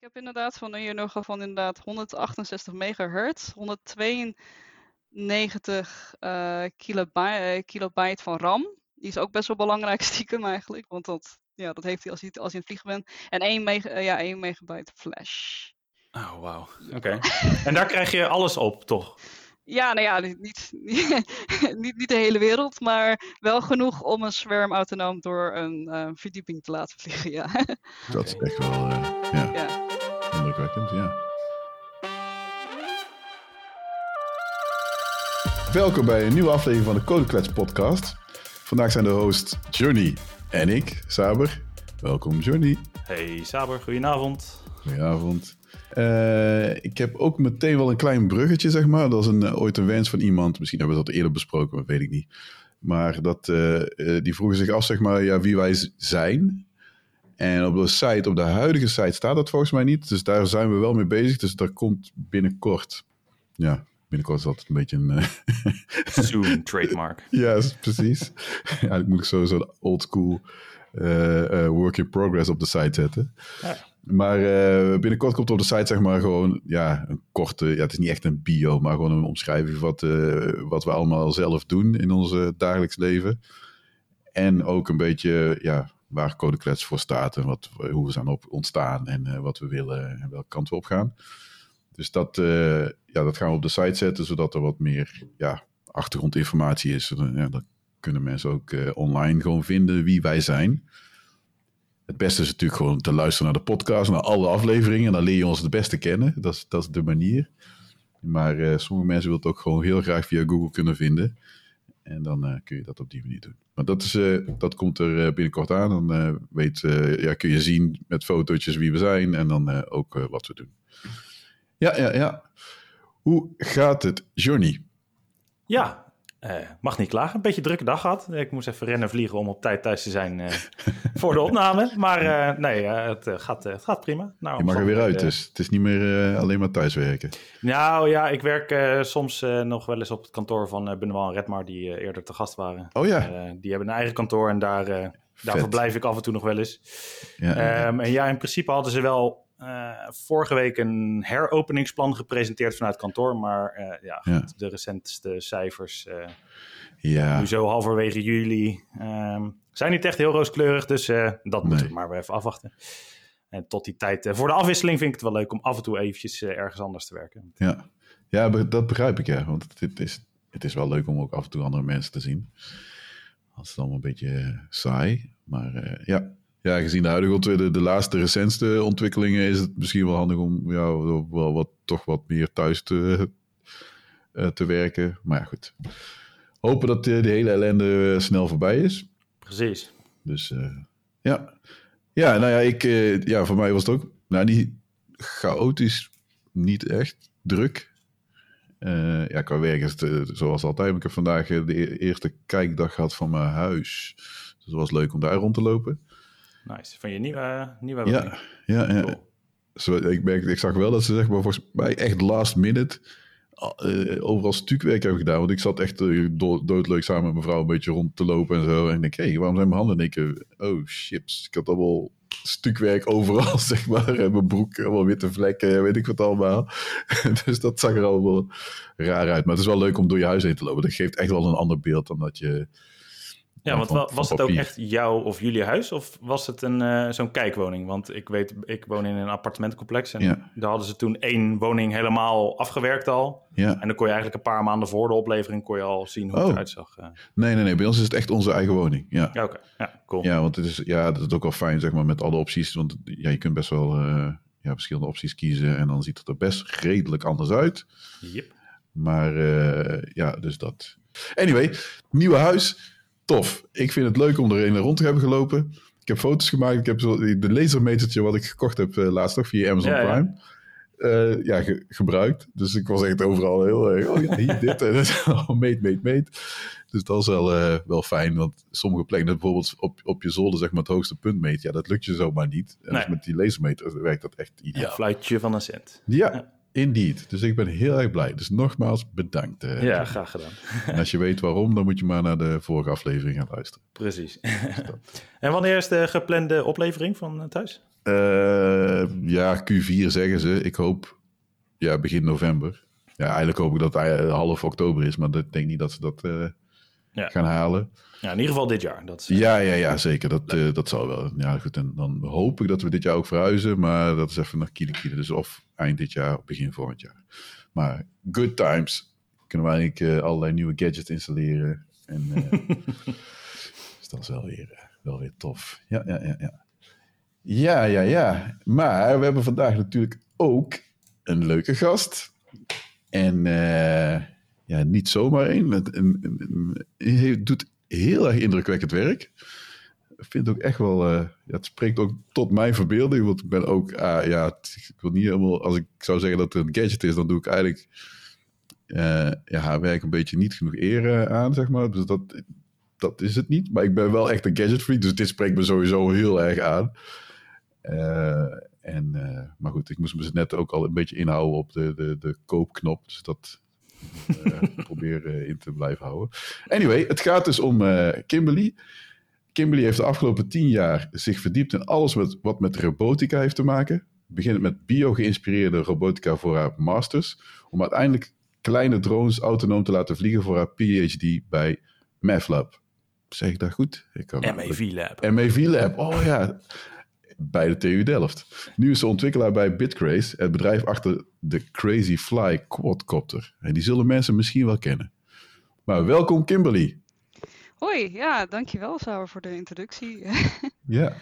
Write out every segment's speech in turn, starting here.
Ik heb inderdaad van hier nog van inderdaad 168 megahertz, 192 uh, kilobyte, kilobyte van RAM. Die is ook best wel belangrijk stiekem eigenlijk, want dat, ja, dat heeft hij als, hij als je in het vliegen bent. En 1, mega, uh, ja, 1 megabyte flash. Oh, wauw. Oké. en daar krijg je alles op, toch? Ja, nou ja, niet, niet, niet, niet de hele wereld, maar wel genoeg om een zwerm autonoom door een uh, verdieping te laten vliegen, ja. Dat is echt wel, uh, ja, ja. Indrukwekkend, ja. Welkom bij een nieuwe aflevering van de Codeklets podcast. Vandaag zijn de host Johnny en ik, Saber. Welkom Johnny. Hey Saber, goedenavond. Goedenavond. Uh, ik heb ook meteen wel een klein bruggetje, zeg maar. Dat is een, ooit een wens van iemand. Misschien hebben we dat eerder besproken, maar weet ik niet. Maar dat, uh, die vroegen zich af, zeg maar, ja, wie wij zijn. En op de site, op de huidige site staat dat volgens mij niet. Dus daar zijn we wel mee bezig. Dus dat komt binnenkort. Ja, binnenkort is altijd een beetje een... Soon trademark. ja, precies. ik moet sowieso een old school work in progress op de site zetten. Ja. Maar uh, binnenkort komt op de site zeg maar gewoon ja, een korte, ja, het is niet echt een bio, maar gewoon een omschrijving van wat, uh, wat we allemaal zelf doen in ons dagelijks leven. En ook een beetje ja, waar Codeklets voor staat en wat, hoe we zijn op ontstaan en wat we willen en welke kant we op gaan. Dus dat, ja, dat gaan we op de site zetten, zodat er wat meer ja, achtergrondinformatie is. Ja, dan kunnen mensen ook online gewoon vinden wie wij zijn. Het beste is natuurlijk gewoon te luisteren naar de podcast, naar alle afleveringen. En dan leer je ons het beste kennen. Dat is, dat is de manier. Maar sommige mensen willen het ook gewoon heel graag via Google kunnen vinden. En dan uh, kun je dat op die manier doen. Maar dat, is, uh, dat komt er binnenkort aan. Dan weet, ja, kun je zien met fotootjes wie we zijn en dan ook wat we doen. Ja, ja, ja. Hoe gaat het, Johnny? Ja, uh, mag niet klagen. Een beetje drukke dag gehad. Ik moest even rennen vliegen om op tijd thuis te zijn uh, voor de opname. Maar uh, nee, het, gaat, het gaat prima. Nou, je mag er weer uit, dus het is niet meer alleen maar thuiswerken. Nou ja, ik werk soms nog wel eens op het kantoor van Benoît en Redmar, die eerder te gast waren. Oh ja. die hebben een eigen kantoor en daar, daar verblijf ik af en toe nog wel eens. Ja, ja. Um, en ja, in principe hadden ze wel vorige week een heropeningsplan gepresenteerd vanuit kantoor. Maar uh, ja, ja. de recentste cijfers, uh, ja. nu zo halverwege juli, um, zijn niet echt heel rooskleurig. Dus dat moeten we maar weer even afwachten. En tot die tijd, voor de afwisseling vind ik het wel leuk om af en toe eventjes ergens anders te werken. Ja, ja dat begrijp ik ja. Want het is, het is wel leuk om ook af en toe andere mensen te zien. Als het allemaal een beetje saai. Maar ja, ja, gezien de huidige de, de laatste recentste ontwikkelingen is het misschien wel handig om ja, wel wat, toch wat meer thuis te, uh, te werken. Maar ja, goed. Hopen dat de, de hele ellende snel voorbij is. Precies. Dus uh, ja. Ja, nou ja, ik, uh, ja, voor mij was het ook nou, niet chaotisch, niet echt druk. ja, qua werk is het zoals altijd. Ik heb vandaag de eerste kijkdag gehad van mijn huis. Dus het was leuk om daar rond te lopen. Nice. Van je nieuwe, nieuwe ja, ja, ja. Cool. Zo, ik, merkte, ik zag wel dat ze zeg maar volgens mij echt last minute uh, overal stukwerk hebben gedaan. Want ik zat echt uh, do doodleuk samen met mijn vrouw een beetje rond te lopen en zo. En ik denk, hé, hey, waarom zijn mijn handen? En ik, oh chips, ik had allemaal stukwerk overal, zeg maar. En mijn broek, allemaal witte vlekken, weet ik wat allemaal. dus dat zag er allemaal raar uit. Maar het is wel leuk om door je huis heen te lopen. Dat geeft echt wel een ander beeld dan dat je ja, want van, was van het ook echt jouw of jullie huis? Of was het een uh, zo'n kijkwoning? Want ik weet, ik woon in een appartementencomplex. En ja. daar hadden ze toen één woning helemaal afgewerkt al. Ja. En dan kon je eigenlijk een paar maanden voor de oplevering... kon je al zien hoe oh. het eruit zag. Uh. Nee, nee, nee. Bij ons is het echt onze eigen woning. Ja, ja oké. Okay. Ja, cool. Ja, want het is, ja, dat is ook wel fijn, zeg maar, met alle opties. Want ja, je kunt best wel uh, ja, verschillende opties kiezen. En dan ziet het er best redelijk anders uit. Yep. Maar ja, dus dat. Anyway, nieuwe huis tof. Ik vind het leuk om er een rond te hebben gelopen. Ik heb foto's gemaakt. Ik heb zo de lasermetertje wat ik gekocht heb uh, laatst nog via Amazon ja, Prime. Uh, ja, ge gebruikt. Dus ik was echt overal heel erg. Oh ja, hier, dit en dat. meet, meet, meet. Dus dat is wel, uh, wel fijn. Want sommige plekken, bijvoorbeeld op, op je zolder, zeg maar, het hoogste punt meet. Ja, dat lukt je zomaar niet. En nee. dus met die lasermeter werkt dat echt ideaal. Een fluitje van een cent. Ja, Indeed. Dus ik ben heel erg blij. Dus nogmaals bedankt. Uh, ja, graag gedaan. En als je weet waarom, dan moet je maar naar de vorige aflevering gaan luisteren. Precies. en wanneer is de geplande oplevering van thuis? ja, Q4 zeggen ze. Ik hoop ja, begin november. Ja, eigenlijk hoop ik dat het half oktober is, maar ik denk niet dat ze dat ja. gaan halen. Ja, in ieder geval dit jaar. Dat is, ja, ja, ja, zeker. Dat, uh, dat zal wel. Ja, goed. En dan hoop ik dat we dit jaar ook verhuizen. Maar dat is even nog kiele kiele. Dus of eind dit jaar of begin volgend jaar. Maar good times. Kunnen we eigenlijk uh, allerlei nieuwe gadgets installeren. En uh, dus dat is wel weer, wel weer tof. Ja, ja, ja, ja. Ja, ja, ja. Maar we hebben vandaag natuurlijk ook een leuke gast. En ja, niet zomaar één. Hij doet heel erg indrukwekkend werk. Ik vind het ook echt wel, uh, ja, het spreekt ook tot mijn verbeelding. Want ik ben ook, uh, ja, ik wil niet helemaal, als ik zou zeggen dat het een gadget is, dan doe ik eigenlijk uh, ja, werk een beetje niet genoeg eer aan, zeg maar. Dus dat, dat is het niet. Maar ik ben wel echt een gadget freak, dus dit spreekt me sowieso heel erg aan. en, maar goed, ik moest me net ook al een beetje inhouden op de, de, de koopknop. Dus dat probeer uh, in te blijven houden. Anyway, het gaat dus om uh, Kimberly. Kimberly heeft de afgelopen tien jaar zich verdiept in alles wat, wat met robotica heeft te maken. Beginnend met bio-geïnspireerde robotica voor haar masters. Om uiteindelijk kleine drones autonoom te laten vliegen voor haar PhD bij MAVLab. Zeg ik dat goed? MAV Lab. MAV Lab, oh ja bij de TU Delft. Nu is ze ontwikkelaar bij Bitcraze, het bedrijf achter de Crazy Fly quadcopter. En die zullen mensen misschien wel kennen. Maar welkom Kimberly. Hoi, ja, dankjewel Sauer voor de introductie. ja.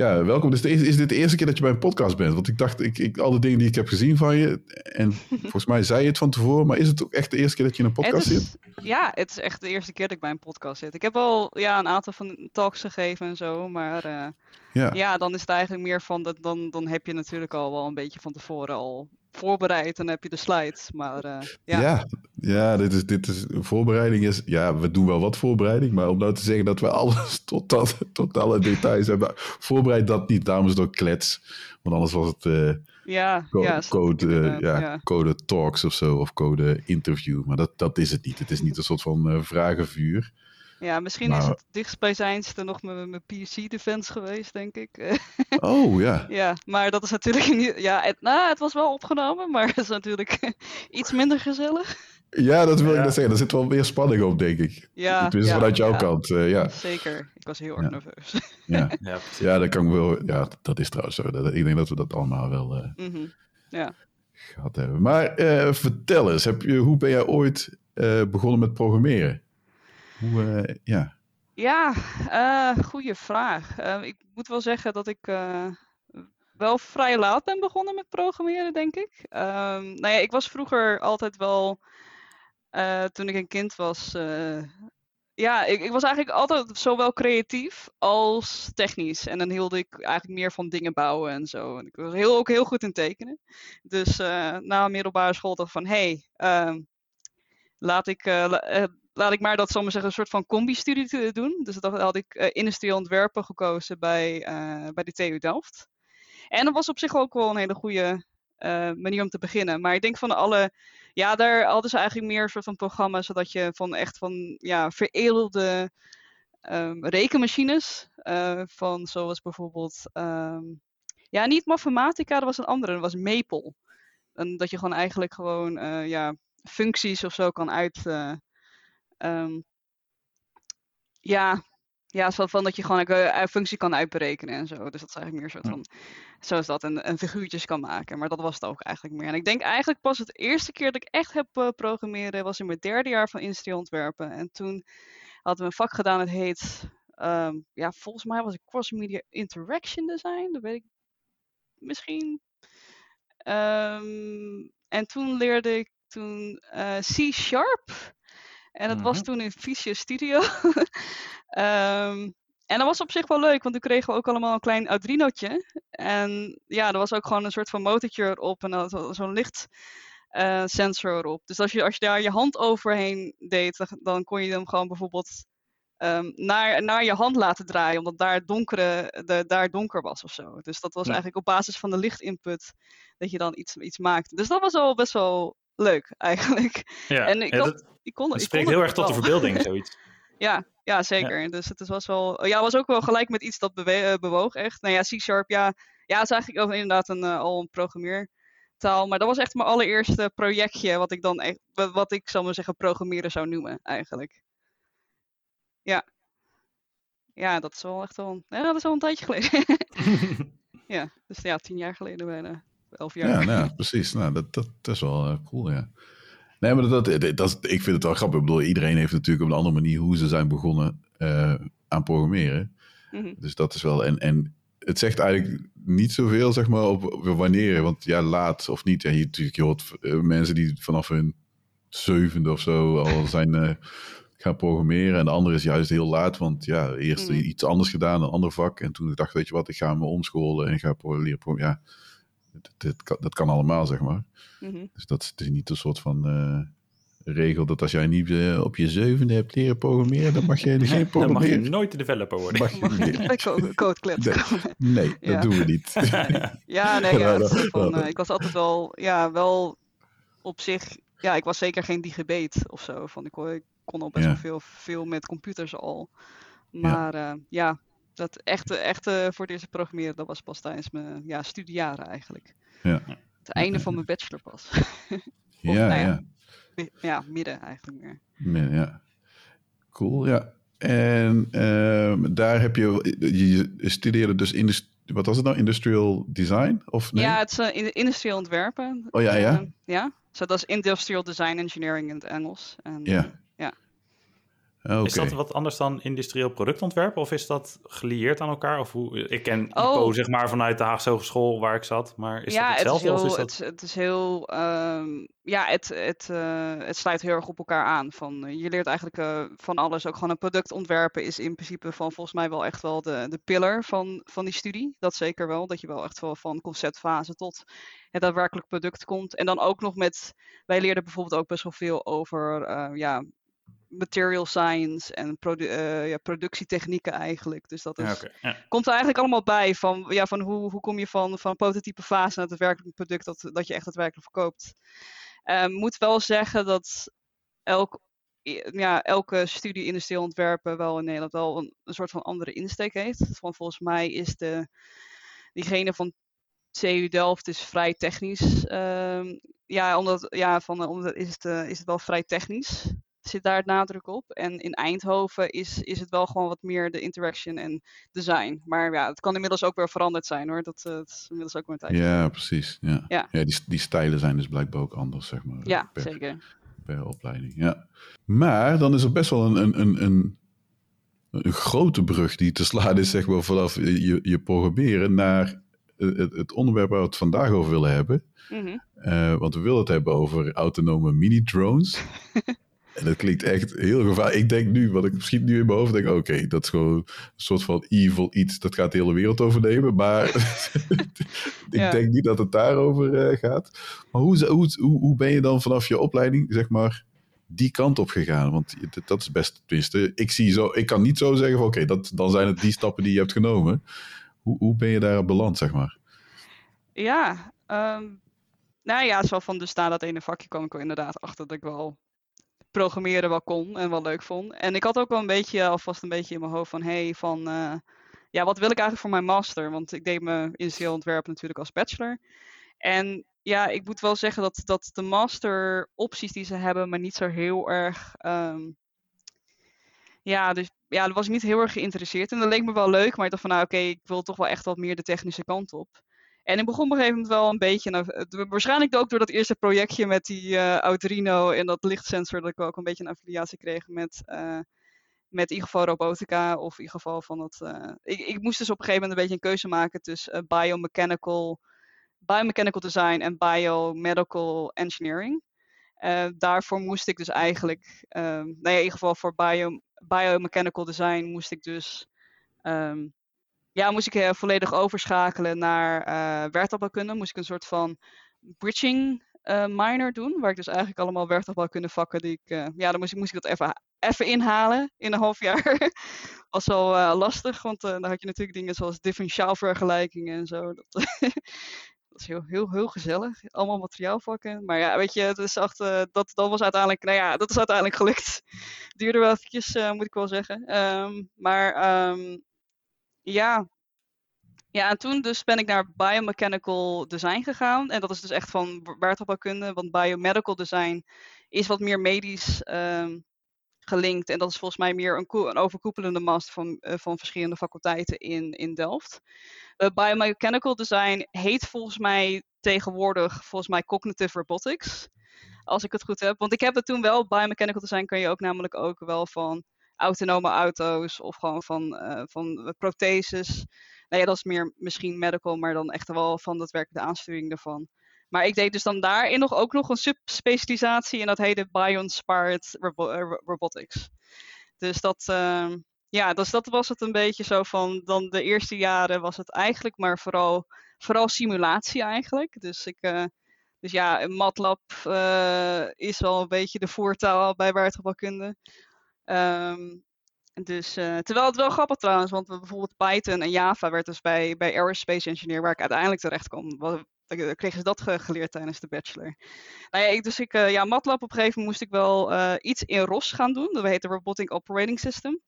Ja, welkom. Dus is, is dit de eerste keer dat je bij een podcast bent? Want ik dacht, ik, ik, al de dingen die ik heb gezien van je, en volgens mij zei je het van tevoren, maar is het ook echt de eerste keer dat je in een podcast zit? Ja, het is echt de eerste keer dat ik bij een podcast zit. Ik heb al ja, een aantal van talks gegeven en zo, maar uh, ja. ja, dan is het eigenlijk meer van, dat, dan, dan heb je natuurlijk al wel een beetje van tevoren al voorbereid en dan heb je de slides. Maar uh, ja. ja. Ja, dit is, dit is, voorbereiding is, ja, we doen wel wat voorbereiding, maar om nou te zeggen dat we alles tot, dat, tot alle details hebben voorbereid, dat niet. Het ook klets, want anders was het uh, ja, code, ja, code, uh, ja, ja, code talks of zo, of code interview. Maar dat, dat is het niet. Het is niet een soort van vragenvuur. Ja, misschien is het dichtstbijzijnste nog mijn, mijn PC-defense geweest, denk ik. Oh, ja. ja, maar dat is natuurlijk niet... Ja, het, nou, het was wel opgenomen, maar het is natuurlijk iets minder gezellig. Ja, dat wil ik net zeggen. Er zit wel meer spanning op, denk ik. Ja, Tenminste, vanuit jouw kant, uh, ja. Zeker. Ik was heel erg nerveus. Ja. ja, dat kan ik wel... Ja, dat is trouwens zo. Ik denk dat we dat allemaal wel uh, mm -hmm. ja. gehad hebben. Maar uh, vertel eens, heb je, hoe ben jij ooit begonnen met programmeren? Hoe, uh, ja. Ja, uh, goede vraag. Uh, ik moet wel zeggen dat ik wel vrij laat ben begonnen met programmeren, denk ik. Um, nou ja, ik was vroeger altijd wel, toen ik een kind was, ja, ik, ik, was eigenlijk altijd zowel creatief als technisch. En dan hield ik eigenlijk meer van dingen bouwen en zo. En ik was heel, ook heel goed in tekenen. Dus na middelbare school dacht ik van, hé, hey, uh, laat ik, laat ik maar dat, zal maar zeggen, een soort van combi-studie doen. Dus dat had ik uh, industrieel ontwerpen gekozen bij, uh, bij de TU Delft. En dat was op zich ook wel een hele goede uh, manier om te beginnen. Maar ik denk van alle, ja, daar hadden ze eigenlijk meer een soort van programma's, zodat je van echt van, ja, veredelde um, rekenmachines, van zoals bijvoorbeeld, um, ja, niet Mathematica, dat was een andere, dat was Maple. En dat je gewoon eigenlijk gewoon, ja, functies of zo kan uit, Um, ja, ja, zo van dat je gewoon een functie kan uitberekenen en zo. Dus dat is eigenlijk meer soort van, zoals dat, een, een figuurtjes kan maken. Maar dat was het ook eigenlijk meer. En ik denk eigenlijk pas het eerste keer dat ik echt heb uh, programmeren, was in mijn derde jaar van industrieel ontwerpen. En toen hadden we een vak gedaan, het heet, um, ja, volgens mij was het Cross Media Interaction Design. Dat weet ik misschien. Um, en toen leerde ik toen uh, C-Sharp. En dat was mhm. toen in Visual Studio. um, en dat was op zich wel leuk, want toen kregen we ook allemaal een klein Arduino'tje. En ja, er was ook gewoon een soort van motortje erop en zo'n lichtsensor uh, erop. Dus als je, als je daar je hand overheen deed, dan kon je hem gewoon bijvoorbeeld um, naar, naar je hand laten draaien, omdat daar, donkere, de, daar donker was of zo. Dus dat was eigenlijk op basis van de lichtinput dat je dan iets, iets maakte. Dus dat was al best wel leuk eigenlijk. Ja, en ik, dat, ik kon, het spreekt heel erg tot de verbeelding, zoiets. ja, ja, zeker. Dus het was wel, ja, was ook wel gelijk met iets dat bewe bewoog echt. Nou ja, C-Sharp, ja, ja, het is eigenlijk ook inderdaad een, uh, al een programmeertaal. Maar dat was echt mijn allereerste projectje wat ik dan echt, wat ik zal maar zeggen, programmeren zou noemen eigenlijk. Ja. Ja, dat is wel echt wel, ja, dat is al een tijdje geleden. ja, dus ja, tien jaar geleden bijna. Elf jaar. Ja, nou, precies. Nou, dat, dat, dat is wel uh, cool, ja. Nee, maar dat, dat, dat, ik vind het wel grappig. Ik bedoel, iedereen heeft natuurlijk op een andere manier hoe ze zijn begonnen uh, aan programmeren. Mm -hmm. Dus dat is wel. En, en het zegt eigenlijk niet zoveel, zeg maar, op, op wanneer. Want ja, laat of niet. Ja, je, natuurlijk, je hoort uh, mensen die vanaf hun zevende of zo al zijn uh, gaan programmeren. En de andere is juist heel laat, want ja, eerst mm. iets anders gedaan, een ander vak. En toen dacht weet je wat, ik ga me omscholen en ga leren programmeren. Ja, dat, dat, kan, dat kan allemaal, zeg maar. Mm -hmm. Dus dat is niet een soort van uh, regel dat als jij niet uh, op je zevende hebt leren programmeren, dan mag je geen programmeren. Dan mag je nooit de developer worden. Mag je niet. Code Nee, nee ja. dat doen we niet. ja, nee, ja, van, uh, ik was altijd wel, ja, wel op zich, ja, ik was zeker geen digibeet of zo. Van, ik, ik kon al best ja. wel veel, veel met computers al. Maar ja, ja dat echte, echte voor het eerst programmeren, dat was pas tijdens mijn ja, studiejaren eigenlijk. Ja. Het einde van mijn bachelor pas. of, ja, nou ja, ja. Ja, midden eigenlijk meer. Midden, ja. Cool, ja. En uh, daar heb je, je studeerde dus in de, wat was het nou, industrial design? Of nee? Ja, het is uh, industrieel ontwerpen. Oh ja, ja. Uh, ja, so, dat is industrial design engineering in het Engels. En, ja. ja. Okay. Is dat wat anders dan industrieel productontwerp of is dat gelieerd aan elkaar? Of hoe, ik ken oh. IPO zeg maar vanuit de Haagse Hogeschool waar ik zat, maar is ja, dat hetzelfde? Het is heel, of is dat... het, het is heel um, ja, het, het, uh, het sluit heel erg op elkaar aan. Van, uh, je leert eigenlijk uh, van alles. Ook gewoon een product ontwerpen is in principe van volgens mij wel echt wel de, de pillar van, van die studie. Dat zeker wel. Dat je wel echt wel van conceptfase tot het daadwerkelijk product komt. En dan ook nog met, wij leerden bijvoorbeeld ook best wel veel over ja, material science en produ uh, ja, productietechnieken eigenlijk. Dus dat is, ja, okay. ja. komt er eigenlijk allemaal bij van, ja, van hoe, hoe kom je van, van prototype fase naar het daadwerkelijk product dat, dat je echt daadwerkelijk verkoopt. Um, moet wel zeggen dat elk, ja, elke studie industrieel ontwerpen wel in Nederland wel een, een soort van andere insteek heeft. Want volgens mij is de, diegene van CU Delft is vrij technisch. Um, ja, omdat, ja, van, omdat is, het, uh, is het wel vrij technisch zit daar het nadruk op. En in Eindhoven is, is het wel gewoon wat meer de interaction en design. Maar ja, het kan inmiddels ook weer veranderd zijn hoor. Dat, uh, is inmiddels ook een tijd. Ja, precies. Ja, ja. ja die, die stijlen zijn dus blijkbaar ook anders, zeg maar. Ja, per, zeker. Per opleiding, ja. Maar dan is er best wel een, een, een, een, een grote brug die te slaan is, zeg maar, vanaf je, je programmeren naar het, het onderwerp waar we het vandaag over willen hebben. Mm -hmm. uh, want we willen het hebben over autonome mini-drones. En dat klinkt echt heel gevaarlijk. Ik denk nu, wat ik misschien nu in mijn hoofd denk, oké, okay, dat is gewoon een soort van evil iets, dat gaat de hele wereld overnemen. Maar ik ja. denk niet dat het daarover uh, gaat. Maar hoe, hoe, hoe ben je dan vanaf je opleiding, zeg maar, die kant op gegaan? Want dat is best, tenminste, ik zie zo, ik kan niet zo zeggen van, oké, okay, dan zijn het die stappen die je hebt genomen. Hoe, hoe ben je daar beland, zeg maar? Ja, um, nou ja, zo van dus na dat ene vakje kwam ik wel inderdaad achter dat ik wel programmeren wel kon en wel leuk vond. En ik had ook wel een beetje, alvast een beetje in mijn hoofd van, hey, van, uh, ja, wat wil ik eigenlijk voor mijn master? Want ik deed mijn industrieel ontwerp natuurlijk als bachelor. En ja, ik moet wel zeggen dat, dat de master opties die ze hebben, maar niet zo heel erg, um, ja, dus ja, daar was ik niet heel erg geïnteresseerd. En dat leek me wel leuk, maar ik dacht van, nou oké, ik wil toch wel echt wat meer de technische kant op. En ik begon op een gegeven moment wel een beetje, nou, waarschijnlijk ook door dat eerste projectje met die uh, Arduino en dat lichtsensor, dat ik ook een beetje een affiliatie kreeg met, uh, met in ieder geval robotica of in ieder geval van dat. Uh, ik, ik, moest dus op een gegeven moment een beetje een keuze maken tussen biomechanical, biomechanical design en biomedical engineering. daarvoor moest ik dus eigenlijk, nou ja, in ieder geval voor bio, biomechanical design moest ik dus um, ja, moest ik uh, volledig overschakelen naar uh. Moest ik een soort van bridging uh, minor doen, waar ik dus eigenlijk allemaal werktuigbouwkunde vakken die ik, ja, dan moest ik, moest ik dat even even inhalen in een half jaar. was wel lastig, want dan had je natuurlijk dingen zoals differentiaalvergelijkingen en zo. Dat, dat is heel, heel, heel gezellig. Allemaal materiaalvakken. Maar ja, weet je, het is echt, dat, dat was uiteindelijk, nou ja, dat is uiteindelijk gelukt. Duurde wel eventjes, moet ik wel zeggen. Ehm, maar um, ja, ja, en toen dus ben ik naar biomechanical design gegaan. En dat is dus echt van waardopbouwkunde, want biomedical design is wat meer medisch um, gelinkt. En dat is volgens mij meer een, een overkoepelende master van, uh, van verschillende faculteiten in, in Delft. Uh, biomechanical design heet volgens mij tegenwoordig volgens mij cognitive robotics. Als ik het goed heb. Want ik heb het toen wel, biomechanical design kan je ook namelijk ook wel van autonome auto's of gewoon van, uh, van protheses nou ja, dat is meer misschien medical, maar dan echt wel van daadwerkelijk de aansturing daarvan. Maar ik deed dus dan daarin nog ook nog een subspecialisatie en dat heette Bio-inspired eh, Robotics. Dus dat, uh, ja, dus dat was het een beetje zo van, dan de eerste jaren was het eigenlijk maar vooral, vooral simulatie eigenlijk. Dus ik, dus ja, MATLAB is wel een beetje de voertaal bij waardgebouwkunde. Um, dus, uh, terwijl het wel grappig trouwens, want bijvoorbeeld Python en Java werd dus bij, bij Aerospace Engineer, waar ik uiteindelijk terecht kwam, dan kregen ze dat geleerd tijdens de bachelor. Nou ja, ik, dus ik, ja, MATLAB op een gegeven moment moest ik wel iets in ROS gaan doen. Dat heet de Robotic Operating System.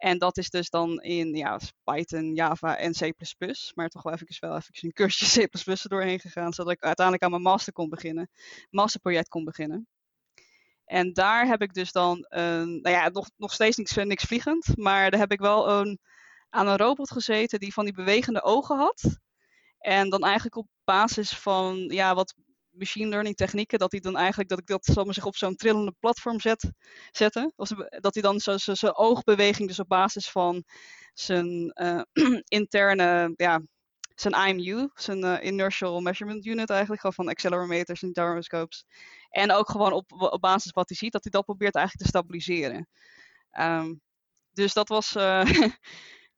En dat is dus dan in ja, Python, Java en C++. Maar toch wel even, wel even een cursusje C++ er doorheen gegaan, zodat ik uiteindelijk aan mijn master kon beginnen. Masterproject kon beginnen. En daar heb ik dus dan, een, nou ja, nog, nog steeds niks, niks vliegend, maar daar heb ik wel een, aan een robot gezeten die van die bewegende ogen had. En dan eigenlijk op basis van ja, wat machine learning technieken, dat hij dan eigenlijk, dat ik dat zal maar zich op zo'n trillende platform zet, zetten. Dat hij dan zijn oogbeweging, dus op basis van zijn uh, interne ja, zijn IMU, zijn uh, Inertial Measurement Unit eigenlijk, gewoon van accelerometers en gyroscopes. En ook gewoon op, op basis wat hij ziet, dat hij dat probeert eigenlijk te stabiliseren. Um, dus dat was, uh,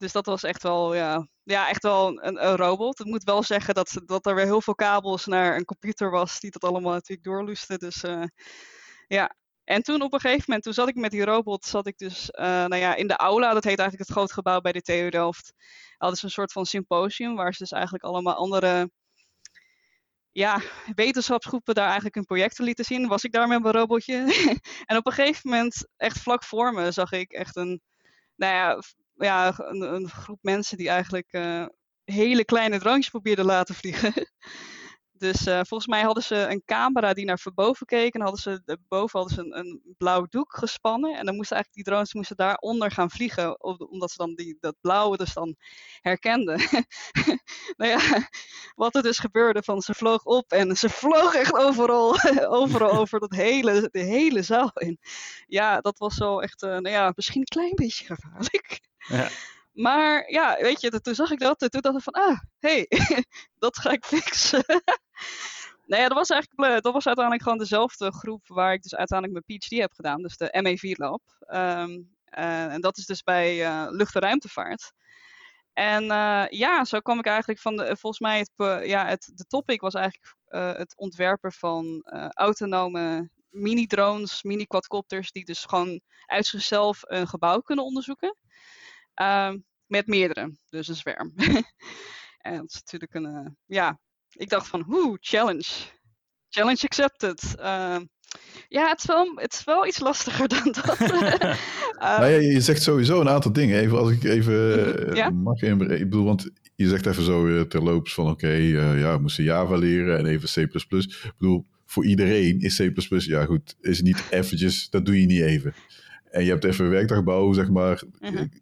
dus dat was echt wel, ja, ja echt wel een, robot. Ik moet wel zeggen dat, dat er weer heel veel kabels naar een computer was die dat allemaal natuurlijk doorlusten. Dus uh, ja, en toen op een gegeven moment, toen zat ik met die robot, zat ik dus uh, nou ja, in de aula, dat heet eigenlijk het groot gebouw bij de TU Delft. Hadden ze een soort van symposium, waar ze dus eigenlijk allemaal andere ja, wetenschapsgroepen daar eigenlijk een project lieten zien. Was ik daar met mijn robotje. en op een gegeven moment, echt vlak voor me, zag ik echt een, nou ja, ja een, een groep mensen die eigenlijk uh, hele kleine drankjes probeerden laten vliegen. Dus uh, volgens mij hadden ze een camera die naar boven keek. En hadden ze, boven hadden ze een, een, blauw doek gespannen. En dan moesten eigenlijk die drones moesten daaronder gaan vliegen. Omdat ze dan die, dat blauwe dus dan herkenden. nou ja, wat er dus gebeurde van ze vloog op. En ze vloog echt overal, overal over dat hele, de hele zaal in. Ja, dat was zo echt, uh, nou ja, misschien een klein beetje gevaarlijk. Ja. Maar ja, weet je, toen zag ik dat en toen dacht ik van, ah, hey, dat ga ik fixen. nou ja, dat was eigenlijk dat was uiteindelijk gewoon dezelfde groep waar ik dus uiteindelijk mijn PhD heb gedaan, dus de ME4 Lab. Um, uh, en dat is dus bij uh, lucht- en ruimtevaart. En ja, zo kwam ik eigenlijk van de, volgens mij, ja, het, de topic was eigenlijk het ontwerpen van autonome mini-drones, mini-quadcopters, die dus gewoon uit zichzelf een gebouw kunnen onderzoeken. Uh, met meerdere, dus een zwerm. en dat is natuurlijk een, uh, ja, ik dacht van, hoe, challenge. Challenge accepted. Uh, ja, het is, wel, het is wel iets lastiger dan dat. uh, nou ja, je zegt sowieso een aantal dingen. Even als ik even mhm, ja? mag inbreken. Ik bedoel, want je zegt even zo terloops van oké, okay, ja, we moesten Java leren en even C++. Ik bedoel, voor iedereen is C++, ja goed, is niet eventjes, dat doe je niet even. En je hebt even werkdagbouw, zeg maar.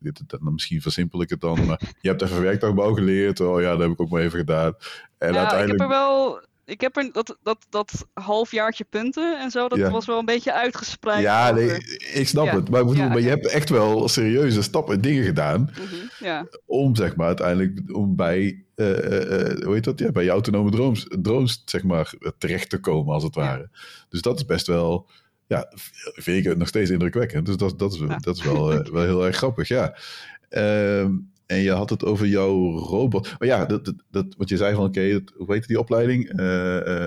Dit, misschien versimpel ik het dan. Maar je hebt even werkdagbouw geleerd. Oh ja, dat heb ik ook maar even gedaan. En ja, uiteindelijk... ik heb er wel... Ik heb er dat, dat, dat halfjaartje punten en zo, dat was wel een beetje uitgespreid. Ja, nee, ik snap het. Maar, bedoel, maar je hebt echt wel serieuze stappen, dingen gedaan. Ja. Om zeg maar uiteindelijk om bij, uh, uh, hoe heet dat? Ja, bij je autonome drones, drones zeg maar terecht te komen als het ware. Dus dat is best wel ja, vind ik nog steeds indrukwekkend. Dus dat, dat, is, dat is wel, uh, wel heel erg grappig, ja. Ehm, en je had het over jouw robot. Maar ja, dat, dat, wat je zei van, oké, okay, hoe heet die opleiding? Uh,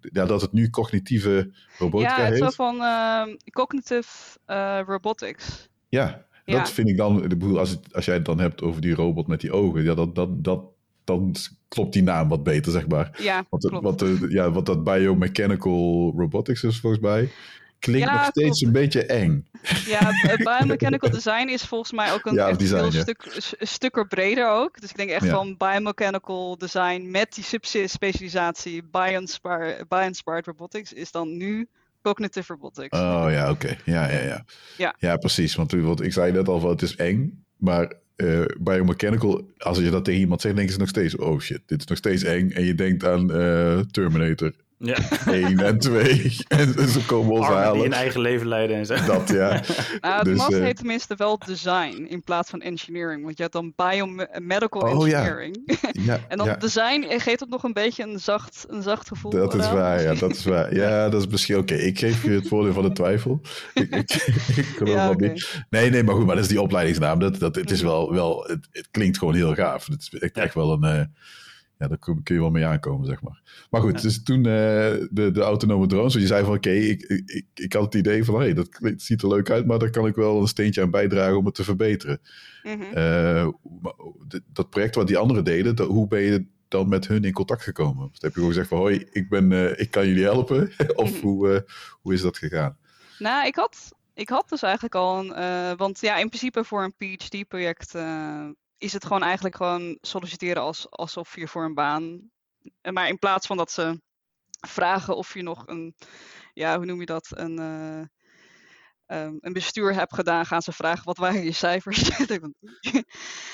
ja, dat het nu cognitieve robotica ja, heet. Ja, zo van uh, cognitive robotics. Ja, ja, dat vind ik dan, ik bedoel, als, het, als jij het dan hebt over die robot met die ogen, ja, dat, dat, dat, dan klopt die naam wat beter, zeg maar. Ja, wat, klopt. Wat, de, ja, wat dat biomechanical robotics is, volgens mij, klinkt ja, nog steeds klopt. een beetje eng. Ja, biomechanical design is volgens mij ook een ja, design, heel ja. stuk, stukker breder ook. Dus ik denk echt van biomechanical design met die subspecialisatie bio-inspired, bio robotics is dan nu cognitive robotics. Oh ja, oké. Ja, ja, ja, ja. Ja, precies. Want, want ik zei net al, van, het is eng, maar uh, biomechanical, als je dat tegen iemand zegt, denken ze nog steeds, oh shit, dit is nog steeds eng. En je denkt aan uh, Terminator. Ja. 1 en 2. en ze komen ons halen. die een eigen leven leiden en zo. Dat, ja. Nou, het Dus, MAS eh, heet tenminste wel design in plaats van engineering. Want je hebt dan biomedical Oh, ja. engineering. ja, en dan ja. design geeft het nog een beetje een zacht, een zacht gevoel. Dat is eraan. waar, ja, dat is waar. Ja, dat is misschien oké. Ik geef je het voordeel van de twijfel. Ik, ik, ik geloof Ja, niet. Nee, nee, maar goed, maar dat is die opleidingsnaam. Dat, dat, het is wel, wel het, het klinkt gewoon heel gaaf. Het is echt, echt wel een, eh, ja, daar kun, je wel mee aankomen, zeg maar. Maar goed, dus toen eh, de, de autonome drones, want je zei van oké, ik, ik, ik had het idee van hé, hey, dat ziet er leuk uit, maar daar kan ik wel een steentje aan bijdragen om het te verbeteren. Mhm. Eh, d- dat project wat die anderen deden, dat- hoe ben je dan met hun in contact gekomen? Dus heb je gewoon gezegd van hoi, ik, ben, eh, ik kan jullie helpen? of Mhm. hoe, hoe is dat gegaan? Nou, ik had, ik had dus eigenlijk al een. want ja, in principe voor een PhD-project is het gewoon eigenlijk gewoon solliciteren als, alsof je voor een baan. eh, Maar in plaats van dat ze vragen of je nog een. Ja, hoe noem je dat? Een. eh, ehm, een bestuur hebt gedaan, gaan ze vragen wat waren je cijfers?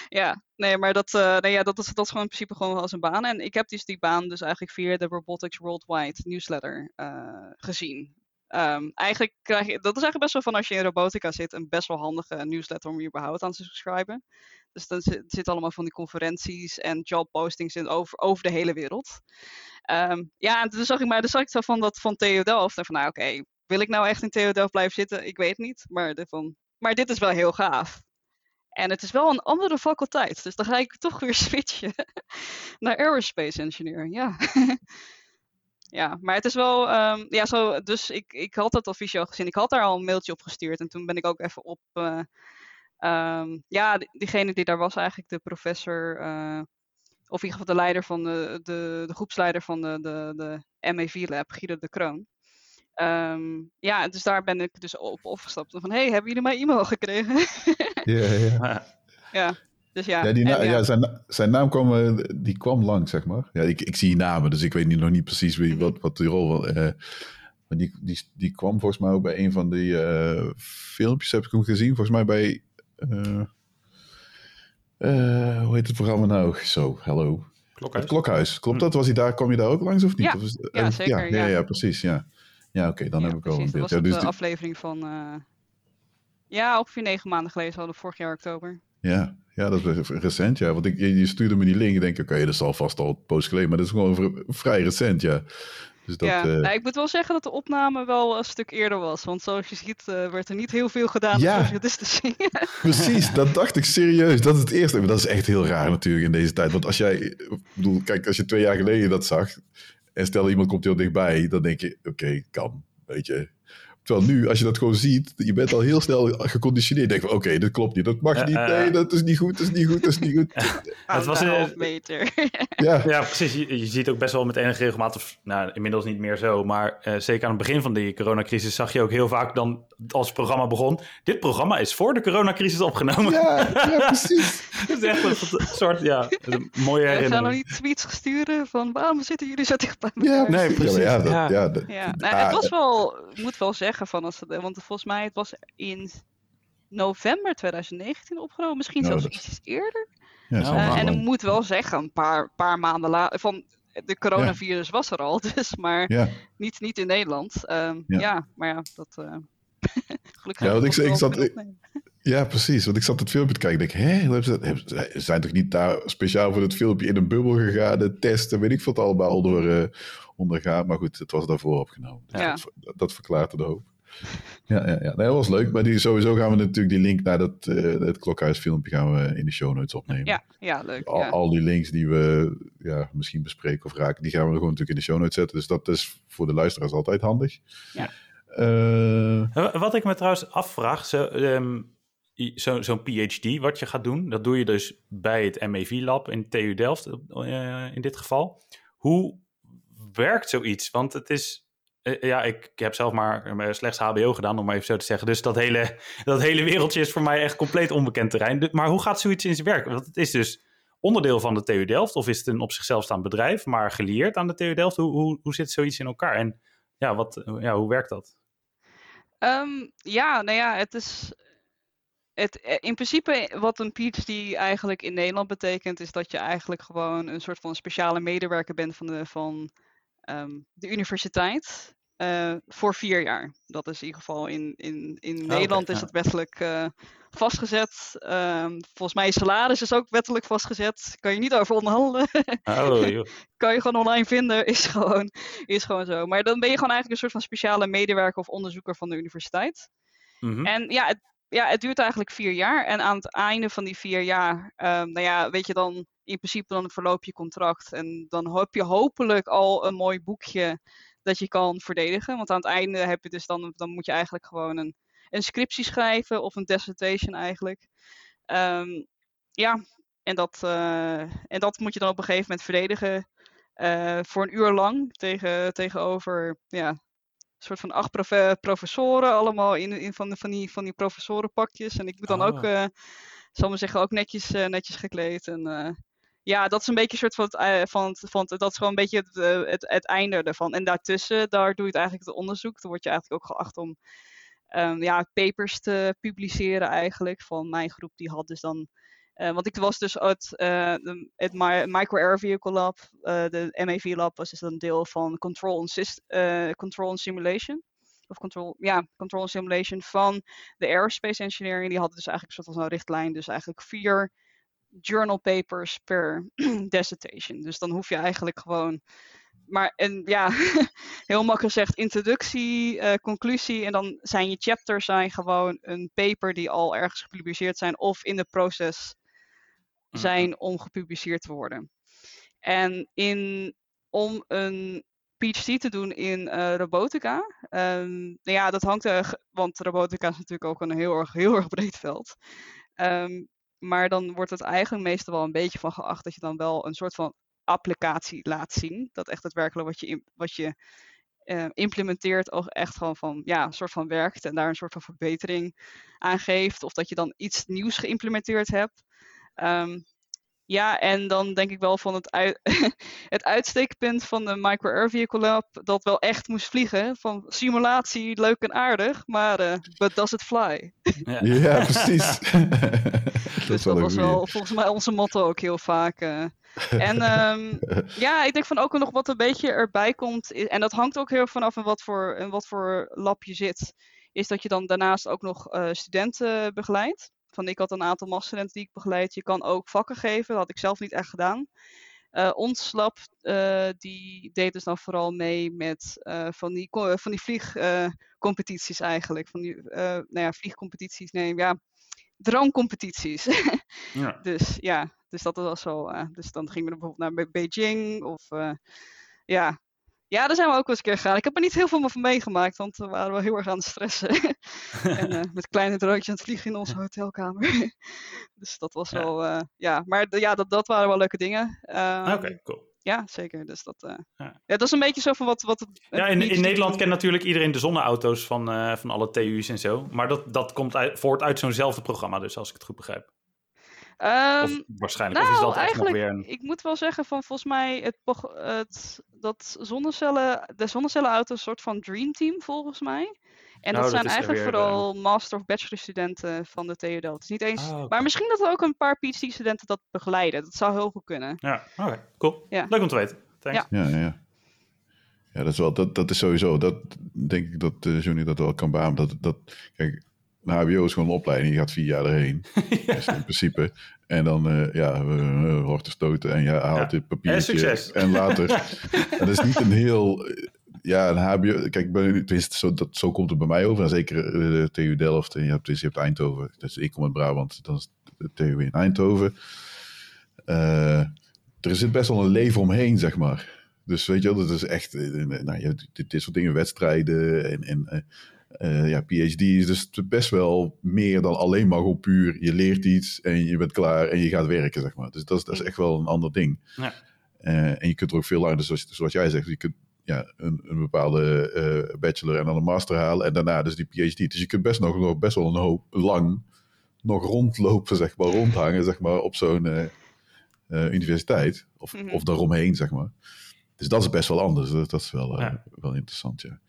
ja, nee, maar dat, eh, nee, ja, dat, is, dat is gewoon in principe gewoon als een baan. En ik heb dus die baan dus eigenlijk via de Robotics Worldwide newsletter gezien. Ehm, eigenlijk krijg je, dat is eigenlijk best wel van als je in robotica zit, een best wel handige newsletter om je überhaupt aan te subscriben. Dus dan zit, allemaal van die conferenties en jobpostings in over, over de hele wereld. Ehm, ja, en toen zag ik maar, toen zag ik van dat van TU Delft. En van nou oké, wil ik nou echt in TU Delft blijven zitten? Ik weet niet. Maar, van, maar dit is wel heel gaaf. En het is wel een andere faculteit. Dus dan ga ik toch weer switchen naar aerospace engineering. Ja. Ja, maar het is wel, ehm, ja, zo, dus ik, ik had dat officieel gezien. Ik had daar al een mailtje op gestuurd en toen ben ik ook even op, eh, ehm, ja, die- diegene die daar was eigenlijk de professor, eh, of in ieder geval de leider van de, de, de groepsleider van de, de, de MAV-lab, Guido de Kroon. Ehm, ja, dus daar ben ik dus op opgestapt. Van, hey, hebben jullie mijn e-mail gekregen? Ja, ja. ja, dus ja. Ja, die na- ja. zijn, zijn naam kwam, eh, die kwam lang, zeg maar. Ja, ik, ik zie namen, dus ik weet niet, nog niet precies wie, wat, wat die rol was. eh, maar die, die, die kwam volgens mij ook bij een van die eh, filmpjes, heb ik hem gezien. Volgens mij bij... eh, eh, hoe heet het programma nou? Zo, hallo. Klokhuis. Het Klokhuis. Klopt Hm. dat? Was hij daar, kwam je daar ook langs of niet? Ja, Of is- ja, eh, zeker, Ja, ja, ja. ja, precies, ja. Ja, oké, dan Ja, heb ik precies. een Dat beeld. was Ja, op dus de die- aflevering van, eh, ja, ongeveer negen maanden geleden, hadden vorig jaar oktober. Ja, ja, dat is recent, ja. Want ik, je, stuurde me die link en denk, oké, dat is vast al post geleden. Maar dat is gewoon vr- vrij recent, ja. Dus dat, ja, eh, nou, ik moet wel zeggen dat de opname wel een stuk eerder was. Want zoals je ziet eh, werd er niet heel veel gedaan Ja. om social distancing. precies, dat dacht ik serieus. Dat is het eerste. Maar dat is echt heel raar natuurlijk in deze tijd. Want als jij, ik bedoel, kijk, als je twee jaar geleden dat zag... en stel iemand komt heel dichtbij, dan denk je, oké, kan, weet je. Terwijl nu, als je dat gewoon ziet, je bent al heel snel geconditioneerd. Je denkt van, oké, dit klopt niet, dat mag Ja, niet, eh, nee, dat is niet goed, dat is niet goed, dat is niet goed. Het was een, meter. Ja, Ja, precies. Je, je ziet ook best wel met enige regelmaat, of nou, inmiddels niet meer zo, maar eh, zeker aan het begin van die coronacrisis zag je ook heel vaak dan, als het programma begon, dit programma is voor de coronacrisis opgenomen. ja, ja, precies. Het is echt een soort, ja, een mooie We gaan nog herinnering. niet tweets gesturen van waarom zitten jullie zo dicht bij elkaar? Ja, Nee, precies. Ja, dat, Ja. ja. dat- Ja, nou, ah, het was wel, ik moet wel zeggen van als het, want volgens mij het was in november 2019 opgenomen, misschien Nou, zelfs dat- iets eerder. ja, zo Eh, en ik moet wel zeggen, een paar, paar maanden later, van de coronavirus was er al, dus maar Ja. niet, niet in Nederland. Ehm, Ja. ja. maar ja, dat eh gelukkig. Ja, want ik- ik zat-. Ja, precies. Want ik zat het filmpje te kijken. Ik denk, hè, hoe hebben ze zijn toch niet daar speciaal voor het filmpje in een bubbel gegaan, de testen, weet ik wat allemaal door, eh ondergaan. Maar goed, het was daarvoor opgenomen. Dus Ja. dat, dat verklaart het ook. Ja, ja, ja. Nee, dat was leuk. Maar die, sowieso gaan we natuurlijk die link naar dat, uh, het klokhuisfilmpje gaan we in de show notes opnemen. Ja, ja leuk. Al, ja. al die links die we ja, misschien bespreken of raken, die gaan we gewoon natuurlijk in de show notes zetten. Dus dat is voor de luisteraars altijd handig. Ja. Uh, wat ik me trouwens afvraag, zo, um, zo'n zo PhD, wat je gaat doen, dat doe je dus bij het MEV-lab in TU Delft uh, in dit geval. Hoe werkt zoiets? Want het is ja, ik, heb zelf maar slechts HBO gedaan, om maar even zo te zeggen. Dus dat hele, dat hele wereldje is voor mij echt compleet onbekend terrein. Maar hoe gaat zoiets in zijn werk? Want het is dus onderdeel van de TU Delft, of is het een op zichzelf staand bedrijf, maar gelieerd aan de TU Delft? Hoe, hoe, hoe zit zoiets in elkaar? En ja, wat, ja hoe werkt dat? Um, ja, nou ja, het is. Het, in principe, wat een PhD eigenlijk in Nederland betekent, is dat je eigenlijk gewoon een soort van speciale medewerker bent van de, van, um, de universiteit. Uh, voor vier jaar. Dat is in ieder geval in, in, in oh, Nederland okay, is dat wettelijk uh, vastgezet. Um, volgens mij is salaris is ook wettelijk vastgezet. Kan je niet over onderhandelen. Oh, kan je gewoon online vinden. Is gewoon, is gewoon zo. Maar dan ben je gewoon eigenlijk een soort van speciale medewerker of onderzoeker van de universiteit. Mm -hmm. En ja het, ja, het duurt eigenlijk vier jaar. En aan het einde van die vier jaar, um, nou ja, weet je dan in principe dan verloop je contract. En dan heb je hopelijk al een mooi boekje dat je kan verdedigen. Want aan het einde heb je dus dan, dan moet je eigenlijk gewoon een, een scriptie schrijven of een dissertation eigenlijk. Um, ja, en dat, uh, en dat moet je dan op een gegeven moment verdedigen. Uh, voor een uur lang tegen, tegenover ja, een soort van acht profe professoren, allemaal in, in van, van, die, van die professorenpakjes. En ik moet dan Oh. ook, uh, zal maar zeggen, ook netjes, netjes gekleed. En ja, dat is een beetje een soort van, het, van, het, van het, dat is gewoon een beetje het, het, het, einde ervan. En daartussen, daar doe je het eigenlijk het onderzoek. Dan word je eigenlijk ook geacht om um, ja, papers te publiceren eigenlijk. Van mijn groep die had dus dan, uh, want ik was dus uit het Micro Air Vehicle Lab, de MAV Lab was dus een deel van Control and, Control and Simulation. Of control, ja, control and simulation van de aerospace engineering. Die hadden dus eigenlijk een soort van een richtlijn. Dus eigenlijk vier journal papers per dissertation. Dus dan hoef je eigenlijk gewoon. Maar en ja, heel makkelijk gezegd, introductie, uh, conclusie. En dan zijn je chapters zijn gewoon een paper die al ergens gepubliceerd zijn of in de proces zijn om gepubliceerd te worden. En in, om een PhD te doen in uh, robotica. Um, nou ja, dat hangt er, want robotica is natuurlijk ook een heel erg, heel erg breed veld. Um, maar dan wordt het eigenlijk meestal wel een beetje van geacht dat je dan wel een soort van applicatie laat zien. Dat echt daadwerkelijk wat je, wat je uh, implementeert ook echt gewoon van, ja, een soort van werkt en daar een soort van verbetering aan geeft. Of dat je dan iets nieuws geïmplementeerd hebt. Um, ja, en dan denk ik wel van het, uit, het uitsteekpunt van de Micro Air Vehicle Lab dat wel echt moest vliegen. Van simulatie, leuk en aardig, maar uh, but does it fly? Ja, ja precies. dat dus dat was wel volgens mij onze motto ook heel vaak. Uh. En um, ja, ik denk van ook nog wat een beetje erbij komt, en dat hangt ook heel vanaf in wat voor, in wat voor lab je zit, is dat je dan daarnaast ook nog uh, studenten begeleidt. Van ik had een aantal masterstudenten die ik begeleid. Je kan ook vakken geven. Dat had ik zelf niet echt gedaan. Uh, ons lab uh, die deed dus dan vooral mee met uh, van die, van die vliegcompetities eigenlijk. Van die nou ja, vliegcompetities, nee, ja, droomcompetities. ja. Dus ja, dus dat was zo. dus dan gingen we bijvoorbeeld naar Beijing of ja, ja, daar zijn we ook wel eens een keer gegaan. Ik heb er niet heel veel van meegemaakt, want we waren wel heel erg aan het stressen. en uh, met kleine droogjes aan het vliegen in onze hotelkamer. dus dat was Ja. wel, uh, ja. Maar ja, dat, dat waren wel leuke dingen. Ehm, Oké, cool. Ja, zeker. Dus dat, eh, Ja. ja. dat is een beetje zo van wat... wat het, Ja, in, in Nederland kent natuurlijk iedereen de zonneauto's van, eh, van alle TU's en zo. Maar dat, dat komt uit, voort uit zo'nzelfde programma, dus als ik het goed begrijp. Ehm, Of waarschijnlijk. of is nou, dat echt nog eigenlijk, weer een... ik moet wel zeggen van volgens mij het, het dat zonnecellen, de zonnecellenauto is een soort van dream team volgens mij. En Oh, dat dat zijn eigenlijk weer vooral master of bachelor studenten van de TU Delft. Het is niet eens, Ah, maar misschien dat er ook een paar PhD studenten dat begeleiden. Dat zou heel goed kunnen. Ja, oké, cool. Ja. Leuk om te weten. Thanks. Ja. Ja, ja. Ja, dat is, wel, dat, dat is sowieso. Dat denk ik dat uh, Johnny dat wel kan beamen. Dat, dat, kijk, een HBO is gewoon een opleiding. Je gaat vier jaar erheen. Dus in principe. En dan, eh, ja, uh, horten stoten. En je haalt Ja. dit papiertje. En succes. En later. en dat is niet een heel... ja, een HBO. Kijk, tenminste, zo, dat, zo komt het bij mij over. En zeker de TU Delft. En je hebt, dus je hebt Eindhoven. Dus ik kom uit Brabant. Dan is TU in Eindhoven. Uh, er zit best wel een leven omheen, zeg maar. Dus weet je wel, dat is echt. Nou, je, dit, dit soort dingen, wedstrijden en. en uh, ja, PhD is dus best wel meer dan alleen maar gewoon puur. Je leert iets en je bent klaar en je gaat werken, zeg maar. Dus dat is, dat is echt wel een ander ding. Ja. Uh, en je kunt er ook veel langer, dus zoals, zoals jij zegt, je kunt ja, een, een bepaalde uh, bachelor en dan een master halen en daarna dus die PhD. Dus je kunt best nog, nog best wel een hoop lang nog rondlopen, zeg maar, rondhangen, zeg maar, op zo'n universiteit. Of, mm -hmm. of daaromheen, zeg maar. Dus dat is best wel anders. Dat, dat is wel, ja. wel interessant, ja.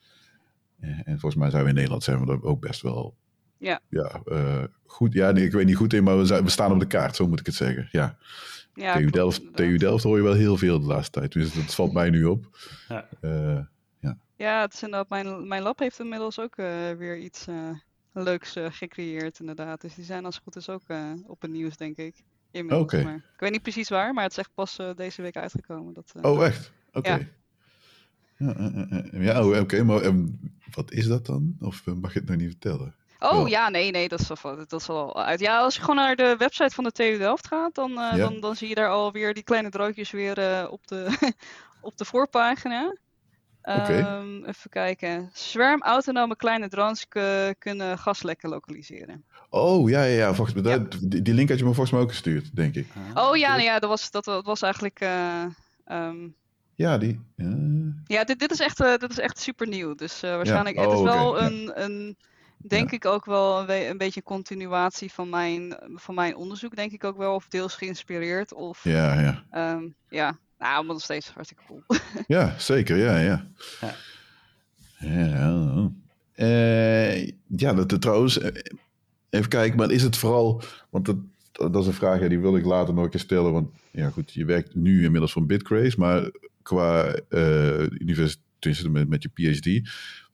En volgens mij zijn we in Nederland zijn we er ook best wel ja. Ja, uh, goed. Ja, nee, ik weet niet goed in, maar we, zijn, we staan op de kaart, zo moet ik het zeggen. Ja. ja TU, Delft, TU Delft hoor je wel heel veel de laatste tijd. Dus dat valt mij nu op. Ja, uh, ja. ja het is inderdaad, mijn, mijn lab heeft inmiddels ook uh, weer iets leuks gecreëerd, inderdaad. Dus die zijn als het goed is ook op het nieuws, denk ik. Oké. Okay. Ik weet niet precies waar, maar het is echt pas deze week uitgekomen. Dat, oh, echt? Oké. Okay. Ja. Ja, oké, maar um, wat is dat dan? Of mag je het nog niet vertellen? Oh ja, nee, nee, dat is, wel, dat is wel uit. Ja, als je gewoon naar de website van de TU Delft gaat, dan, uh, ja. dan, dan zie je daar alweer die kleine droogjes weer uh, op, de, op de voorpagina. Okay. Um, even kijken. Zwermautonome kleine drones kunnen gaslekken lokaliseren. Oh, ja, ja, ja. Volgens ja. Die, die, link had je me volgens mij ook gestuurd, denk ik. Oh ja, nou, ja dat, was, dat, dat was eigenlijk... Uh, um, ja, die... Ja, dit, dit, is echt, dit is echt super nieuw. Dus waarschijnlijk... Oh, het is wel okay. een... een denk ja. ik ook wel een, een, beetje een continuatie van mijn, van mijn onderzoek, denk ik ook wel, of deels geïnspireerd. Of, ja, ja. Um, ja, nou, maar nog steeds hartstikke cool. ja, zeker, ja, ja. Ja, ja, uh, ja dat, trouwens, even kijken, maar is het vooral, want dat, dat is een vraag, ja, die wil ik later nog een keer stellen, want ja goed, je werkt nu inmiddels van Bitcraze, maar qua uh, universiteit met, met je PhD,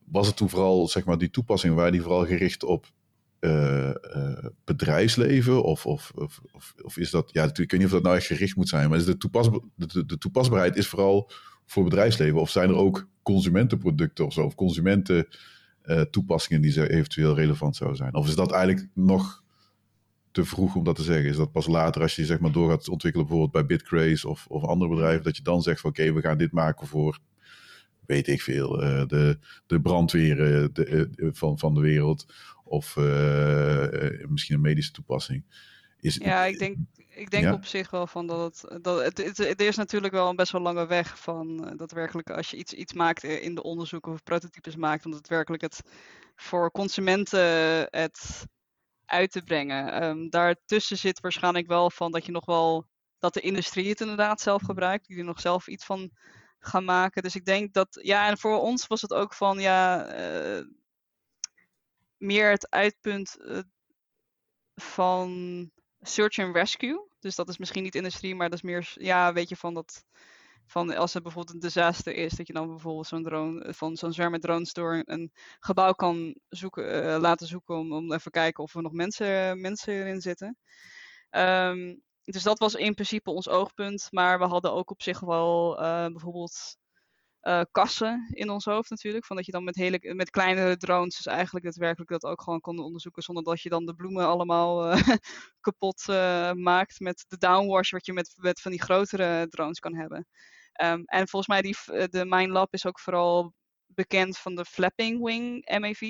was het toen vooral, zeg maar, die toepassing, waar die vooral gericht op uh, uh, bedrijfsleven? Of, of, of, of, is dat, ja, ik weet niet of dat nou echt gericht moet zijn, maar is de, toepas, de, de, toepasbaarheid is vooral voor bedrijfsleven? Of zijn er ook consumentenproducten of zo, of consumenten toepassingen die eventueel relevant zouden zijn? Of is dat eigenlijk nog te vroeg om dat te zeggen? Is dat pas later als je zeg maar door gaat ontwikkelen, bijvoorbeeld bij Bitcraze of, of andere bedrijven, dat je dan zegt van oké, we gaan dit maken voor weet ik veel, uh, de, de brandweer de, uh, van, van de wereld. Of misschien een medische toepassing. Is, ja, ik denk, ik denk ja? op zich wel van dat het. Dat het, het, het, is natuurlijk wel een best wel lange weg van daadwerkelijk als je iets, iets maakt in de onderzoeken of prototypes maakt, om daadwerkelijk het voor consumenten het uit te brengen. Um, daartussen zit waarschijnlijk wel van dat je nog wel dat de industrie het inderdaad zelf gebruikt, die er nog zelf iets van gaan maken. Dus ik denk dat, ja, en voor ons was het ook van, ja, uh, meer het uitpunt uh, van search and rescue. Dus dat is misschien niet industrie, maar dat is meer, ja, weet je, van dat, van als er bijvoorbeeld een disaster is, dat je dan bijvoorbeeld zo'n drone, eh, van zo'n zwerm met drones door een gebouw kan zoeken, uh, laten zoeken om, om even kijken of er nog mensen, mensen erin zitten. Um, dus dat was in principe ons oogpunt. Maar we hadden ook op zich wel uh, bijvoorbeeld uh, kassen in ons hoofd natuurlijk. Van dat je dan met, hele, met kleinere drones dus eigenlijk daadwerkelijk dat ook gewoon kon onderzoeken. Zonder dat je dan de bloemen allemaal uh, kapot maakt met de downwash wat je met, met van die grotere drones kan hebben. Um, en volgens mij die, de Mine Lab is ook vooral bekend van de Flapping Wing MAV.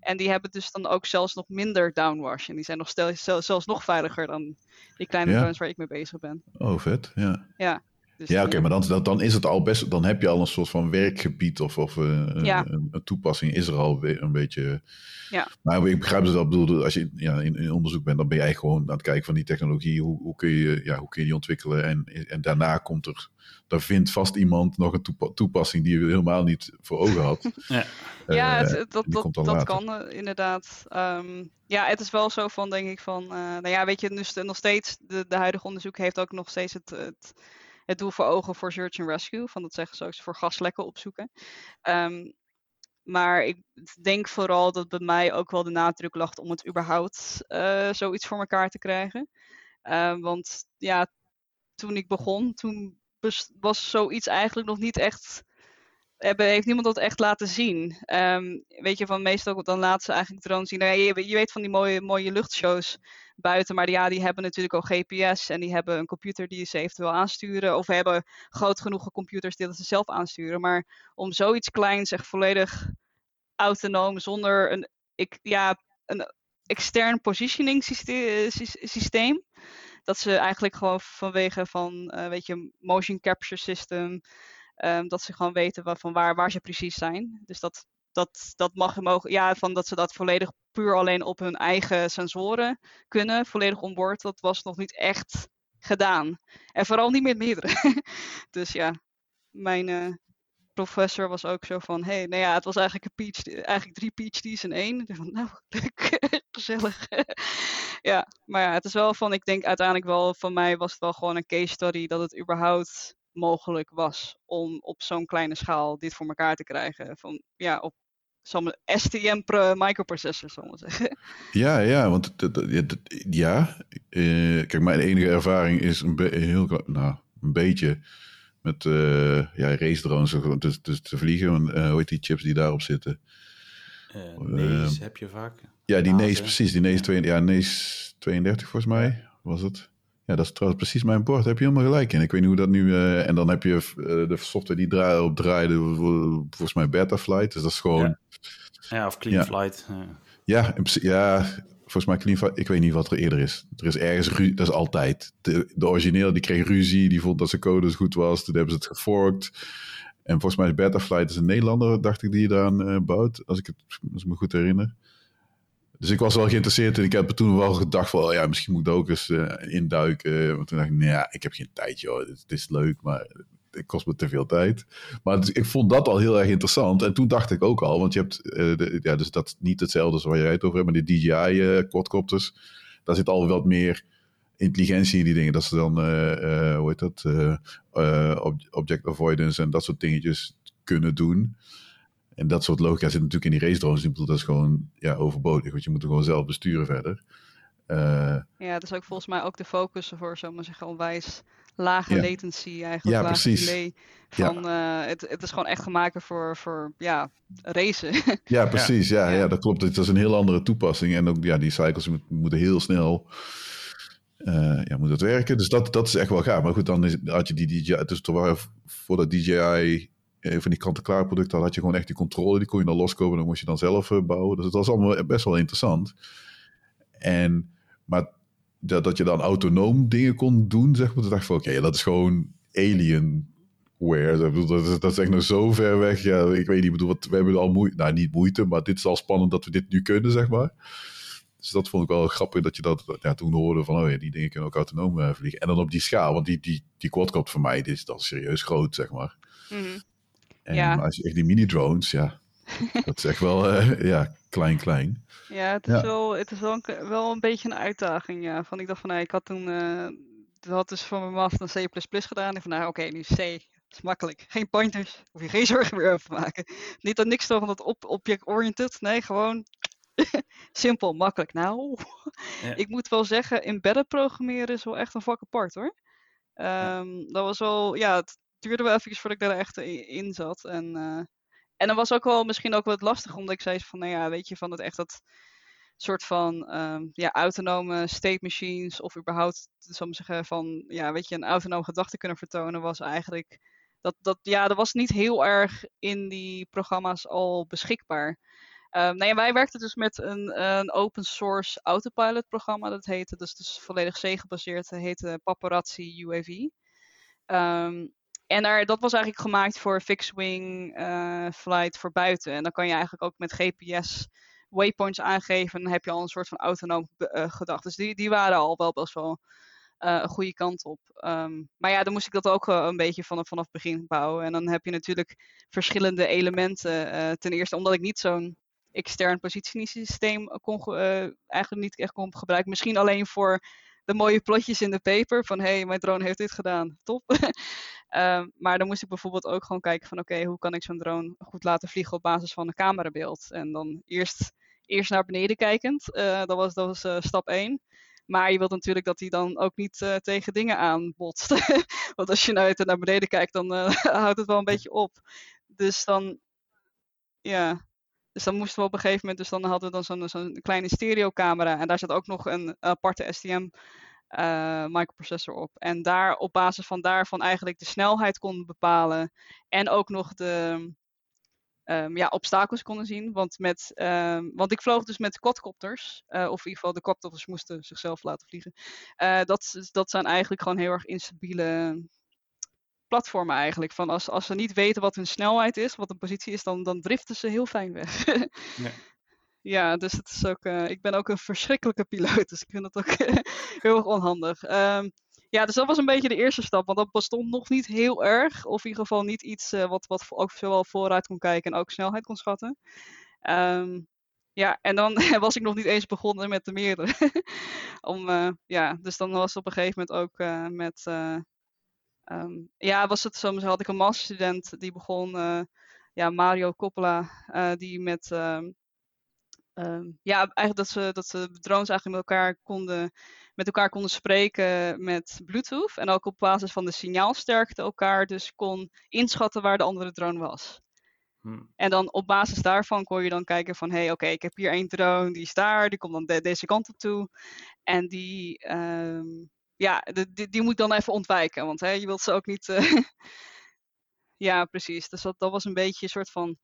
En die hebben dus dan ook zelfs nog minder downwash. En die zijn nog stel, zelfs nog veiliger dan die kleine ja. drones waar ik mee bezig ben. Oh, vet. Ja. Ja. Dus ja, oké, maar dan, dan is het al best. Dan heb je al een soort van werkgebied of, of uh, ja. een, een, toepassing is er al een beetje. Ja. Maar ik begrijp dus dat bedoel, als je ja, in, in, onderzoek bent, dan ben jij gewoon aan het kijken van die technologie. Hoe, hoe, kun, je, ja, hoe kun je die ontwikkelen? En, en daarna komt er daar vindt vast iemand nog een toepassing die je helemaal niet voor ogen had. ja, uh, ja het, dat, dat, dat kan uh, inderdaad. Um, ja, het is wel zo van, denk ik, van, uh, nou ja, weet je, dus nog steeds, de, de huidige onderzoek heeft ook nog steeds het, het, het doel voor ogen voor search and rescue. Van dat zeggen ze ook, voor gaslekken opzoeken. Um, maar ik denk vooral dat bij mij ook wel de nadruk lag om het überhaupt zoiets voor elkaar te krijgen. Uh, want ja, toen ik begon, toen was zoiets eigenlijk nog niet echt heeft niemand dat echt laten zien. Um, weet je, van meestal dan laten ze eigenlijk drones zien. Nou, je, weet van die mooie, mooie luchtshows buiten, maar ja, die hebben natuurlijk al GPS en die hebben een computer die ze eventueel aansturen. Of hebben groot genoeg computers die ze zelf aansturen. Maar om zoiets kleins, echt volledig autonoom, zonder een, ik, ja, een extern positioning systeem, dat ze eigenlijk gewoon vanwege van, uh, weet je, motion capture system, um, dat ze gewoon weten van waar, waar ze precies zijn. Dus dat, dat, dat mag mogen, ja, van dat ze dat volledig puur alleen op hun eigen sensoren kunnen, volledig onboord, dat was nog niet echt gedaan. En vooral niet met meerdere. dus ja, mijn uh, professor was ook zo van, hey, nou ja, het was eigenlijk, een PhD, eigenlijk drie PhD's in één. Van, nou, leuk, gezellig. ja, maar ja, het is wel van, ik denk uiteindelijk wel, van mij was het wel gewoon een case study dat het überhaupt mogelijk was om op zo'n kleine schaal dit voor elkaar te krijgen. Van, ja, op STM microprocessor, zal ik zeggen. Ja, ja, want ja, uh, kijk, mijn enige ervaring is een, heel, nou, een beetje met uh, ja, race drones dus, dus te vliegen. Uh, hoe heet die chips die daarop zitten? Uh, heb je vaak. Ja, die NES, precies. Die NES, 2, ja, NES 32 volgens mij was het. Ja, dat is trouwens precies mijn bord. Daar heb je helemaal gelijk in. Ik weet niet hoe dat nu... Uh, en dan heb je uh, de software die op draaide, volgens mij Betaflight. Dus dat is gewoon... Ja, ja of Clean Flight. Ja, ja, ja, volgens mij Clean Flight. Ik weet niet wat er eerder is. Er is ergens... Dat is altijd. De, de origineel, die kreeg ruzie. Die vond dat zijn code goed was. Toen hebben ze het geforkt. En volgens mij is Betaflight is een Nederlander, dacht ik, die je daaraan uh, bouwt. Als ik, het, als ik me goed herinner. Dus ik was wel geïnteresseerd en ik heb toen wel gedacht van, oh ja, misschien moet ik ook eens uh, induiken. Want toen dacht ik, nou ik heb geen tijd joh, dit, is leuk, maar het kost me te veel tijd. Maar dus, ik vond dat al heel erg interessant. En toen dacht ik ook al, want je hebt, de, ja, dus dat niet hetzelfde als waar jij het over hebt, maar de DJI uh, quadcopters, daar zit al wat meer intelligentie in die dingen. Dat ze dan, hoe heet dat, object avoidance en dat soort dingetjes kunnen doen. En dat soort logica zit natuurlijk in die race drones. Ik bedoel, dat is gewoon ja, overbodig. Want je moet er gewoon zelf besturen verder. Uh, ja, dat is ook volgens mij ook de focus voor, zomaar zeggen, onwijs lage ja. latency eigenlijk. Ja, lage precies. delay. Van, ja. uh, het, het is gewoon echt gemaakt voor, voor ja, racen. ja, precies. Ja, ja. ja, dat klopt. Het is een heel andere toepassing. En ook ja, die cycles moeten heel snel uh, ja, moet het werken. Dus dat, dat is echt wel gaaf. Maar goed, dan is, had je die DJI... Dus er waren voor dat DJI van die kant-en-klaar producten had je gewoon echt die controle. Die kon je dan loskomen, dan moest je dan zelf uh, bouwen. Dus het was allemaal best wel interessant. En, maar dat, dat je dan autonoom dingen kon doen, zeg maar. Toen dacht ik van, oké, dat is gewoon alienware. Dat, dat, dat is echt nog zo ver weg. Ja, ik weet niet, bedoel, wat, we hebben al moeite, nou niet moeite, maar dit is al spannend dat we dit nu kunnen, zeg maar. Dus dat vond ik wel grappig dat je dat ja, toen hoorde van, oh ja, die dingen kunnen ook autonoom uh, vliegen. En dan op die schaal, want die, die, die quadcopter voor mij, dit is dan serieus groot, zeg maar. -hmm. En ja. als je echt die mini-drones, ja, dat is echt wel uh, ja, klein, klein. Ja, het is, ja. Wel, het is wel, een, wel een beetje een uitdaging. Ja. Van, ik dacht van, nee, ik had toen, uh, had dus van mijn master een C++ gedaan. En van, nou, oké, okay, nu C. Dat is makkelijk. Geen pointers. Hoef je geen zorgen meer over te maken. Niet dat niks van dat op, object-oriented. Nee, gewoon simpel, makkelijk. Nou, ja. ik moet wel zeggen, embedded programmeren is wel echt een vak apart hoor. Um, dat was wel, ja, het, duurde wel even voordat ik daar echt in zat. En, uh, en dan was ook wel misschien ook wat lastig, omdat ik zei van, nou ja, weet je, van het echt dat soort van um, ja, autonome state machines, of überhaupt, zal ik zeggen, van, ja, weet je, een autonoom gedachte kunnen vertonen, was eigenlijk, dat, dat, ja, dat was niet heel erg in die programma's al beschikbaar. Um, nou ja, wij werkten dus met een, een open source autopilot programma, dat heette, dus, dus volledig C gebaseerd, dat heette Paparazzi UAV. Um, en daar, dat was eigenlijk gemaakt voor fixed wing uh, flight voor buiten. En dan kan je eigenlijk ook met GPS waypoints aangeven. En dan heb je al een soort van autonoom uh, gedacht. Dus die, die waren al wel best wel uh, een goede kant op. Um, maar ja, dan moest ik dat ook een beetje vanaf, vanaf begin bouwen. En dan heb je natuurlijk verschillende elementen. ten eerste omdat ik niet zo'n extern positiesysteem kon, eigenlijk niet echt kon gebruiken. Misschien alleen voor de mooie plotjes in de paper. Van hé, hey, mijn drone heeft dit gedaan. Top. um, maar dan moest ik bijvoorbeeld ook gewoon kijken van oké, okay, hoe kan ik zo'n drone goed laten vliegen op basis van een camerabeeld. En dan eerst, eerst naar beneden kijkend. Uh, dat was, dat was uh, stap 1. Maar je wilt natuurlijk dat hij dan ook niet uh, tegen dingen aanbotst. Want als je nou naar beneden kijkt, dan houdt het wel een beetje op. dus dan, ja, dus dan moesten we op een gegeven moment, dus dan hadden we dan zo'n zo'n kleine stereocamera en daar zat ook nog een aparte STM uh, microprocessor op. En daar op basis van daarvan eigenlijk de snelheid konden bepalen en ook nog de, um, ja, obstakels konden zien. Want, met, um, want ik vloog dus met quadcopters, uh, of in ieder geval de quadcopters moesten zichzelf laten vliegen. Uh, dat, dat zijn eigenlijk gewoon heel erg instabiele platformen eigenlijk. Van als, als ze niet weten wat hun snelheid is, wat een positie is, dan, dan driften ze heel fijn weg. ja. ja. dus het is ook, uh, ik ben ook een verschrikkelijke piloot, dus ik vind het ook heel erg onhandig. Um, ja, dus dat was een beetje de eerste stap. Want dat bestond nog niet heel erg. Of in ieder geval niet iets uh, wat, wat ook zowel vooruit kon kijken en ook snelheid kon schatten. Um, ja, en dan was ik nog niet eens begonnen met de meerdere. Om, ja, dus dan was op een gegeven moment ook met. Um, ja, was het zo, had ik een masterstudent die begon. ja, Mario Coppola, die met. Ja, eigenlijk dat ze, dat ze drones eigenlijk met elkaar konden met elkaar konden spreken met Bluetooth. En ook op basis van de signaalsterkte elkaar dus kon inschatten waar de andere drone was. Hmm. En dan op basis daarvan kon je dan kijken van, hé, hey, oké, ik heb hier één drone, die is daar, die komt dan deze kant op toe. En die, um, ja, die, die, moet dan even ontwijken, want hè, je wilt ze ook niet... Uh... ja, precies. Dus dat, dat was een beetje een soort van,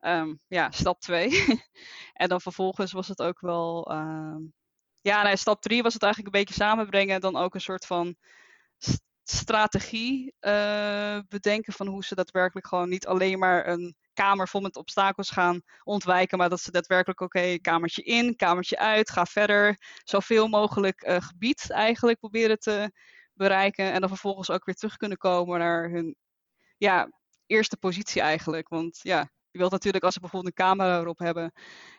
um, ja, stap 2. en dan vervolgens was het ook wel... Um, ja, stap drie was het eigenlijk een beetje samenbrengen. En dan ook een soort van strategie uh, bedenken van hoe ze daadwerkelijk gewoon niet alleen maar een kamer vol met obstakels gaan ontwijken, maar dat ze daadwerkelijk oké, kamertje in, kamertje uit, ga verder, zoveel mogelijk uh, gebied eigenlijk proberen te bereiken en dan vervolgens ook weer terug kunnen komen naar hun ja, eerste positie eigenlijk. Want ja, je wilt natuurlijk als ze bijvoorbeeld een camera erop hebben.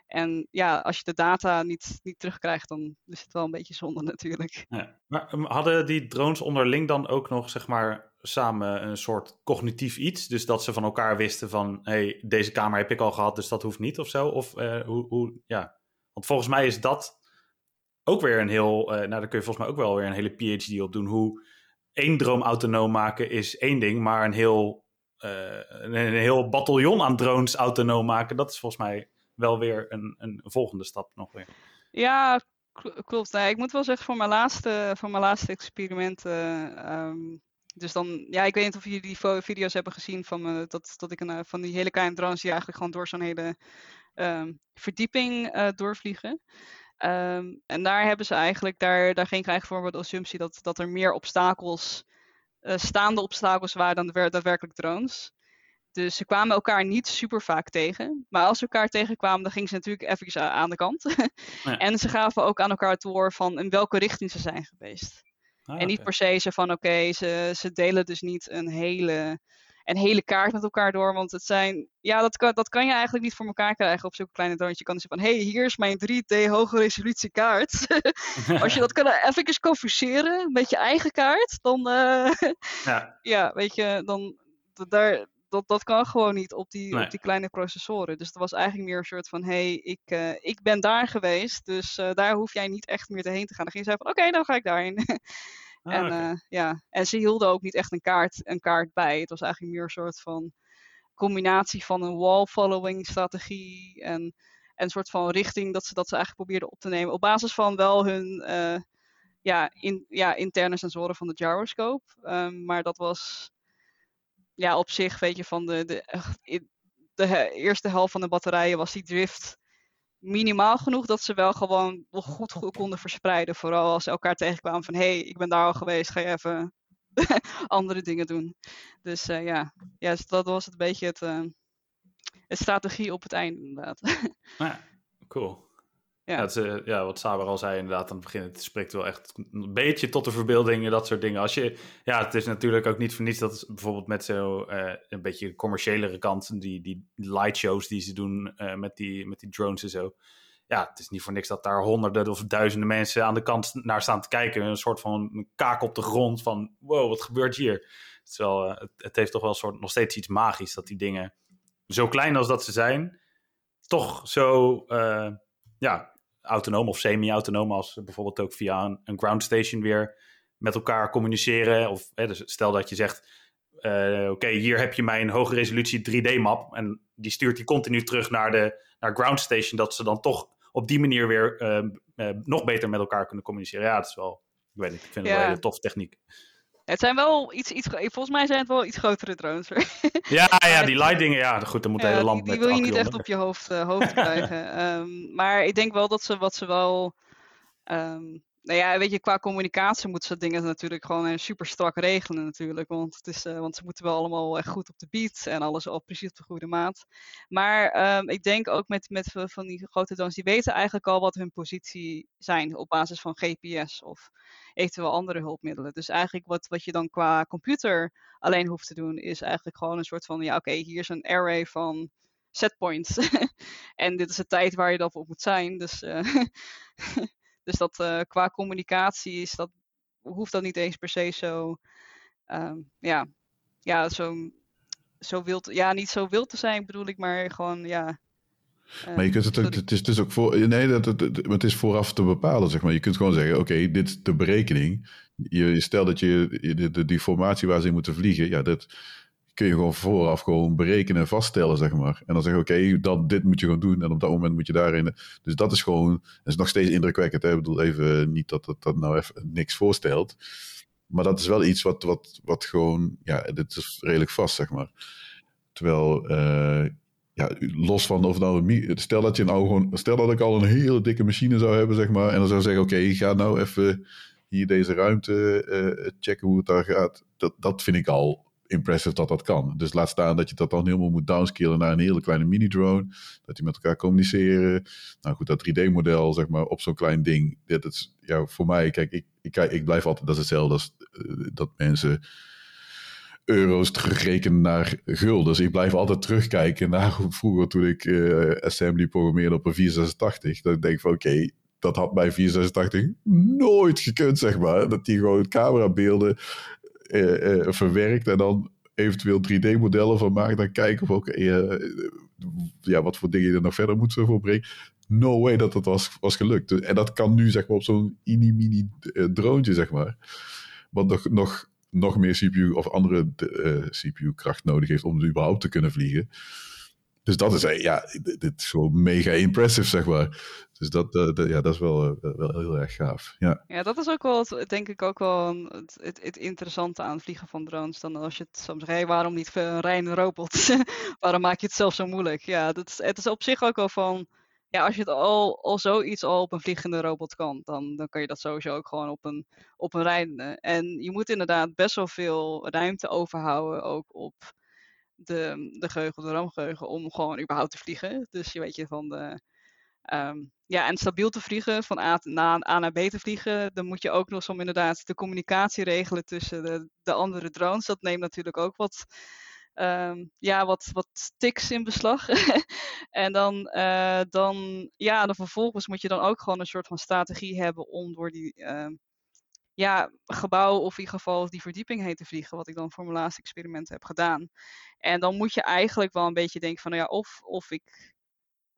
En ja, als je de data niet, niet terugkrijgt, dan is het wel een beetje zonde natuurlijk. Ja. Maar ehm, hadden die drones onderling dan ook nog, zeg maar, samen een soort cognitief iets? Dus dat ze van elkaar wisten van, hey, deze camera heb ik al gehad, dus dat hoeft niet of zo? Of uh, hoe, hoe, ja. Want volgens mij is dat ook weer een heel, uh, nou daar kun je volgens mij ook wel weer een hele PhD op doen. Hoe één droom autonoom maken is één ding, maar een heel een, een, heel bataljon aan drones autonoom maken, dat is volgens mij wel weer een, een volgende stap nog weer. Ja, klopt. Nee, ik moet wel zeggen, voor mijn laatste, voor mijn laatste experimenten. Um, dus dan, ja, ik weet niet of jullie die video's hebben gezien van me, dat, dat ik een, eh, van die hele kleine drones die eigenlijk gewoon door zo'n hele um, verdieping doorvliegen. Um, en daar hebben ze eigenlijk, daar, daar ging ik eigenlijk voor de assumptie dat, dat er meer obstakels uh, staande obstakels waren dan de, daadwerkelijk drones. Dus ze kwamen elkaar niet super vaak tegen. Maar als ze elkaar tegenkwamen, dan gingen ze natuurlijk even aan de kant. ja. En ze gaven ook aan elkaar door van in welke richting ze zijn geweest. Ah, en niet per se ze van oké, ze, ze delen dus niet een hele een hele kaart met elkaar door. Want het zijn, ja, dat kan, dat kan je eigenlijk niet voor elkaar krijgen op zo'n kleine drone. Je kan dus van, hé, hey, hier is mijn 3D hoge resolutie kaart. Als je dat kan even confuseren met je eigen kaart, dan, uh, ja. ja, weet je, dan, daar, dat, dat kan gewoon niet op die, op die kleine processoren. Dus het was eigenlijk meer een soort van: hé, hey, ik, uh, ik ben daar geweest, dus uh, daar hoef jij niet echt meer heen te gaan. Dan ging je zeggen van: oké, dan ga ik daarheen. Ah, en, okay. uh, ja. en ze hielden ook niet echt een kaart, een kaart bij. Het was eigenlijk meer een soort van combinatie van een wall-following strategie en, en een soort van richting dat ze, dat ze eigenlijk probeerden op te nemen. Op basis van wel hun uh, ja, in, ja, interne sensoren van de gyroscope. Um, maar dat was ja, op zich, weet je, van de, de, de eerste helft van de batterijen was die drift minimaal genoeg dat ze wel gewoon goed, goed konden verspreiden. Vooral als ze elkaar tegenkwamen van hé, hey, ik ben daar al geweest, ga je even andere dingen doen. Dus uh, ja. ja, dus dat was het beetje het, uh, het strategie op het einde inderdaad. ja, cool. Ja. Het, uh, ja, wat Saber al zei inderdaad aan het begin, het spreekt wel echt een beetje tot de verbeelding en dat soort dingen. Als je, ja, het is natuurlijk ook niet voor niets dat bijvoorbeeld met zo uh, een beetje commerciëlere kant, die, die lightshows die ze doen uh, met, die, met die drones en zo. Ja, het is niet voor niks dat daar honderden of duizenden mensen aan de kant naar staan te kijken. Een soort van kaak op de grond van, wow, wat gebeurt hier? Het, is wel, het heeft toch wel een soort, nog steeds iets magisch dat die dingen, zo klein als dat ze zijn, toch zo ja, autonoom of semi-autonoom, als bijvoorbeeld ook via een, een, ground station weer met elkaar communiceren. Of hè, dus stel dat je zegt, oké, hier heb je mijn hoge resolutie 3D-map. En die stuurt die continu terug naar de naar ground station. Dat ze dan toch op die manier weer nog beter met elkaar kunnen communiceren. Ja, dat is wel, ik weet niet, ik vind het wel een hele tof techniek. Het zijn wel iets, iets, volgens mij zijn het wel iets grotere drones. ja, ja, die light dingen, ja, goed, dan moet de hele land Die, die wil je niet echt op je hoofd, uh, hoofd krijgen. um, maar ik denk wel dat ze wat ze wel um, nou ja, weet je, qua communicatie moeten ze dingen natuurlijk gewoon eh, super strak regelen natuurlijk. Want, het is, uh, want ze moeten wel allemaal echt goed op de beat en alles al precies op de goede maat. Maar um, ik denk ook met, met van die grote drones, die weten eigenlijk al wat hun positie zijn op basis van GPS of eventueel andere hulpmiddelen. Dus eigenlijk wat, wat je dan qua computer alleen hoeft te doen, is eigenlijk gewoon een soort van, ja oké, hier is een array van setpoints. en dit is de tijd waar je dan op moet zijn. Dus uh, Dus dat uh, qua communicatie is dat, hoeft dat niet eens per se zo, um, ja, ja, zo, zo wild, ja, niet zo wild te zijn bedoel ik, maar gewoon, ja. Uh, maar je kunt het, ook, het, is, het is ook voor, nee, dat, het, het is vooraf te bepalen, zeg maar. Je kunt gewoon zeggen, oké, okay, dit is de berekening. Je, stel dat je de, de, die formatie waar ze in moeten vliegen, ja, dat kun je gewoon vooraf gewoon berekenen en vaststellen, zeg maar. En dan zeggen oké, dat dit moet je gewoon doen en op dat moment moet je daarin. Dus dat is gewoon, dat is nog steeds indrukwekkend. Hè? Ik bedoel even niet dat dat, dat nou even niks voorstelt. Maar dat is wel iets wat, wat, wat gewoon, ja, dit is redelijk vast, zeg maar. Terwijl, uh, ja, los van of nou, stel dat je nou gewoon, stel dat ik al een hele dikke machine zou hebben, zeg maar, en dan zou zeggen, oké, okay, ga nou even hier deze ruimte uh, checken hoe het daar gaat. Dat, dat vind ik al impressive dat dat kan. Dus laat staan dat je dat dan helemaal moet downscalen naar een hele kleine mini-drone. Dat die met elkaar communiceren. Nou goed, dat 3D-model, zeg maar, op zo'n klein ding. Dit is, ja, voor mij, kijk, ik, ik, ik blijf altijd, dat hetzelfde als uh, dat mensen euro's terugrekenen naar gulden. Dus ik blijf altijd terugkijken naar vroeger toen ik uh, assembly programmeerde op een 486. Dat ik denk van, oké, dat had bij 486 nooit gekund, zeg maar. Dat die gewoon camerabeelden uh, verwerkt en dan eventueel 3D-modellen van maakt. Dan kijken of ook uh, ja, wat voor dingen je er nog verder moet voor brengen. No way dat dat was, was gelukt. En dat kan nu zeg maar op zo'n mini-mini droontje, zeg maar. Wat nog, nog, nog meer CPU of andere CPU-kracht nodig heeft om überhaupt te kunnen vliegen. Dus dat is, ja, dit is gewoon mega impressive, zeg maar. Dus dat, uh, ja, dat is wel, uh, wel heel erg gaaf. Ja. ja, dat is ook wel, denk ik, ook wel het, het, het interessante aan vliegen van drones. Dan als je het soms hey, waarom niet een reine robot? waarom maak je het zelf zo moeilijk? Ja, dat het is op zich ook wel van, ja, als je het al, al zoiets al op een vliegende robot kan, dan, dan kan je dat sowieso ook gewoon op een, op een rijdende. En je moet inderdaad best wel veel ruimte overhouden, ook op de, de geheugen, de ramgeheugen, om gewoon überhaupt te vliegen. Dus je weet je van de. Um, ja, en stabiel te vliegen, van A, naar B te vliegen, dan moet je ook nog zo inderdaad de communicatie regelen tussen de, de andere drones. Dat neemt natuurlijk ook wat, um, ja, wat, wat tics in beslag. en dan, uh, dan, ja, dan vervolgens moet je dan ook gewoon een soort van strategie hebben om door die, uh, ja, gebouw of in ieder geval die verdieping heen te vliegen, wat ik dan voor mijn laatste experiment heb gedaan. En dan moet je eigenlijk wel een beetje denken van, nou ja, of, of ik,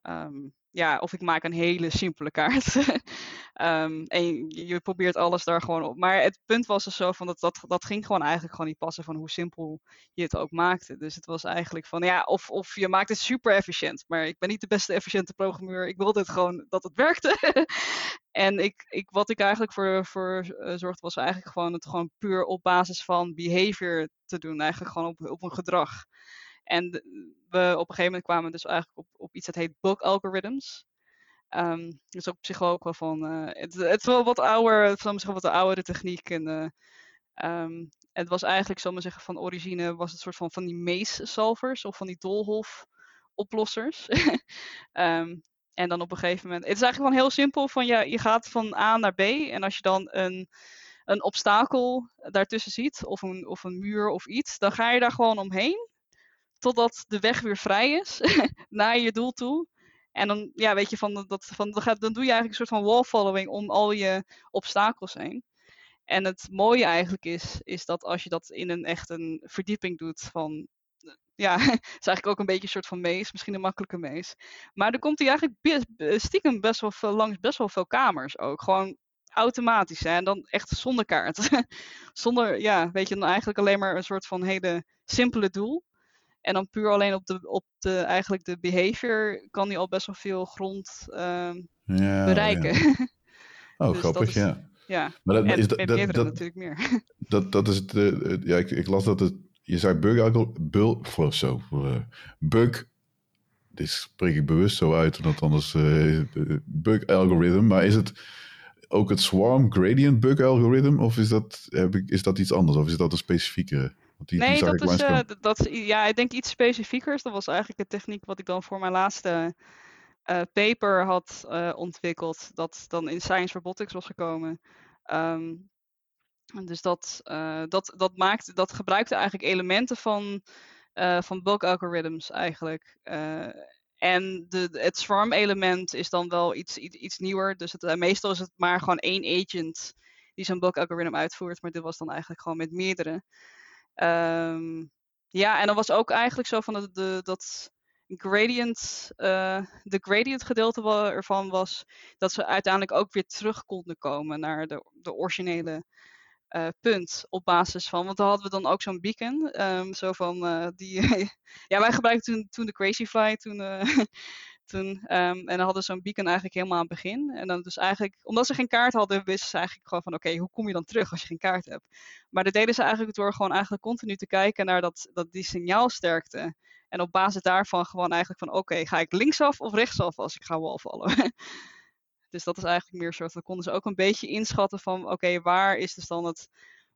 um, ja, of ik maak een hele simpele kaart. um, en je, probeert alles daar gewoon op. Maar het punt was dus zo van, dat, dat, dat ging gewoon eigenlijk gewoon niet passen van hoe simpel je het ook maakte. Dus het was eigenlijk van, ja, of, of je maakt het super efficiënt. Maar ik ben niet de beste efficiënte programmeur. Ik wilde het gewoon dat het werkte. En ik, ik, wat ik eigenlijk voor, voor uh, zorgde was eigenlijk gewoon het gewoon puur op basis van behavior te doen. Eigenlijk gewoon op, op een gedrag. En op een gegeven moment kwamen dus eigenlijk op, op iets dat heet bulk algorithms. Um, dus op zich ook wel van. Uh, het, het, is wel wat ouder, het is wat de oudere techniek. En uh, um, het was eigenlijk, zal maar zeggen, van origine was het soort van van die maze solvers of van die doolhof oplossers. um, En dan op een gegeven moment. Het is eigenlijk gewoon heel simpel. Van ja, je gaat van A naar B. En als je dan een, een obstakel daartussen ziet, of een, of een muur of iets, dan ga je daar gewoon omheen. Totdat de weg weer vrij is naar je doel toe. En dan, ja, weet je, van, dat, van, dan, doe je eigenlijk een soort van wall following om al je obstakels heen. En het mooie eigenlijk is, is dat als je dat in een echt een verdieping doet van ja, het is eigenlijk ook een beetje een soort van mees, misschien een makkelijke mees. Maar dan komt hij eigenlijk stiekem best wel langs best wel veel kamers ook. Gewoon automatisch. Hè? En dan echt zonder kaart. zonder, ja, weet je, dan eigenlijk alleen maar een soort van hele simpele doel. En dan puur alleen op de, op de, eigenlijk de behavior kan hij al best wel veel grond ehm, ja, bereiken. Ja. Oh, dus grappig, ja. Ja, maar dat, en is dat, dat, dat, natuurlijk meer. Dat, dat is het, uh, ja, ik, ik, las dat het, je zei bug, bug, zo, uh, bug, dit spreek ik bewust zo uit, omdat anders uh, bug algorithm, maar is het ook het swarm gradient bug algorithm of is dat, heb ik, is dat iets anders of is dat een specifieke? Die, nee, dat is, uh, dat, ja, ik denk iets specifiekers. Dat was eigenlijk de techniek wat ik dan voor mijn laatste uh, paper had uh, ontwikkeld. Dat dan in Science Robotics was gekomen. Um, dus dat, dat, dat, maakt, dat gebruikte eigenlijk elementen van, van bulk algorithms eigenlijk. en de, het swarm element is dan wel iets, iets, iets nieuwer. Dus het, meestal is het maar gewoon één agent die zo'n bulk algorithm uitvoert. Maar dit was dan eigenlijk gewoon met meerdere. Um, ja, en dan was ook eigenlijk zo van de, de dat gradient, uh, de gradient gedeelte ervan was dat ze uiteindelijk ook weer terug konden komen naar de, de originele uh, punt op basis van, want dan hadden we dan ook zo'n beacon, um, zo van uh, die, ja wij gebruikten toen, toen de Crazy Fly, toen ehm, en dan hadden ze zo'n beacon eigenlijk helemaal aan het begin. En dan dus eigenlijk, omdat ze geen kaart hadden, wisten ze eigenlijk gewoon van oké, hoe kom je dan terug als je geen kaart hebt? Maar dat deden ze eigenlijk door gewoon eigenlijk continu te kijken naar dat, dat die signaalsterkte. En op basis daarvan gewoon eigenlijk van oké, ga ik linksaf of rechtsaf als ik ga walvallen? dus dat is eigenlijk meer soort, dan konden ze ook een beetje inschatten van oké, waar is dus dan het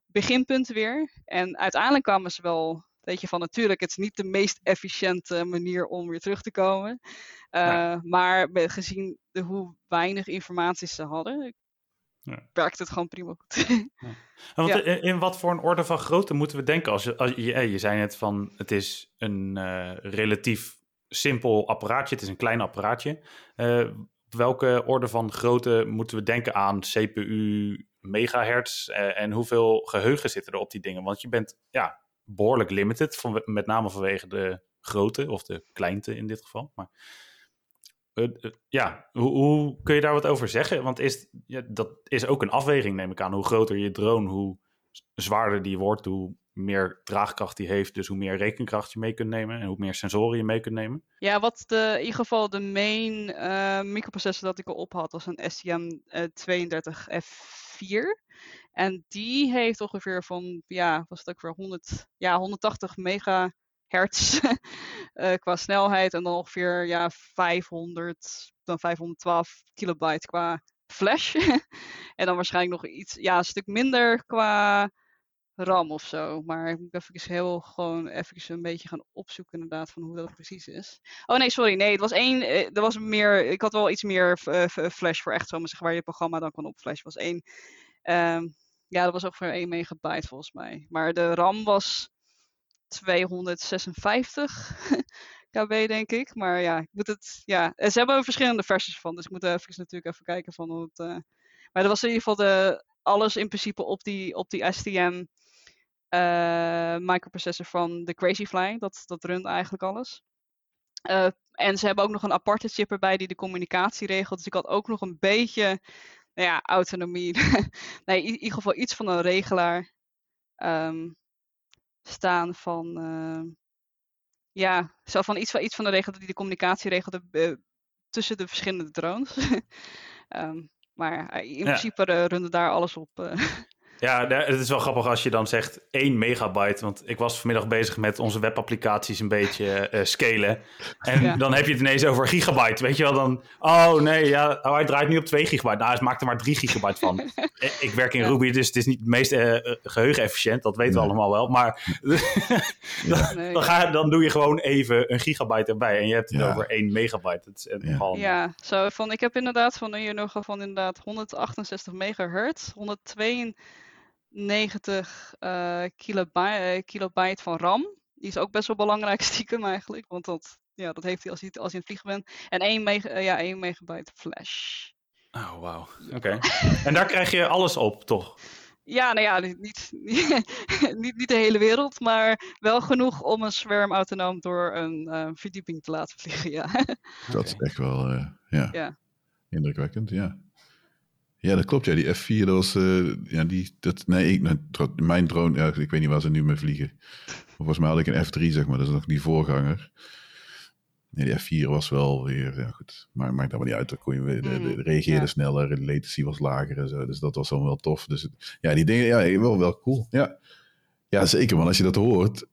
beginpunt weer? En uiteindelijk kwamen ze wel Weet je van natuurlijk, het is niet de meest efficiënte manier om weer terug te komen. Uh, Maar gezien de, hoe weinig informatie ze hadden, ja. werkt het gewoon prima goed. Ja. Want in, wat voor een orde van grootte moeten we denken? Als je, als je, je zei net van het is een uh, relatief simpel apparaatje, het is een klein apparaatje. Uh, welke orde van grootte moeten we denken aan CPU, megahertz en hoeveel geheugen zitten er op die dingen? Want je bent ja, behoorlijk limited, van, met name vanwege de grootte of de kleinte in dit geval. Maar uh, ja, hoe, hoe, kun je daar wat over zeggen? Want is, ja, dat is ook een afweging, neem ik aan. Hoe groter je drone, hoe zwaarder die wordt, hoe meer draagkracht die heeft, dus hoe meer rekenkracht je mee kunt nemen en hoe meer sensoren je mee kunt nemen. Ja, wat de, in ieder geval de main uh, microprocessor dat ik erop had, was een STM32F4. En die heeft ongeveer van, ja, was het ook weer 100, ja, 180 megahertz uh, qua snelheid. En dan ongeveer ja, 500, dan 512 kilobyte qua flash. en dan waarschijnlijk nog iets, ja, een stuk minder qua RAM of zo. Maar ik moet even heel gewoon even een beetje gaan opzoeken inderdaad van hoe dat precies is. Oh nee, sorry. Nee, het was één. Eh, er was meer. Ik had wel iets meer uh, flash voor echt zo maar zeggen waar je programma dan kan opflashen. Was één. Um, ja, dat was ook voor 1 megabyte volgens mij. Maar de RAM was 256 kb, denk ik. Maar ja, ik moet het. Ja, ze hebben er verschillende versies van. Dus ik moet even natuurlijk even kijken van het. Uh... Maar dat was in ieder geval de, alles in principe op die, op die STM eh, microprocessor van de Crazyfly. Dat, dat runt eigenlijk alles. Uh, en ze hebben ook nog een aparte chip erbij die de communicatie regelt. Dus ik had ook nog een beetje nou ja, autonomie. nee, in ieder geval iets van een regelaar um, staan van. Uh, ja, zo van iets van, iets van de regel die de communicatie regelt uh, tussen de verschillende drones. um, maar eh, in principe uh, runnen daar alles op. Ja, het is wel grappig als je dan zegt 1 megabyte. Want ik was vanmiddag bezig met onze webapplicaties een beetje uh, scalen. En dan heb je het ineens over gigabyte. Weet je wel, dan... Oh nee, ja, oh, hij draait nu op 2 gigabyte. Nou, hij maakt er maar 3 gigabyte van. Eh, ik werk in Ruby, dus het is niet het meest uh, geheugen-efficiënt. Dat weten we allemaal wel. Maar dan, dan, ga, dan doe je gewoon even een gigabyte erbij. En je hebt het over 1 megabyte. Dat is ja. ja, zo van... Ik heb inderdaad van hier nog van inderdaad 168 megahertz. 192 90 uh, kilobyte, kilobyte van RAM. Die is ook best wel belangrijk stiekem eigenlijk. Want dat, ja, dat heeft hij als, hij als je in het vliegen bent. En 1, mega, uh, ja, 1 megabyte flash. Oh, wauw. Oké. en daar krijg je alles op, toch? Ja, nou ja, niet, niet, niet, niet, de hele wereld, maar wel genoeg om een zwerm autonoom door een uh, verdieping te laten vliegen, ja. Dat is echt wel, uh, ja, ja, indrukwekkend, ja. Ja, dat klopt. Ja, die F4, dat was. Uh, ja, die, dat, nee, ik, mijn drone. Ja, ik weet niet waar ze nu mee vliegen. Volgens mij had ik een F3, zeg maar. Dat is nog die voorganger. Nee, die F4 was wel weer. Ja, goed. Maar maakt dat maar niet uit. Dan kon je, de, de, de mm, reageerde sneller. De latency was lager en zo. Dus dat was dan wel tof. Dus ja, die dingen. Ja, wel, wel cool. Ja. ja, zeker. Want als je dat hoort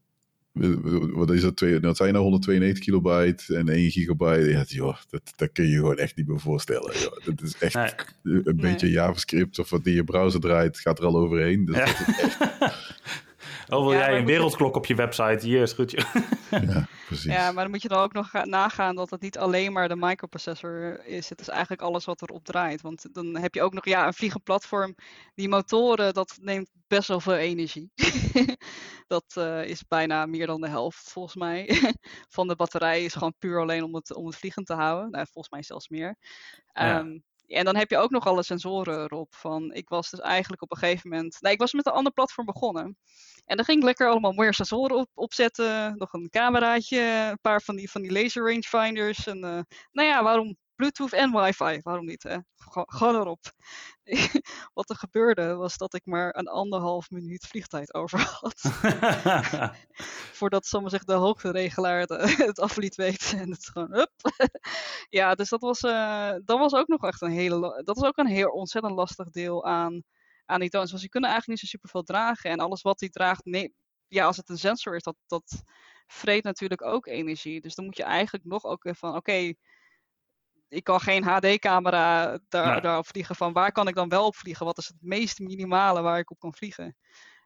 wat is dat? Twee, dat zijn nou 192 kilobyte en 1 gigabyte. Ja, joh, dat, dat kun je gewoon echt niet meer voorstellen. Joh. Dat is echt een beetje JavaScript of wat die je browser draait, gaat er al overheen. Dus ja. dat is echt... Oh, wil jij een wereldklok op je website? Hier is goed. ja, precies. Ja, maar dan moet je dan ook nog nagaan dat het niet alleen maar de microprocessor is. Het is eigenlijk alles wat erop draait. Want dan heb je ook nog ja, een vliegend platform. Die motoren, dat neemt best wel veel energie. dat uh, is bijna meer dan de helft, volgens mij. van de batterij is gewoon puur alleen om het, om het vliegend te houden. Nou, volgens mij zelfs meer. Ja. En dan heb je ook nog alle sensoren erop. Van, ik was dus eigenlijk op een gegeven moment. Nee, ik was met een ander platform begonnen. En dan ging ik lekker allemaal mooie sensoren op, opzetten. Nog een cameraatje, een paar van die, van die laser rangefinders. En uh, nou ja, waarom Bluetooth en wifi? Waarom niet? Hè? Gewoon erop. Wat er gebeurde was dat ik maar een anderhalf minuut vliegtijd over had. Voordat zomaar zich de hoogteregelaar het, het af liet weten. En het gewoon, ja, dus dat was, uh, dat was ook nog echt een hele. Dat is ook een heel ontzettend lastig deel aan aan die toons. Want die kunnen eigenlijk niet zo super veel dragen. En alles wat die draagt, nee, ja, als het een sensor is, dat, dat vreet natuurlijk ook energie. Dus dan moet je eigenlijk nog ook van, oké, ik kan geen HD-camera daar, daarop vliegen. Van waar kan ik dan wel op vliegen? Wat is het meest minimale waar ik op kan vliegen?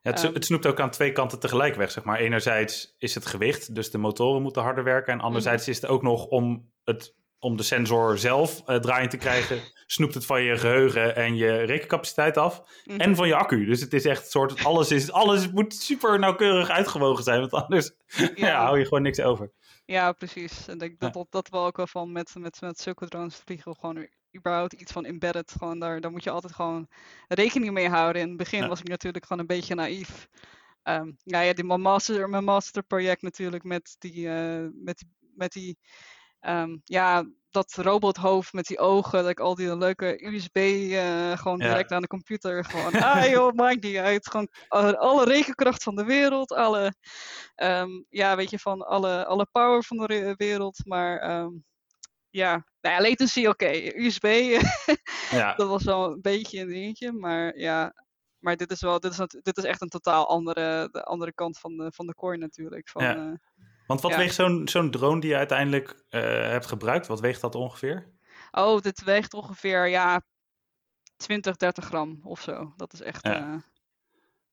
Ja, het, um, het, snoept ook aan twee kanten tegelijk weg, zeg maar. Enerzijds is het gewicht, dus de motoren moeten harder werken. En anderzijds mhm. is het ook nog om het om de sensor zelf uh, draaiend te krijgen, snoept het van je geheugen en je rekencapaciteit af. Mhm. En van je accu. Dus het is echt soort, alles, is, alles moet super nauwkeurig uitgewogen zijn, want anders ja. hou je gewoon niks over. Ja, precies. En denk dat, dat, dat wel ook wel van met, met, met zulke drones vliegen gewoon überhaupt iets van embedded. Gewoon daar, daar moet je altijd gewoon rekening mee houden. In het begin was ik natuurlijk gewoon een beetje naïef. Um, ja, ja, die, mijn, master, mijn masterproject natuurlijk met die, uh, met die, met die Um, ja, dat robothoofd met die ogen, dat ik al die leuke USB uh, eh, gewoon direct aan de computer gewoon, ah joh, maakt niet uit. Gewoon alle rekenkracht van de wereld, alle, um, ja, weet je, van alle, alle power van de wereld, maar um, ja, nou ja, latency oké, okay. USB, ja. dat was wel een beetje een dingetje, maar ja, maar dit is wel, dit is, dit is echt een totaal andere, de andere kant van de, van de coin natuurlijk. Van, ja. Uh, want wat weegt zo'n zo'n drone die je uiteindelijk uh, hebt gebruikt? Wat weegt dat ongeveer? Oh, dit weegt ongeveer ja, 20, 30 gram of zo. Dat is echt. Ja. Uh,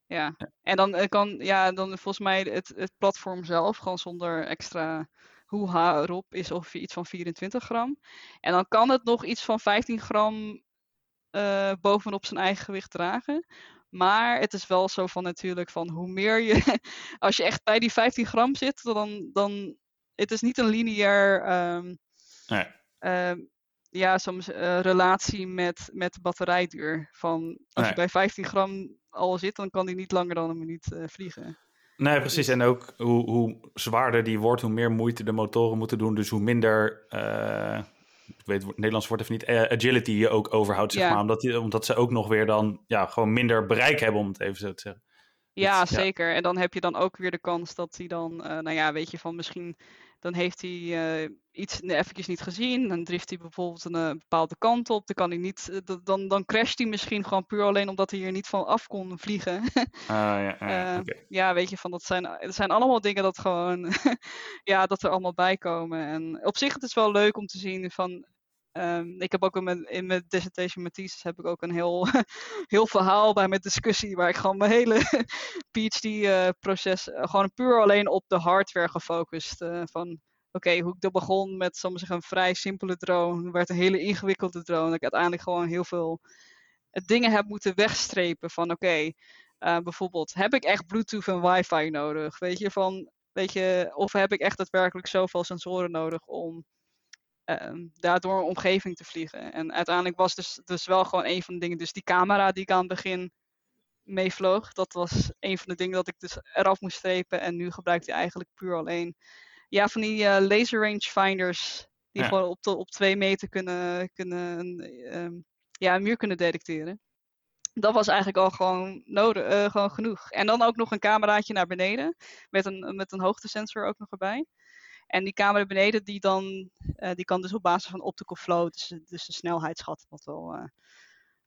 ja. En dan uh, kan, ja, dan volgens mij het, het platform zelf, gewoon zonder extra hoeha erop, is ongeveer iets van 24 gram. En dan kan het nog iets van 15 gram uh, bovenop zijn eigen gewicht dragen. Maar het is wel zo van natuurlijk van hoe meer je, als je echt bij die 15 gram zit, dan, dan het is niet een lineair, um, nee. uh, ja, soms uh, relatie met, met batterijduur. Van als je bij 15 gram al zit, dan kan die niet langer dan een minuut uh, vliegen. Nee, precies. En ook hoe, hoe zwaarder die wordt, hoe meer moeite de motoren moeten doen. Dus hoe minder uh, ik weet het Nederlands woord even niet, uh, agility je ook overhoudt, zeg maar. Omdat, die, omdat ze ook nog weer dan ja, gewoon minder bereik hebben, om het even zo te zeggen. Ja, zeker. En dan heb je dan ook weer de kans dat hij dan, uh, nou ja, weet je, van misschien dan heeft hij uh, iets eventjes niet gezien. Dan drift hij bijvoorbeeld een, een bepaalde kant op. Dan, kan hij niet, dan, dan crasht hij misschien gewoon puur alleen omdat hij er niet van af kon vliegen. Ah, ja, ja, ja, weet je, van dat zijn, dat zijn allemaal dingen dat gewoon, ja, dat er allemaal bij komen. En op zich het is wel leuk om te zien van, Um, ik heb ook in mijn, in mijn dissertation met thesis heb ik ook een heel, heel verhaal bij mijn discussie waar ik gewoon mijn hele PhD-proces uh, uh, gewoon puur alleen op de hardware gefocust. Uh, van oké, hoe ik dat begon met soms een vrij simpele drone, werd een hele ingewikkelde drone. Dat ik uiteindelijk gewoon heel veel dingen heb moeten wegstrepen van oké, bijvoorbeeld heb ik echt Bluetooth en wifi nodig? Weet je, van, weet je, of heb ik echt daadwerkelijk zoveel sensoren nodig om daardoor een omgeving te vliegen. En uiteindelijk was dus, dus wel gewoon een van de dingen, dus die camera die ik aan het begin meevloog, dat was een van de dingen dat ik dus eraf moest strepen. En nu gebruikt hij eigenlijk puur alleen, ja, van die uh, laser rangefinders die gewoon op, de, op twee meter kunnen, kunnen um, ja, een muur kunnen detecteren. Dat was eigenlijk al gewoon, nodig, gewoon genoeg. En dan ook nog een cameraatje naar beneden, met een, met een hoogtesensor ook nog erbij. En die camera beneden, die, dan, die kan dus op basis van optical flow, dus, dus de snelheid schatten, wat wel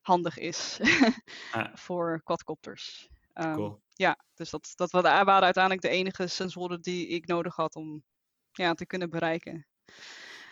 handig is voor quadcopters. Um, Ja, dus dat, dat waren uiteindelijk de enige sensoren die ik nodig had om ja, te kunnen bereiken.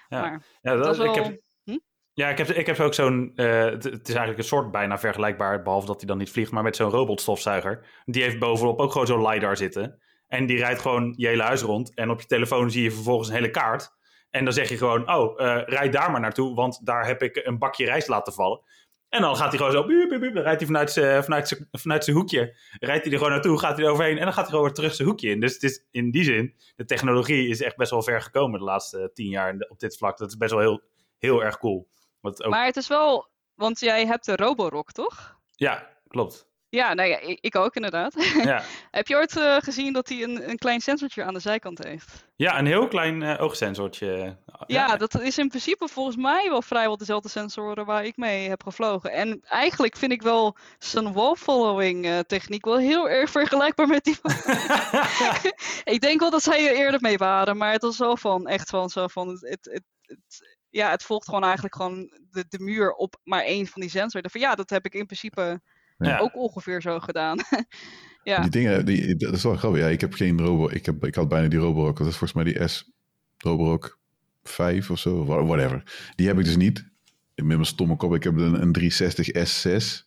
Ja, maar, ja dat, ik heb, hm? ja ik, heb, ik heb ook zo'n. Uh, het, is eigenlijk een soort bijna vergelijkbaar, behalve dat hij dan niet vliegt, maar met zo'n robotstofzuiger. Die heeft bovenop ook gewoon zo'n LiDAR zitten. En die rijdt gewoon je hele huis rond. En op je telefoon zie je vervolgens een hele kaart. En dan zeg je gewoon: Oh, uh, rijd daar maar naartoe, want daar heb ik een bakje rijst laten vallen. En dan gaat hij gewoon zo, buup, buup, buup, dan rijdt hij vanuit zijn vanuit vanuit hoekje. Rijdt hij er gewoon naartoe, gaat hij er overheen en dan gaat hij gewoon weer terug zijn hoekje in. Dus het is in die zin, de technologie is echt best wel ver gekomen de laatste tien jaar op dit vlak. Dat is best wel heel, heel erg cool. ook... Maar het is wel, want jij hebt de Roborock, toch? Ja, klopt. Ja, nou ja, ik, ik ook inderdaad. Ja. Heb je ooit uh, gezien dat hij een, een klein sensortje aan de zijkant heeft? Ja, een heel klein uh, oogsensortje. Ja, dat is in principe volgens mij wel vrijwel dezelfde sensoren waar ik mee heb gevlogen. En eigenlijk vind ik wel zijn wall-following uh, techniek wel heel erg vergelijkbaar met die van... ik denk wel dat zij er eerder mee waren, maar het was wel van, echt van zo van... Het, het, het, ja, het volgt gewoon eigenlijk gewoon de, de muur op maar één van die sensoren. Van ja, dat heb ik in principe ja. Ook ongeveer zo gedaan. ja. Die dingen, die, dat is wel grappig. Ja, ik heb geen Robo. Ik, heb, ik had bijna die Roborock. Dat is volgens mij die S Roborock 5 of zo. Whatever. Die heb ik dus niet. Met mijn stomme kop. Ik heb een, een 360 S6.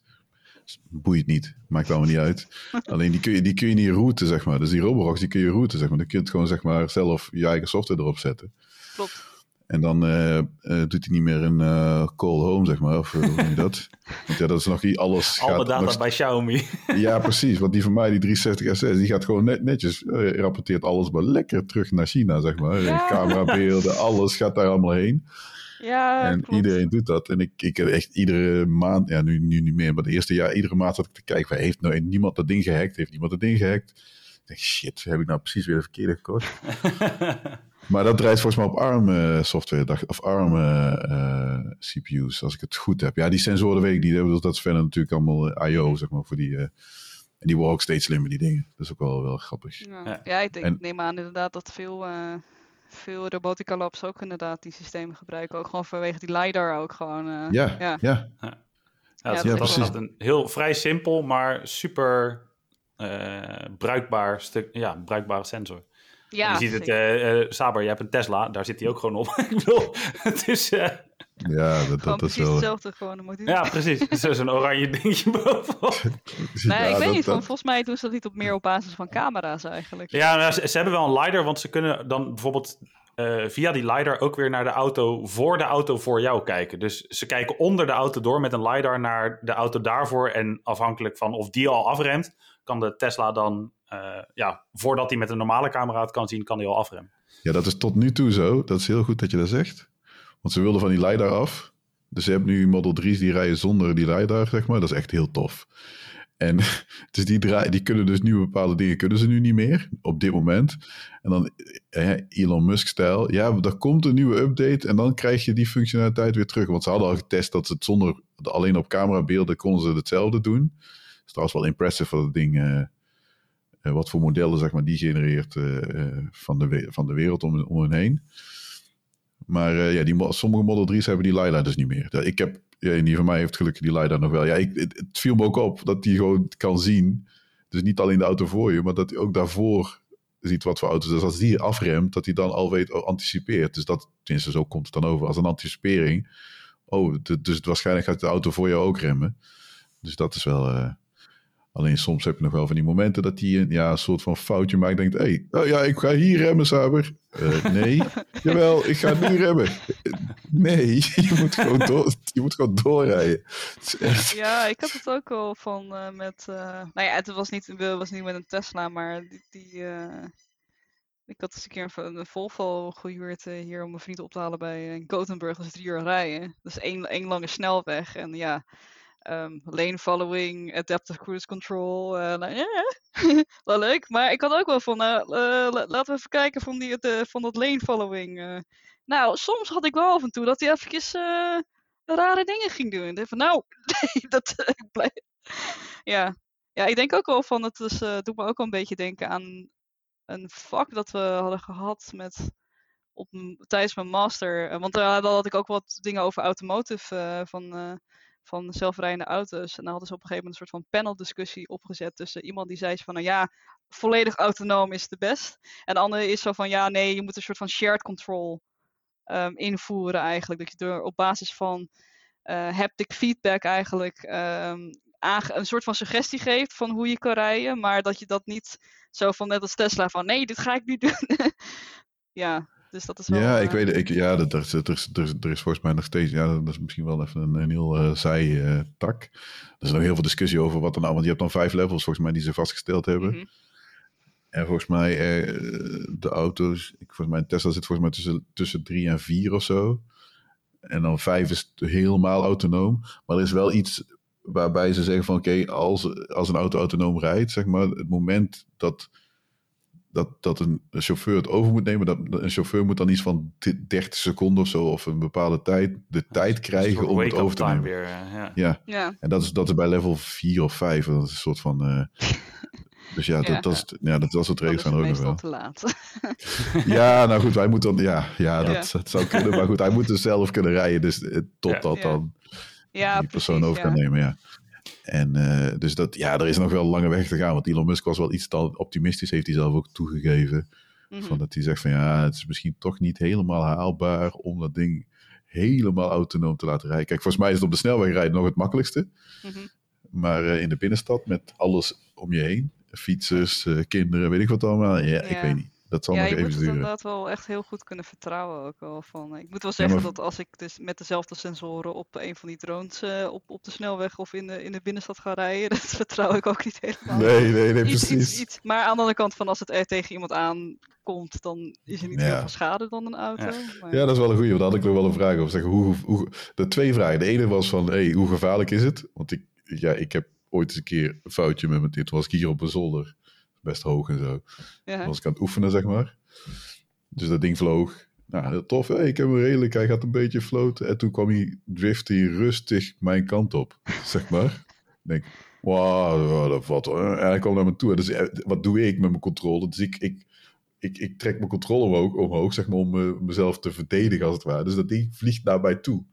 Boeit niet. Maakt allemaal niet uit. Alleen die kun, je, die kun je niet routen, zeg maar. Dus die Roborocks, die kun je routen, zeg maar. Dan kun je het gewoon, zeg maar, zelf je eigen software erop zetten. Klopt. En dan uh, uh, doet hij niet meer een uh, call home, zeg maar. Of hoe je dat? Want ja, dat is nog niet alles. Alle data nog... bij Xiaomi. ja, precies. Want die van mij, die 360 SS, die gaat gewoon net, netjes, rapporteert alles maar lekker terug naar China, zeg maar. Ja. Camerabeelden, alles gaat daar allemaal heen. Ja, en klopt. iedereen doet dat. En ik, ik heb echt iedere maand, ja, nu, nu niet meer, maar de eerste jaar, iedere maand zat ik te kijken. Heeft nou niemand dat ding gehackt? Heeft niemand dat ding gehackt? Ik denk, shit, heb ik nou precies weer de verkeerde gekocht? Maar dat draait volgens mij op ARM uh, software, of ARM uh, CPU's, als ik het goed heb. Ja, die sensoren weet ik niet. Dat is verder natuurlijk allemaal I.O., zeg maar, voor die... en die worden ook steeds slimmer, die dingen. Dat is ook wel, wel grappig. Ja, ja. ik denk, neem aan inderdaad dat veel, veel robotica labs ook inderdaad die systemen gebruiken. Ook gewoon vanwege die LiDAR ook gewoon. ja, ja. ja. ja. ja het is een heel vrij simpel, maar super bruikbaar stuk, ja, bruikbare sensor. Ja, je ziet het, uh, uh, Saber, je hebt een Tesla, daar zit hij ook gewoon op. ik bedoel, het is... Uh, ja, dat, dat is wel... hetzelfde gewoon. Ja, precies. Zo'n oranje dingje bovenop. nee, ik weet niet, volgens mij doen ze dat niet op meer op basis van camera's eigenlijk. Ja, nou, ze, ze, hebben wel een LiDAR, want ze kunnen dan bijvoorbeeld via die LiDAR ook weer naar de auto voor de auto voor jou kijken. Dus ze kijken onder de auto door met een LiDAR naar de auto daarvoor. En afhankelijk van of die al afremt, kan de Tesla dan uh, ja, voordat hij met een normale camera het kan zien, kan hij al afremmen. Ja, dat is tot nu toe zo. Dat is heel goed dat je dat zegt. Want ze wilden van die LiDAR af. Dus ze hebben nu Model 3's die rijden zonder die LiDAR, zeg maar. Dat is echt heel tof. En dus die, draai, die kunnen dus nu bepaalde dingen kunnen ze nu niet meer op dit moment. En dan eh, Elon Musk-stijl. Ja, er komt een nieuwe update en dan krijg je die functionaliteit weer terug. Want ze hadden al getest dat ze het zonder alleen op camerabeelden konden ze hetzelfde doen. Is trouwens wel impressive wat het ding uh, uh, wat voor modellen zeg maar, die genereert uh, van, de, van de wereld om, om hen heen. Maar ja, die, sommige Model 3's hebben die LiDAR dus niet meer. Ik heb, ja, mij heeft gelukkig die LiDAR nog wel. Ja, ik, het, viel me ook op dat die gewoon kan zien. Dus niet alleen de auto voor je, maar dat hij ook daarvoor ziet wat voor auto's. Dus als die afremt, dat hij dan al weet, oh, anticipeert. Dus dat, tenminste zo komt het dan over, als een anticipering. Oh, dus waarschijnlijk gaat de auto voor jou ook remmen. Dus dat is wel, Alleen soms heb je nog wel van die momenten dat hij een, ja, een soort van foutje maakt. Denkt, hé, hey, oh ja, ik ga hier remmen, Saber. Uh, nee, jawel, ik ga nu remmen. Nee, je moet gewoon, door, je moet gewoon doorrijden. Ja, ik had het ook al van uh, met... Uh, nou ja, het was niet, was niet met een Tesla, maar die... die ik had eens een keer een, een Volvo gehuurd hier om mijn vriend op te halen bij Gothenburg. Dat is drie uur rijden. Dat is één, één lange snelweg. En ja, Um, lane following, adaptive cruise control. Uh, wel leuk. Maar ik had ook wel van, uh, laten we even kijken van, die, van dat lane following. nou, soms had ik wel af en toe dat hij eventjes rare dingen ging doen. En van, nou, dat blijf... Ja. ja, ik denk ook wel van, het is, doet me ook wel een beetje denken aan een vak dat we hadden gehad met op, tijdens mijn master. Want daar had ik ook wat dingen over automotive van, van zelfrijdende auto's. En dan hadden ze op een gegeven moment een soort van paneldiscussie opgezet tussen iemand die zei van, nou ja, volledig autonoom is de best. En de andere is zo van, ja, nee, je moet een soort van shared control um, invoeren eigenlijk. Dat je er op basis van uh, haptic feedback eigenlijk um, een soort van suggestie geeft van hoe je kan rijden. Maar dat je dat niet zo van net als Tesla van, nee, dit ga ik nu doen. ja, dus dat is wel... Ja, ik weet ik, ja, dat, er, er, er, er is volgens mij nog steeds, ja, dat is misschien wel even een, een heel uh, zijtak. Uh, er is nog heel veel discussie over wat er nou, want je hebt dan vijf levels volgens mij die ze vastgesteld hebben. Mm -hmm. En volgens mij uh, de auto's, ik, volgens mij Tesla zit volgens mij tussen, tussen drie en vier of zo. En dan vijf is helemaal autonoom. Maar er is wel iets waarbij ze zeggen van oké, okay, als, als een auto autonoom rijdt, zeg maar, het moment dat dat, dat een, een, chauffeur het over moet nemen. Dat, een chauffeur moet dan iets van 30 seconden of zo, of een bepaalde tijd, de tijd krijgen om het over te nemen. Weer, ja. ja. Ja. en dat is, dat is bij level 4 of 5. Dat is een soort van. Uh, dus ja, dat, dat, is, ja, dat was het regels van ook nog wel. te laat. ja, nou goed, wij moeten dan. Ja, ja, dat, dat zou kunnen. Maar goed, hij moet dus zelf kunnen rijden. Dus totdat dan die persoon precies, over kan nemen. Ja. En uh, dus dat, ja, er is nog wel een lange weg te gaan. Want Elon Musk was wel iets te optimistisch, heeft hij zelf ook toegegeven. Mm -hmm. Van dat hij zegt van ja, het is misschien toch niet helemaal haalbaar om dat ding helemaal autonoom te laten rijden. Kijk, volgens mij is het op de snelweg rijden nog het makkelijkste. Mm -hmm. Maar uh, in de binnenstad met alles om je heen, fietsers, uh, kinderen, weet ik wat allemaal. Ja, ja. ik weet niet. Dat zal ja, nog je even moet het duren. inderdaad wel echt heel goed kunnen vertrouwen ook wel van. Ik moet wel zeggen Ja, maar- dat als ik dus met dezelfde sensoren op een van die drones eh, op, op de snelweg of in de, in de binnenstad ga rijden, dat vertrouw ik ook niet helemaal. Nee, nee, nee, Iets, precies. iets, iets. Maar aan de andere kant van als het er tegen iemand aankomt, dan is er niet Ja. heel veel schade dan een auto. Ja. Maar- Ja, dat is wel een goeie. want Daar had ik nog wel een vraag over. Zeggen, hoe, hoe, de twee vragen. De ene was van, hey, hoe gevaarlijk is het? Want ik, ja, ik heb ooit eens een keer een foutje met mijn... Toen was ik hier op een zolder. Best hoog en zo. ja. Was ik aan het oefenen, zeg maar. Dus dat ding vloog. Nou, heel tof. Hey, ik heb hem redelijk. Hij gaat een beetje floten. En toen kwam hij, drift hij rustig mijn kant op, zeg maar. Ik denk, wauw, dat valt. En hij kwam naar me toe. En dus, eh, wat doe ik met mijn controle? Dus ik, ik, ik, ik trek mijn controle omhoog, omhoog zeg maar, om eh, mezelf te verdedigen, als het ware. Dus dat ding vliegt naar mij toe.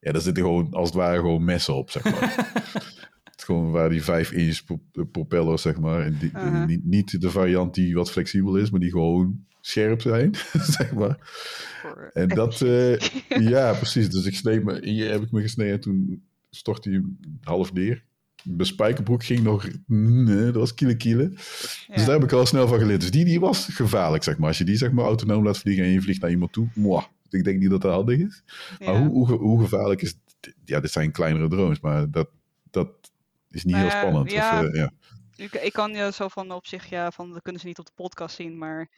Ja, daar zitten gewoon, als het ware, gewoon messen op, zeg maar. Gewoon waar die 5 inch pro- propellers, zeg maar. En die, niet, niet de variant die wat flexibel is, maar die gewoon scherp zijn, zeg maar. voor En dat, eh, ja, precies. Dus ik sneed me, hier heb ik me gesneden en toen stort hij half neer. Mijn spijkerbroek ging nog, nee, dat was kiele kiele. Dus daar heb ik al snel van geleerd. Dus die, die was gevaarlijk, zeg maar. Als je die zeg maar autonoom laat vliegen en je vliegt naar iemand toe, mwah. Ik denk niet dat dat handig is. Maar hoe, hoe, hoe gevaarlijk is? Ja, dit zijn kleinere drones, maar dat, dat is niet heel ja, spannend. ja. Of, eh, ja. Ik, ik kan je zo van op zich, ja, van dat kunnen ze niet op de podcast zien, maar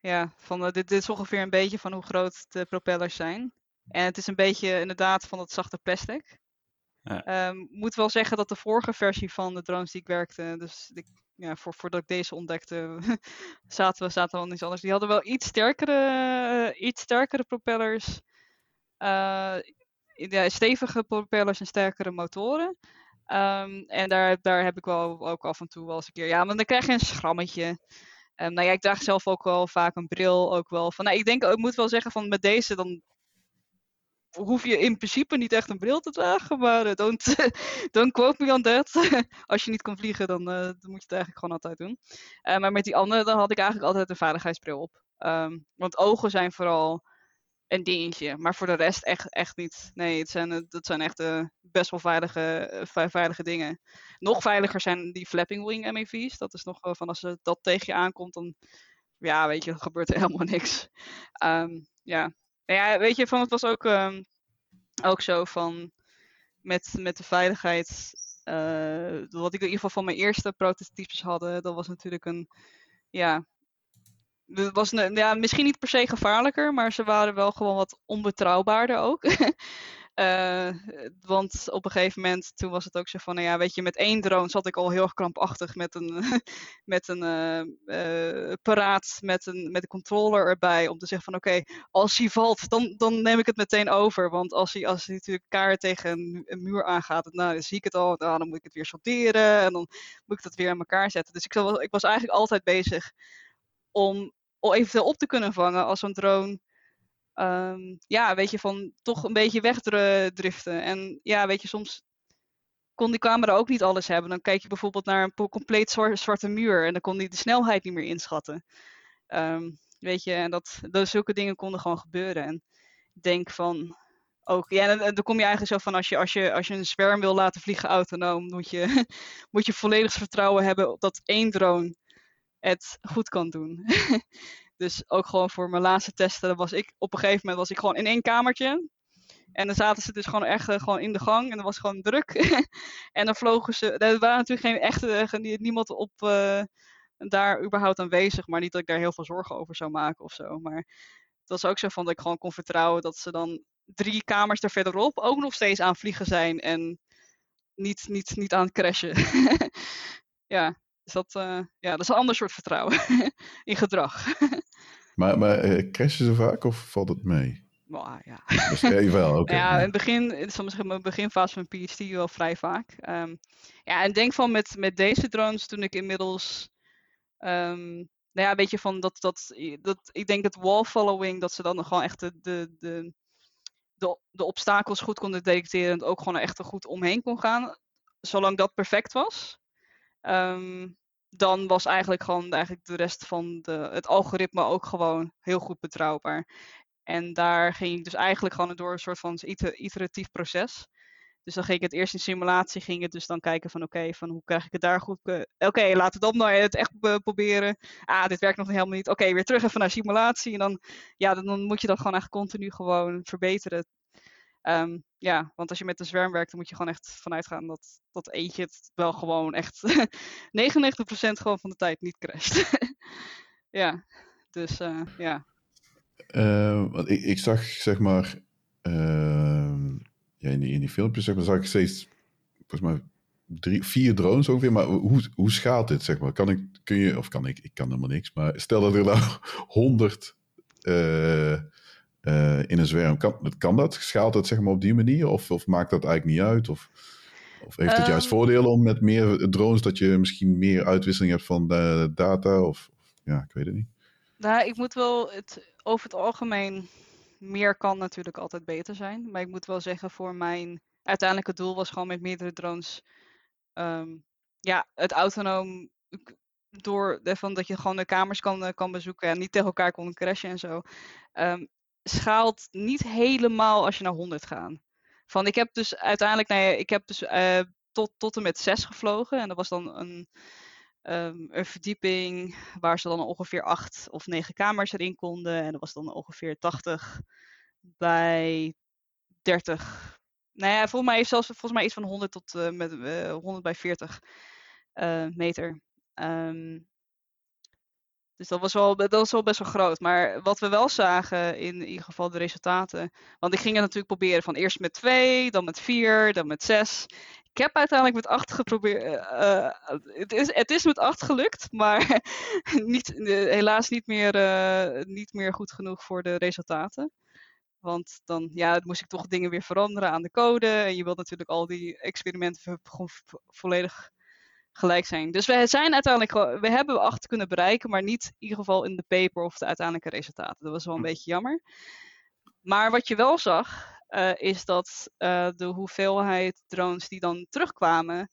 ja, van eh, dit, dit is ongeveer een beetje van hoe groot de propellers zijn. En het is een beetje inderdaad van dat zachte plastic. Ja. Ehm, moet wel zeggen dat de vorige versie van de drones die ik werkte, dus ik, ja, voor, voordat ik deze ontdekte, zaten we zaten al iets anders. Die hadden wel iets sterkere, eh, iets sterkere propellers. Eh, ja, stevige propellers en sterkere motoren. Ehm, en daar, daar heb ik wel ook af en toe wel eens een keer. Ja, maar dan krijg je een schrammetje. Ehm, nou ja, ik draag zelf ook wel vaak een bril. Ook wel van, nou, ik denk, ik moet wel zeggen van met deze dan hoef je in principe niet echt een bril te dragen. Maar eh, don't, don't quote me on that. Als je niet kan vliegen, dan, eh, dan moet je het eigenlijk gewoon altijd doen. Eh, maar met die andere, dan had ik eigenlijk altijd een veiligheidsbril op. Ehm, want ogen zijn vooral een dingetje. Maar voor de rest echt, echt niet. Nee, het zijn, eh, dat zijn echt eh, best wel veilige, eh, ve- veilige dingen. Nog veiliger zijn die flapping wing MAV's. Dat is nog van als eh, dat tegen je aankomt, dan ja, weet je, gebeurt er helemaal niks. Ehm, ja. Nou ja, weet je, van het was ook, ehm, ook zo van met, met de veiligheid. wat ik in ieder geval van mijn eerste prototypes hadden, dat was natuurlijk een ja, was ja, misschien niet per se gevaarlijker, maar ze waren wel gewoon wat onbetrouwbaarder ook. Uh, want op een gegeven moment, toen was het ook zo van, nou ja, weet je, met één drone zat ik al heel erg krampachtig met een, met een uh, uh, paraat, met een, met een controller erbij, om te zeggen van, oké, als hij valt, dan, dan neem ik het meteen over. Want als hij, als hij natuurlijk kaart tegen een, muur aangaat, nou, dan zie ik het al, nou, dan moet ik het weer sorteren en dan moet ik dat weer aan elkaar zetten. Dus ik, ik was eigenlijk altijd bezig om eventueel op te kunnen vangen als zo'n drone um, ja, weet je, van toch een beetje wegdriften. En ja, weet je, soms kon die camera ook niet alles hebben. Dan kijk je bijvoorbeeld naar een compleet zwarte muur en dan kon die de snelheid niet meer inschatten. Um, weet je, en dat, dat, zulke dingen konden gewoon gebeuren. En ik denk van, ook, ja, en, dan kom je eigenlijk zo van als je, als je, als je een zwerm wil laten vliegen autonoom, moet je, moet je volledig vertrouwen hebben dat één drone het goed kan doen. Dus ook gewoon voor mijn laatste testen was ik op een gegeven moment was ik gewoon in één kamertje. En dan zaten ze dus gewoon echt uh, gewoon in de gang en dan was gewoon druk. en dan vlogen ze. Er waren natuurlijk geen echte, niemand op uh, daar überhaupt aanwezig. Maar niet dat ik daar heel veel zorgen over zou maken of zo. Maar het was ook zo van dat ik gewoon kon vertrouwen dat ze dan drie kamers er verderop ook nog steeds aan vliegen zijn. En niet, niet, niet aan het crashen. ja, dus dat, uh, ja, dat is een ander soort vertrouwen in gedrag. Maar, maar uh, crashen ze vaak of valt het mee? Oh, ja. Dus, wel, okay. ja, in het begin, soms in mijn beginfase van PhD wel vrij vaak. Um, ja, en denk van met, met deze drones toen ik inmiddels, um, nou ja, weet je van dat, dat, dat, ik denk het wall following, dat ze dan gewoon echt de, de, de, de, de obstakels goed konden detecteren en ook gewoon echt er goed omheen kon gaan. Zolang dat perfect was. Um, dan was eigenlijk gewoon eigenlijk de rest van de, het algoritme ook gewoon heel goed betrouwbaar. En daar ging ik dus eigenlijk gewoon door een soort van iteratief proces. Dus dan ging ik het eerst in simulatie, ging dus dan kijken van oké, van hoe krijg ik het daar goed... oké, laten we dan nou het echt proberen. Ah, dit werkt nog helemaal niet. Oké, weer terug even naar simulatie. En dan, ja, dan moet je dat gewoon echt continu gewoon verbeteren. Um, ja, want als je met een zwerm werkt, dan moet je gewoon echt vanuit gaan dat, dat eentje het wel gewoon echt 99% gewoon van de tijd niet crasht. ja, dus uh, ja. Uh, want ik, ik zag zeg maar, uh, ja, in, die, in die filmpjes zeg maar, zag ik steeds, volgens mij, drie, vier drones ongeveer. Maar hoe, hoe schaalt dit, zeg maar? Kan ik, kun je, of kan ik, ik kan helemaal niks, maar stel dat er nou honderd uh, uh, in een zwerm. Kan, kan dat? Schaalt het zeg maar op die manier? Of, of maakt dat eigenlijk niet uit? Of, of heeft het juist um, voordelen om met meer drones dat je misschien meer uitwisseling hebt van de data? Of, ja, ik weet het niet. Nou, ik moet wel het over het algemeen meer kan natuurlijk altijd beter zijn. Maar ik moet wel zeggen, voor mijn uiteindelijke doel was gewoon met meerdere drones. Um, ja, het autonoom door van dat je gewoon de kamers kan, kan bezoeken en niet tegen elkaar kon crashen en zo. Um, schaalt niet helemaal als je naar 100 gaat. Van ik heb dus uiteindelijk, nee, ik heb dus uh, tot, tot en met 6 gevlogen. En dat was dan een, um, een verdieping waar ze dan ongeveer 8 of 9 kamers erin konden. En dat was dan ongeveer 80 bij 30. Nou ja, volgens mij zelfs volgens mij iets van 100 tot uh, met, uh, 100 bij 40 uh, meter. Um, dus dat was, wel, best wel groot. Maar wat we wel zagen in, ieder geval de resultaten. Want ik ging het natuurlijk proberen van eerst met twee, dan met vier, dan met zes. Ik heb uiteindelijk met acht geprobeerd. Uh, het, is, het is met acht gelukt, maar niet, helaas niet meer, uh, niet meer goed genoeg voor de resultaten. Want dan ja, moest ik toch dingen weer veranderen aan de code. En je wilt natuurlijk al die experimenten volledig gelijk zijn. Dus we zijn uiteindelijk, we hebben acht kunnen bereiken, maar niet in ieder geval in de paper of de uiteindelijke resultaten. Dat was wel een hm. beetje jammer. Maar wat je wel zag, uh, is dat uh, de hoeveelheid drones die dan terugkwamen,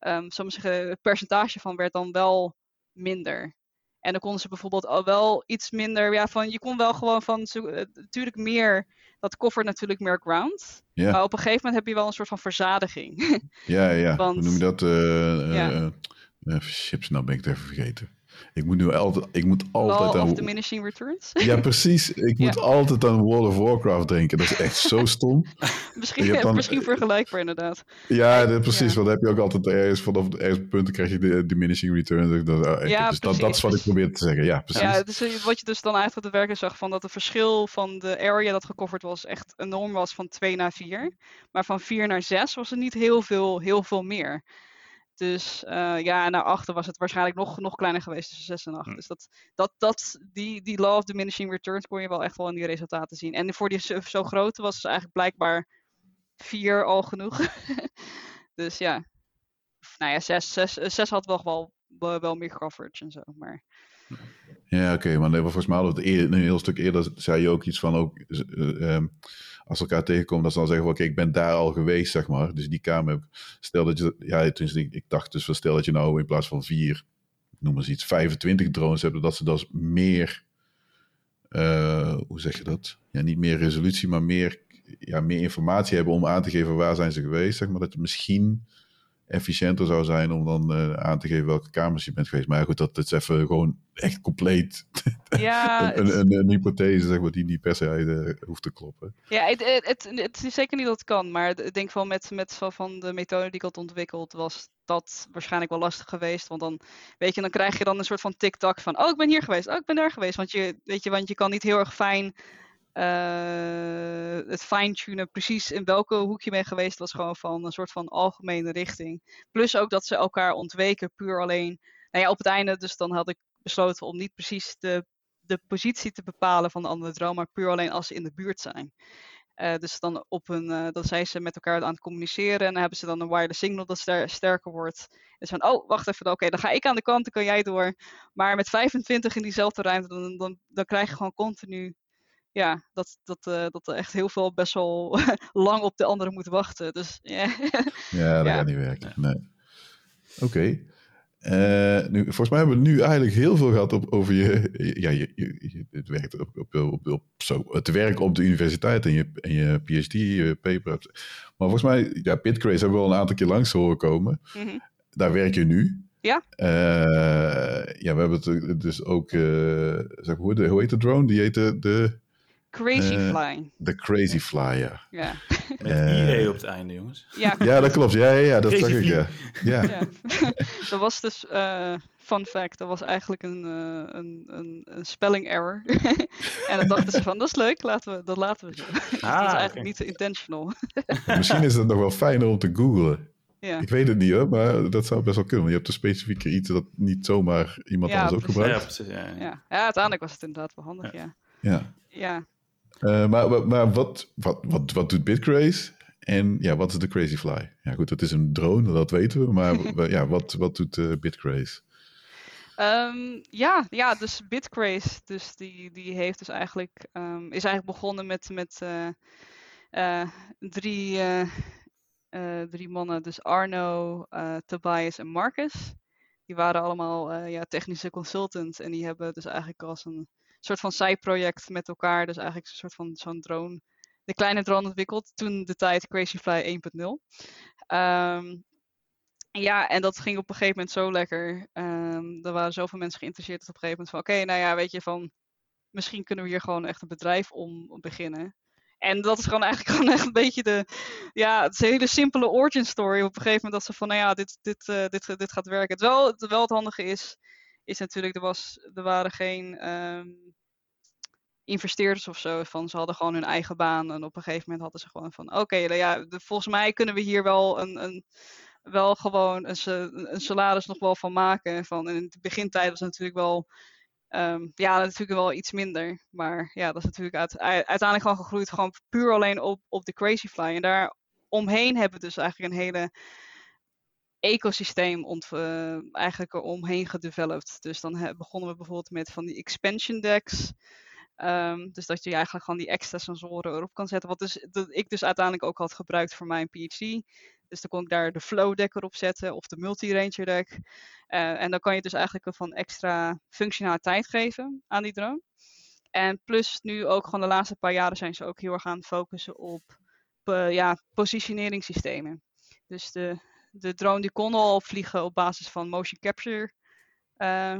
um, zeggen, het percentage van werd dan wel minder. En dan konden ze bijvoorbeeld al wel iets minder, ja, van je kon wel gewoon van, uh, natuurlijk meer dat koffert natuurlijk meer ground. Ja. Maar op een gegeven moment heb je wel een soort van verzadiging. ja, ja. Want, Hoe noem je dat? Uh, ja. uh, chips, nou ben ik het even vergeten. Ik moet nu altijd, ik moet altijd Law aan... of diminishing returns? Ja, precies. Ik moet altijd aan World of Warcraft denken. Dat is echt zo stom. misschien, dan... misschien vergelijkbaar inderdaad. Ja, dat, precies. Want dan heb je ook altijd ergens vanaf de eerste punten krijg je de diminishing returns. Dat, ja, dus dat, dat, is wat ik probeer te zeggen. Ja, precies. Ja, dus wat je dus dan eigenlijk op de werken zag van dat het verschil van de area dat gecoverd was echt enorm was van 2 naar 4. Maar van 4 naar 6 was er niet heel veel, heel veel meer. Dus uh, ja, naar achter was het waarschijnlijk nog, nog kleiner geweest tussen 6 en 8. Hm. Dus dat, dat, dat, die, die law of diminishing returns kon je wel echt wel in die resultaten zien. En voor die zo, zo grote was dus eigenlijk blijkbaar 4 al genoeg. dus ja, nou ja, 6, 6, 6 had wel, wel, wel meer coverage en zo. Maar... Ja, oké, okay, maar volgens mij hadden we het een heel stuk eerder zei je ook iets van ook. Uh, um, als elkaar tegenkomen, dat ze dan zeggen: Oké, ik ben daar al geweest, zeg maar. Dus die kamer. Stel dat je. Ja, ik, ik dacht dus: stel dat je nou in plaats van vier, noem eens iets, 25 drones hebt, dat ze dus meer. Uh, hoe zeg je dat? Ja, niet meer resolutie, maar meer, ja, meer informatie hebben om aan te geven waar zijn ze geweest. Zeg maar dat misschien efficiënter zou zijn om dan uh, aan te geven welke kamers je bent geweest. Maar ja, goed, dat is even gewoon echt compleet ja, een, een, een, hypothese zeg maar, die niet per se uh, hoeft te kloppen. Ja, het, het, het, is zeker niet dat het kan, maar ik denk van met, met van de methode die ik had ontwikkeld was dat waarschijnlijk wel lastig geweest. Want dan, weet je, dan krijg je dan een soort van tik-tak van, oh, ik ben hier geweest, oh, ik ben daar geweest. Want je, weet je, want je kan niet heel erg fijn uh, het fine-tunen precies in welke hoek je geweest, was gewoon van een soort van algemene richting. Plus ook dat ze elkaar ontweken, puur alleen. Nou ja, op het einde, dus dan had ik besloten om niet precies de, de positie te bepalen van de andere droom, maar puur alleen als ze in de buurt zijn. Uh, dus dan op een, uh, dan zijn ze met elkaar aan het communiceren en dan hebben ze dan een wireless signal dat ster sterker wordt. Dus van, oh, wacht even, oké, dan ga ik aan de kant, dan kan jij door. Maar met 25 in diezelfde ruimte, dan, dan, dan krijg je gewoon continu ja, dat, dat, uh, dat er echt heel veel best wel lang op de andere moet wachten. Dus, yeah. ja, dat gaat niet werken. Nee. Oké. Okay. Uh, eh, nu, volgens mij hebben we nu eigenlijk heel veel gehad op, over je, ja, je, je, het, werk op, op, op, op, zo, het werk op de universiteit en je, en je PhD-paper. Maar volgens mij, ja, Bitcraze hebben we al een aantal keer langs horen komen. Mm -hmm. Daar werk je nu. Ja. Uh, ja, we hebben het dus ook, uh, zeg, hoe, de, hoe heet de drone? Die heette de... Crazy uh, Fly. De Crazy Fly, ja. ja. Met uh, IE op het einde, jongens. Ja, ja dat klopt. Ja, ja, ja dat zag ik, ja. ja. ja. dat was dus, uh, fun fact, dat was eigenlijk een, uh, een, een, een spelling error. en dan dachten ze van, dat is leuk, laten we, dat laten we zo. Ah, dat is eigenlijk okay. niet intentional. Misschien is het nog wel fijner om te googlen. Ja. Ik weet het niet hoor, maar dat zou best wel kunnen. Want je hebt een specifieke iets dat niet zomaar iemand ja, anders ook gebruikt. Ja, precies. Ja, ja. ja, uiteindelijk was het inderdaad wel handig, ja. Ja. ja. Uh, maar maar wat, wat, wat, wat doet Bitcraze? En ja, wat is de Crazy Fly? Ja, goed, het is een drone, dat weten we. Maar ja, wat, wat doet uh, Bitcraze? Um, ja, ja, dus Bitcraze, dus die, die heeft dus eigenlijk, um, is eigenlijk begonnen met, met uh, drie, drie mannen, dus Arno, Tobias en Marcus. Die waren allemaal ja, technische consultants en die hebben dus eigenlijk als een soort van zijproject met elkaar. Dus eigenlijk een soort van zo'n drone. De kleine drone ontwikkeld. Toen de tijd Crazyfly 1.0. Um, ja, en dat ging op een gegeven moment zo lekker. Um, er waren zoveel mensen geïnteresseerd dat op een gegeven moment van... Oké, nou ja, weet je, van... Misschien kunnen we hier gewoon echt een bedrijf om beginnen. En dat is gewoon eigenlijk gewoon echt een beetje de. Ja, het is een hele simpele origin story. Op een gegeven moment dat ze van, nou ja, dit, dit, uh, dit, dit gaat werken. Wel, het, wel het handige is, is natuurlijk, er, was, er waren geen um, investeerders of zo. Van, ze hadden gewoon hun eigen baan. En op een gegeven moment hadden ze gewoon van, oké, nou ja, volgens mij kunnen we hier wel een, een wel gewoon een, een, salaris nog wel van maken. Van, in de begintijd was het natuurlijk wel, um, ja, natuurlijk wel iets minder. Maar ja, dat is natuurlijk uit, uiteindelijk gewoon gegroeid, gewoon puur alleen op, op de Crazy Fly. En daar omheen hebben we dus eigenlijk een hele ecosysteem ont, uh, eigenlijk eromheen gedeveloped. Dus dan begonnen we bijvoorbeeld met van die expansion decks. Um, dus dat je eigenlijk gewoon die extra sensoren erop kan zetten. Wat dus, dat ik dus uiteindelijk ook had gebruikt voor mijn PhD. Dus dan kon ik daar de flow deck erop zetten of de multi-ranger deck. Uh, en dan kan je dus eigenlijk van extra functionaliteit geven aan die drone. En plus nu ook gewoon de laatste paar jaren zijn ze ook heel erg aan het focussen op uh, ja, positioneringssystemen. Dus de, de drone die kon al vliegen op basis van motion capture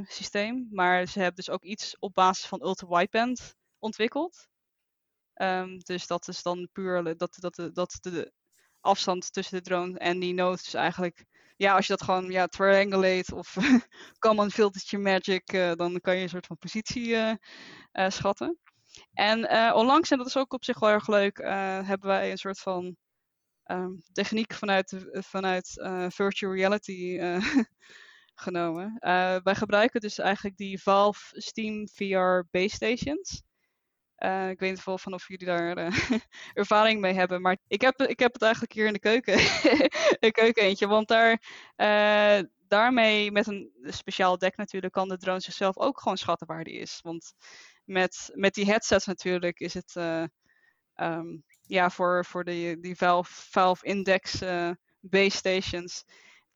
systeem. Maar ze hebben dus ook iets op basis van ultra-wideband ontwikkeld. Um, dus dat is dan puur dat, dat, dat de afstand tussen de drone en die node is eigenlijk ja, als je dat gewoon ja, triangulate of common filtertje magic, uh, dan kan je een soort van positie uh, schatten. En onlangs, en dat is ook op zich wel erg leuk, hebben wij een soort van um, techniek vanuit, vanuit virtual reality genomen. wij gebruiken dus eigenlijk die Valve Steam VR base stations. Ik weet niet van of jullie daar ervaring mee hebben. Maar ik heb, ik heb het eigenlijk hier in de keuken. een keuken eentje. Want daar, daarmee, met een speciaal dek natuurlijk, kan de drone zichzelf ook gewoon schatten waar die is. Want met, met die headsets natuurlijk is het um, ja, voor, voor de, die Valve, Valve Index base stations.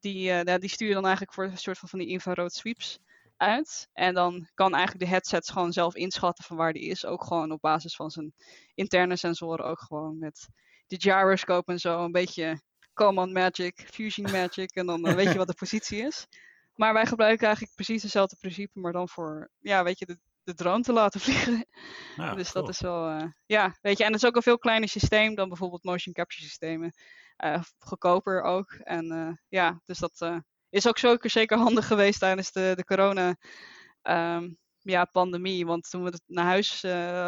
Die, die sturen dan eigenlijk voor een soort van, van die infrarood sweeps uit. En dan kan eigenlijk de headset gewoon zelf inschatten van waar die is. Ook gewoon op basis van zijn interne sensoren. Ook gewoon met de gyroscope en zo. Een beetje command magic, fusion magic. En dan weet je wat de positie is. Maar wij gebruiken eigenlijk precies hetzelfde principe. Maar dan voor, ja, weet je, de, de drone te laten vliegen. dus dat is wel, uh, ja, weet je. En het is ook een veel kleiner systeem dan bijvoorbeeld motion capture systemen. Uh, goedkoper ook. En uh, ja, dus dat is ook zo, zeker handig geweest tijdens de, de corona um, ja, pandemie. Want toen we naar huis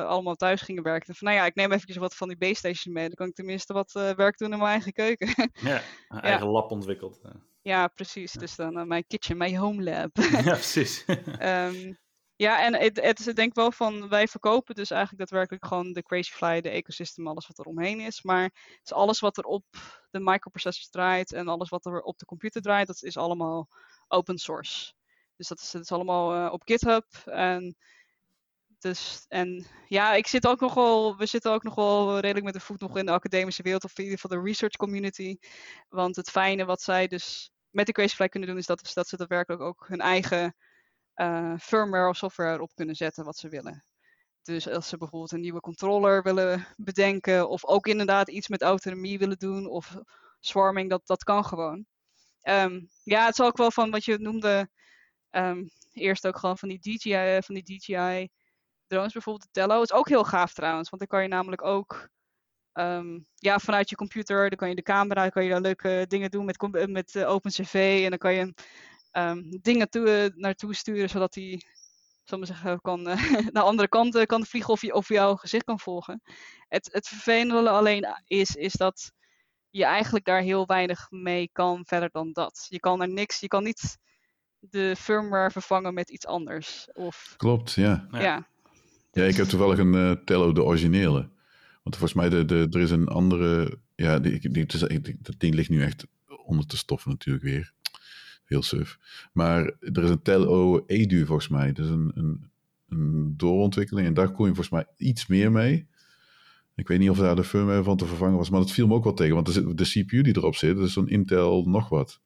allemaal thuis gingen werken. Van nou ja, ik neem even wat van die base station mee. Dan kan ik tenminste wat werk doen in mijn eigen keuken. ja, een eigen lab ontwikkeld. Ja, precies. Dus dan uh, mijn kitchen, mijn home lab. ja, precies. um, Ja, en het, het is denk ik wel van, wij verkopen dus eigenlijk daadwerkelijk gewoon de Crazyfly, de ecosystem, alles wat er omheen is. Maar het is alles wat er op de microprocessors draait en alles wat er op de computer draait, dat is allemaal open source. Dus dat is, dat is allemaal uh, op GitHub. En, dus, en ja, ik zit ook nog wel, we zitten ook nog wel redelijk met de voet nog in de academische wereld, of in ieder geval de research community. Want het fijne wat zij dus met de Crazyfly kunnen doen, is dat, dat ze daadwerkelijk ook hun eigen uh, firmware of software op kunnen zetten wat ze willen. Dus als ze bijvoorbeeld een nieuwe controller willen bedenken, of ook inderdaad iets met autonomie willen doen, of swarming, dat, dat kan gewoon. Um, ja, het is ook wel van wat je noemde, um, eerst ook gewoon van die DJI, eh, van die DJI drones, bijvoorbeeld de Tello. is ook heel gaaf trouwens, want dan kan je namelijk ook um, ja, vanuit je computer, dan kan je de camera, dan kan je daar leuke dingen doen met, met uh, OpenCV en dan kan je um, dingen toe, uh, naartoe sturen, zodat hij zal zeggen, kan, uh, naar de andere kant uh, kan vliegen of, je, of jouw gezicht kan volgen. Het, het vervelende alleen is, is dat je eigenlijk daar heel weinig mee kan verder dan dat. Je kan er niks, je kan niet de firmware vervangen met iets anders. Of, Klopt, ja. Ja, ja ik heb toevallig een uh, Tello, de originele. Want volgens mij, de, de, er is een andere... Ja, die, die, die, dat ding ligt nu echt onder te stoffen natuurlijk weer heel suf. Maar er is een Tello Edu volgens mij. Dus een, een, een doorontwikkeling. En daar kon je volgens mij iets meer mee. Ik weet niet of daar de firmware van te vervangen was, maar dat viel me ook wel tegen. Want de, de CPU die erop zit, dat is zo'n Intel nog wat.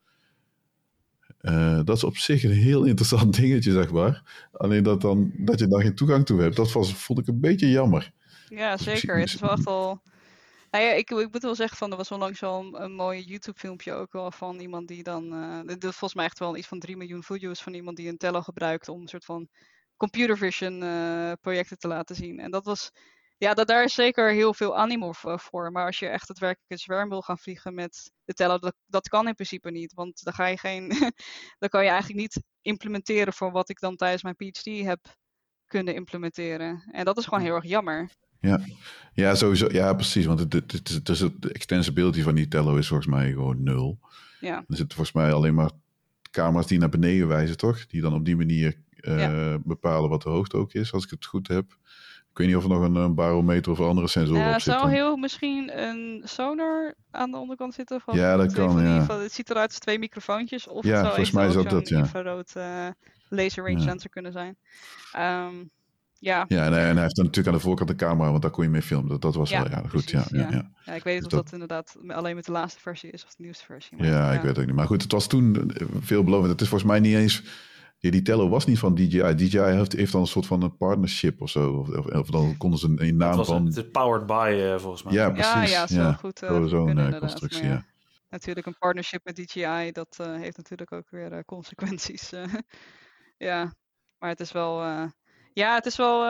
Uh, dat is op zich een heel interessant dingetje, zeg maar. Alleen dat, dan, dat je daar geen toegang toe hebt, dat was, vond ik een beetje jammer. Ja, zeker. Het is wel echt al nou ja, ik, ik moet wel zeggen van er was onlangs al een, een mooi YouTube filmpje ook wel van iemand die dan, uh, dit volgens mij echt wel iets van 3 miljoen views van iemand die een Tello gebruikt om een soort van computer vision uh, projecten te laten zien. En dat was, ja, dat, daar is zeker heel veel animo voor. Maar als je echt daadwerkelijk een zwerm wil gaan vliegen met de Tello, dat, dat kan in principe niet. Want dan ga je geen, dan kan je eigenlijk niet implementeren voor wat ik dan tijdens mijn PhD heb kunnen implementeren. En dat is gewoon heel erg jammer. Ja. ja, sowieso. Ja, precies. Want het, het, het, de extensibility van die Tello is volgens mij gewoon nul. Ja. Er zitten volgens mij alleen maar camera's die naar beneden wijzen, toch? Die dan op die manier uh, bepalen wat de hoogte ook is, als ik het goed heb. Ik weet niet of er nog een, een barometer of andere sensoren ja, op zitten. zou heel misschien een sonar aan de onderkant zitten. Van ja, dat kan, ja. Van, het ziet eruit als twee microfoontjes. Of ja, het volgens mij is dat dat, ja. infrarood uh, laser range ja. sensor kunnen zijn. Um, ja. Ja, en, hij heeft dan natuurlijk aan de voorkant een camera, want daar kon je mee filmen. Dat, dat was wel, ja, goed. ja, ja, ja. ja, ik weet niet dus of dat... inderdaad alleen met de laatste versie is of de nieuwste versie. Maar, ja, ik weet het ook niet. Maar goed, het was toen veelbelovend. Het is volgens mij niet eens... Ja, die Tello was niet van DJI. DJI heeft, heeft dan een soort van een partnership of zo. Of, of, of dan konden ze een, een naam was, van... Het is powered by, uh, volgens mij. Ja, precies. Ja, ja, zo goed. Uh, Zo'n uh, constructie, ja. Natuurlijk een partnership met DJI, dat heeft natuurlijk ook weer consequenties. ja, maar het is wel. Ja, het is wel.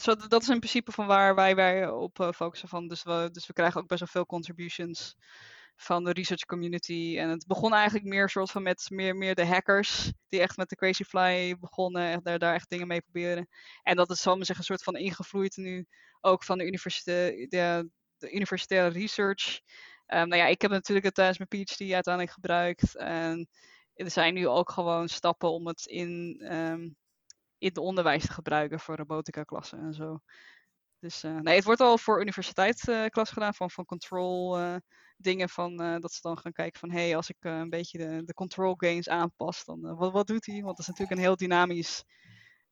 zo, dat is in principe van waar wij, wij op focussen. Van. Dus, we, dus we krijgen ook best wel veel contributions van de research community. En het begon eigenlijk meer soort van met meer, meer de hackers. Die echt met de Crazy Fly begonnen. en daar, daar echt dingen mee proberen. En dat is, zal maar zeggen, een soort van ingevloeid nu ook van de, universite de, de universitaire research. Um, nou ja, ik heb natuurlijk het tijdens mijn PhD uiteindelijk gebruikt. En er zijn nu ook gewoon stappen om het in, um, in het onderwijs te gebruiken voor robotica klassen en zo. Dus uh, nee, het wordt al voor universiteitsklas uh, gedaan van, van control uh, dingen. Van, dat ze dan gaan kijken van hé, hey, als ik een beetje de, de control gains aanpas, dan wat, wat doet hij? Want dat is natuurlijk een heel dynamisch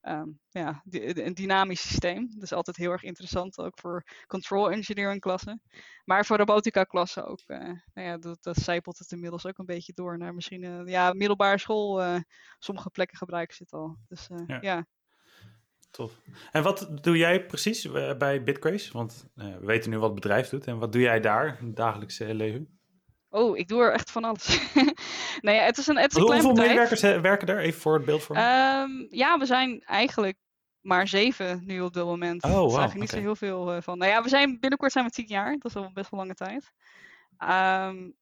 um, ja, een dynamisch systeem. Dus altijd heel erg interessant, ook voor control engineering klassen. Maar voor robotica klassen ook. Uh, nou ja, dat, dat zijpelt het inmiddels ook een beetje door naar misschien uh, ja, middelbare school. Uh, sommige plekken gebruiken ze het al. Dus ja. ja. Tof. En wat doe jij precies bij Bitcraze? Want we weten nu wat het bedrijf doet. En wat doe jij daar in het dagelijkse leven? Oh, ik doe er echt van alles. nee, het is een, het is een Hoeveel medewerkers werken er? Even voor het beeld voor um, ja, we zijn eigenlijk maar zeven nu op dit moment. Oh, wow, is eigenlijk niet zo heel veel uh, van. Nou ja, we zijn binnenkort zijn we tien jaar. Dat is al best wel lange tijd. Um,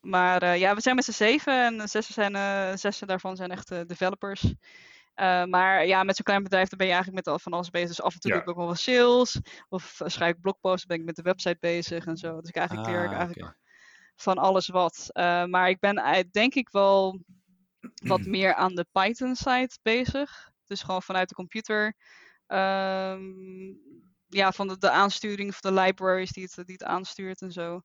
maar uh, ja, we zijn met z'n zeven en zes, zijn, uh, zes daarvan zijn echt developers. Uh, maar ja, met zo'n klein bedrijf dan ben je eigenlijk met van alles bezig. Dus af en toe ja. doe ik ook wel wat sales. Of schrijf ik blogposts, ben ik met de website bezig en zo. Dus ik eigenlijk ah, eigenlijk okay van alles wat. Uh, maar ik ben denk ik wel wat meer aan de Python-side bezig. Dus gewoon vanuit de computer. Um, ja, van de, de aansturing van de libraries die het, die het aanstuurt en zo.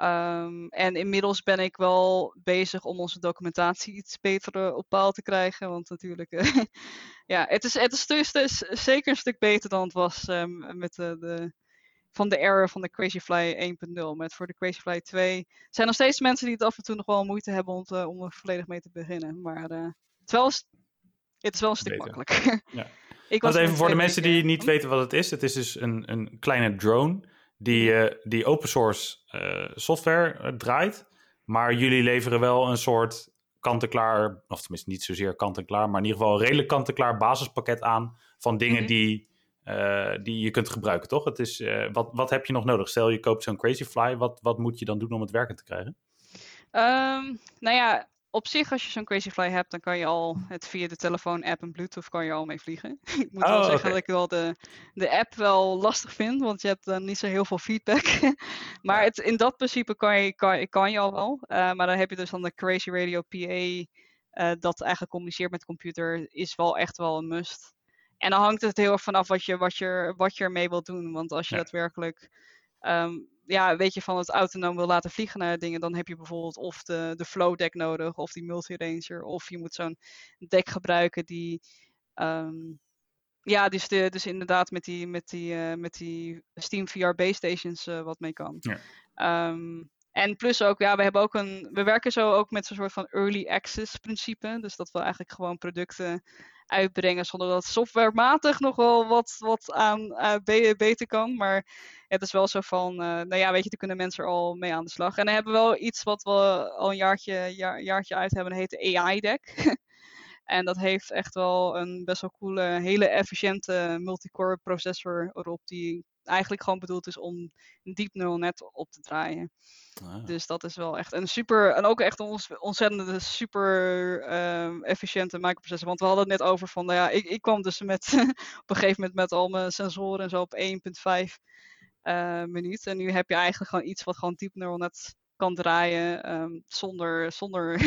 Um, en inmiddels ben ik wel bezig om onze documentatie iets beter op paal te krijgen. Want natuurlijk, uh, ja, het is, het is, dus, dus, zeker een stuk beter dan het was um, met de, de, van de era van de Crazyfly 1.0. Met voor de Crazyfly 2 zijn er steeds mensen die het af en toe nog wel moeite hebben om, te, om er volledig mee te beginnen. Maar uh, het, is wel, het is wel een stuk Beter. makkelijker. Ja. Ik was even voor de mensen die niet weten wat het is. Het is dus een, een kleine drone die, uh, die open source uh, software draait. Maar jullie leveren wel een soort kant-en-klaar, of tenminste niet zozeer kant-en-klaar, maar in ieder geval een redelijk kant-en-klaar basispakket aan van dingen mm -hmm. die uh, die je kunt gebruiken, toch? Het is, uh, wat, wat heb je nog nodig? Stel je koopt zo'n Crazy Fly, wat, wat moet je dan doen om het werken te krijgen? Um, nou ja, op zich als je zo'n Crazy Fly hebt, dan kan je al het via de telefoon, app en Bluetooth kan je al mee vliegen. ik moet oh, wel zeggen okay. dat ik wel de, de app wel lastig vind, want je hebt dan niet zo heel veel feedback. maar het, in dat principe kan je, kan, kan je al wel. Uh, maar dan heb je dus dan de Crazy Radio PA, dat eigenlijk communiceert met de computer, is wel echt wel een must. En dan hangt het heel erg vanaf wat je, wat je, wat je ermee wilt doen. Want als je ja. daadwerkelijk um, ja, weet je, van het autonoom wil laten vliegen naar dingen, dan heb je bijvoorbeeld of de, de flow deck nodig, of die multi-ranger, of je moet zo'n deck gebruiken die. Um, ja, dus, de, dus inderdaad met die, met die, uh, met die Steam VR base stations uh, wat mee kan. Ja. Um, en plus ook, ja, we hebben ook een. We werken zo ook met zo'n soort van early access principe. Dus dat we eigenlijk gewoon producten uitbrengen zonder dat softwarematig nog wel wat, wat aan uh, beter kan. Maar het is wel zo van, uh, nou ja, weet je, daar kunnen mensen er al mee aan de slag. En dan hebben we wel iets wat we al een jaartje, jaar, jaartje uit hebben, dat heet de AI-deck. en dat heeft echt wel een best wel coole, hele efficiënte multicore processor erop, die eigenlijk gewoon bedoeld is om een deep neural net op te draaien. Ah. Dus dat is wel echt een super, en ook echt een ontzettende super uh, efficiënte microprocessor. Want we hadden het net over van, nou ja, ik, ik kwam dus met, op een gegeven moment met al mijn sensoren en zo op 1.5 uh, minuut. En nu heb je eigenlijk gewoon iets wat gewoon deep neural net kan draaien um, zonder, zonder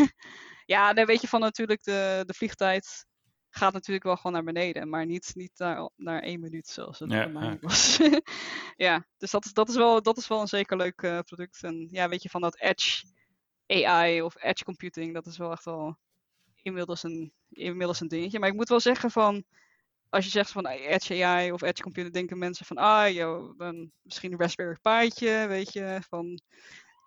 ja, dan weet je van natuurlijk de, de vliegtijd gaat natuurlijk wel gewoon naar beneden, maar niet, niet naar, naar één minuut zoals het ja, voor mij was. ja, dus dat is, dat, is wel, dat is wel een zeker leuk uh, product. En ja, weet je, van dat Edge AI of Edge Computing, dat is wel echt wel inmiddels een, inmiddels een dingetje. Maar ik moet wel zeggen van, als je zegt van Edge AI of Edge Computing, denken mensen van, ah, joh, dan misschien een Raspberry Pi'tje, weet je, van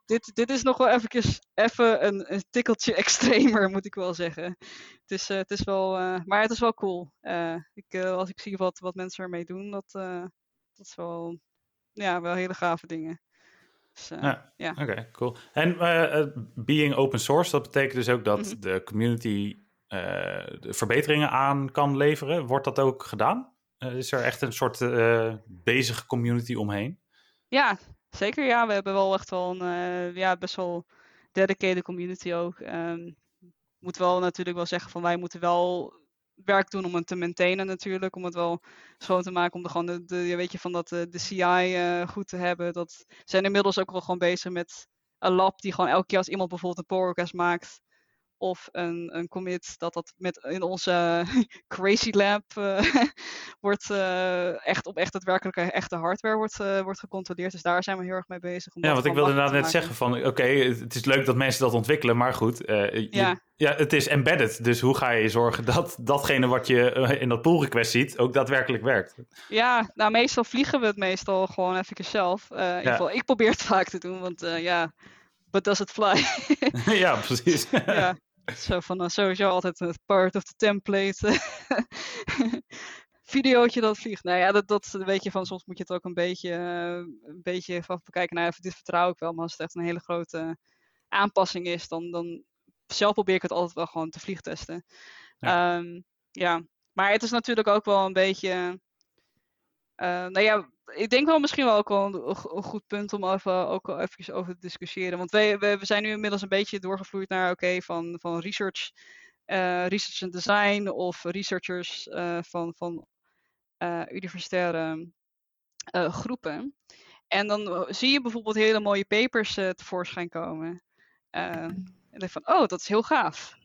dit, dit is nog wel eventjes, even een, een tikkeltje extremer, moet ik wel zeggen. Het is, uh, het is wel, uh, maar het is wel cool. Uh, ik, als ik zie wat, wat mensen ermee doen, dat, dat is wel, ja, wel hele gave dingen. Dus, ja, ja. oké, okay, cool. En being open source, dat betekent dus ook dat mm -hmm. de community verbeteringen aan kan leveren. Wordt dat ook gedaan? is er echt een soort bezige community omheen? Ja, zeker. Ja, we hebben wel echt wel een ja, best wel dedicated community ook. Um, moet wel natuurlijk wel zeggen van wij moeten wel werk doen om het te maintainen natuurlijk. Om het wel schoon te maken. Om de, gewoon de, de weet je, van dat, de, de CI uh, goed te hebben. Dat zijn inmiddels ook wel gewoon bezig met een lab die gewoon elke keer als iemand bijvoorbeeld een request maakt of een, een commit, dat dat met in onze Crazy Lab uh, wordt uh, echt op echt daadwerkelijke echte hardware wordt, uh, wordt gecontroleerd. Dus daar zijn we heel erg mee bezig. Om ja, want ik wilde inderdaad net zeggen van oké, het is leuk dat mensen dat ontwikkelen, maar goed, ja. ja, het is embedded. Dus hoe ga je zorgen dat datgene wat je in dat pull request ziet ook daadwerkelijk werkt? Ja, nou meestal vliegen we het meestal gewoon even zelf. in ieder geval, ik probeer het vaak te doen, want ja, but does it fly? ja, precies. ja. Zo van uh, sowieso altijd een part of the template. videootje dat vliegt. Nou ja, dat, dat weet je van, soms moet je het ook een beetje, uh, een beetje van bekijken. Nou, dit vertrouw ik wel, maar als het echt een hele grote aanpassing is, dan, dan zelf probeer ik het altijd wel gewoon te vliegtesten. Ja. Um, ja. maar het is natuurlijk ook wel een beetje. Uh, nou ja, ik denk wel misschien wel ook wel een, goed punt om even, ook even over te discussiëren. Want we, we, zijn nu inmiddels een beetje doorgevloeid naar oké, van, van research, uh, research and design of researchers uh, van, van universitaire groepen. En dan zie je bijvoorbeeld hele mooie papers tevoorschijn komen. en dan van, oh, dat is heel gaaf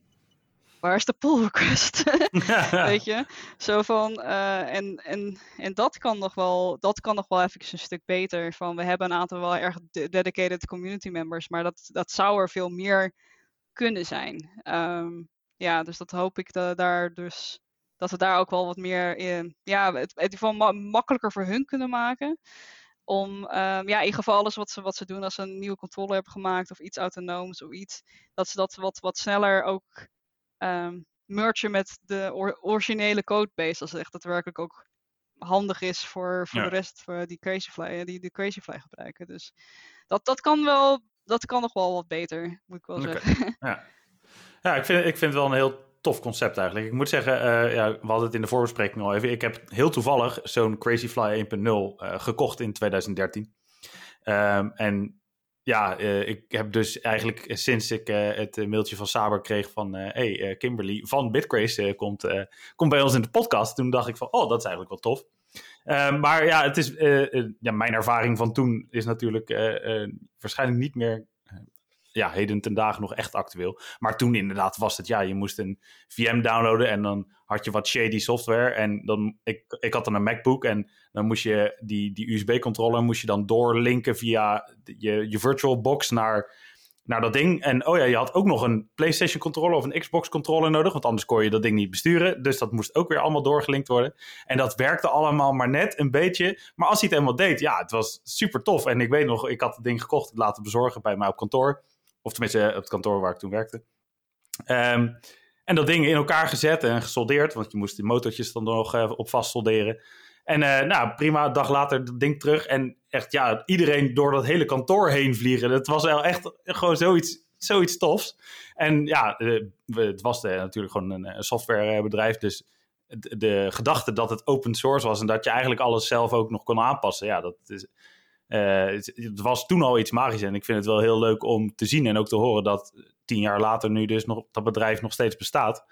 waar is de pull request? Weet je? Zo van, uh, en, en, en dat kan nog wel, dat kan nog wel even een stuk beter. Van, we hebben een aantal wel erg dedicated community members, maar dat, dat zou er veel meer kunnen zijn. Um, ja, dus dat hoop ik dat, daar dus, dat we daar ook wel wat meer in, ja, het, het geval ma makkelijker voor hun kunnen maken om um, ja, in ieder geval alles wat ze, wat ze doen als ze een nieuwe controle hebben gemaakt of iets autonooms of iets, dat ze dat wat, wat sneller ook um, mergen met de originele codebase. Als het echt daadwerkelijk ook handig is voor, voor de rest voor die Crazyfly, eh, die de Crazyfly gebruiken. Dus dat, dat kan wel, dat kan nog wel wat beter, moet ik wel zeggen. Ja, ja ik, vind, ik vind het wel een heel tof concept eigenlijk. Ik moet zeggen, uh, ja, we hadden het in de voorbespreking al even. Ik heb heel toevallig zo'n Crazyfly 1.0 uh, gekocht in 2013. Um, ehm, en ja, uh, ik heb dus eigenlijk sinds ik uh, het mailtje van Saber kreeg van... Uh, hey, Kimberly van Bitcraze komt, komt bij ons in de podcast. Toen dacht ik van, oh, dat is eigenlijk wel tof. maar ja, het is, ja, mijn ervaring van toen is natuurlijk waarschijnlijk niet meer ja, heden ten dagen nog echt actueel. Maar toen inderdaad was het, ja, je moest een VM downloaden en dan had je wat shady software. En dan, ik, ik had dan een MacBook en dan moest je die, die USB-controller moest je dan doorlinken via je, je virtual box naar, naar dat ding. En oh ja, je had ook nog een PlayStation controller of een Xbox controller nodig, want anders kon je dat ding niet besturen. Dus dat moest ook weer allemaal doorgelinkt worden. En dat werkte allemaal maar net een beetje. Maar als hij het helemaal deed, ja, het was super tof. En ik weet nog, ik had het ding gekocht, laten bezorgen bij mij op kantoor. Of tenminste, op het kantoor waar ik toen werkte. Um, en dat ding in elkaar gezet en gesoldeerd, want je moest die motortjes dan nog uh, op vast solderen. En uh, nou, prima, een dag later dat ding terug. En echt, ja, iedereen door dat hele kantoor heen vliegen. Het was wel echt gewoon zoiets, zoiets tofs. En ja, het was natuurlijk gewoon een, een softwarebedrijf. Dus de, de, gedachte dat het open source was en dat je eigenlijk alles zelf ook nog kon aanpassen. Ja, dat is, het, het, was toen al iets magisch. En ik vind het wel heel leuk om te zien en ook te horen dat tien jaar later nu dus nog, dat bedrijf nog steeds bestaat.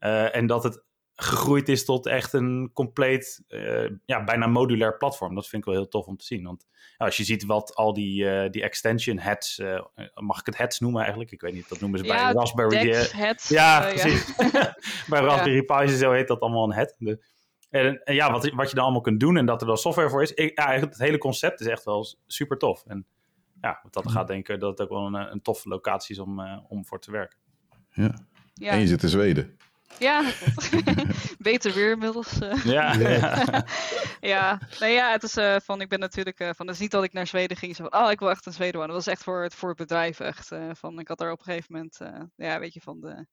Uh, en dat het gegroeid is tot echt een compleet, uh, ja, bijna modulair platform. Dat vind ik wel heel tof om te zien. Want ja, als je ziet wat al die, uh, die extension heads, mag ik het heads noemen eigenlijk? Ik weet niet, dat noemen ze ja, bij Raspberry. Heads, ja, precies. Ja. bij Raspberry Pi zo heet dat allemaal een head. De, en, en, ja, wat, wat je dan allemaal kunt doen en dat er dan software voor is. Ik, ja, het hele concept is echt wel super tof. En ja, dat mhm. gaat denken dat het ook wel een, een toffe locatie is om, uh, om voor te werken. Ja. ja. En je zit in Zweden. Ja, beter weer inmiddels. Uh. Ja. ja. Nee, ja, het is uh, van, ik ben natuurlijk uh, van, het is niet dat ik naar Zweden ging, zo van, oh, ik wil echt in Zweden wonen. Dat was echt voor het, voor het bedrijf echt. van, ik had daar op een gegeven moment, ja, weet je, van de,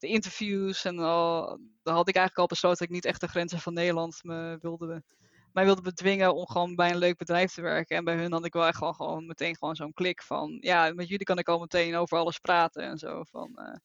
de interviews en al, had ik eigenlijk al besloten dat ik niet echt de grenzen van Nederland me wilde mij wilde bedwingen om gewoon bij een leuk bedrijf te werken. En bij hun had ik wel gewoon, gewoon meteen gewoon zo'n klik van, ja, met jullie kan ik al meteen over alles praten en zo. Van, uh,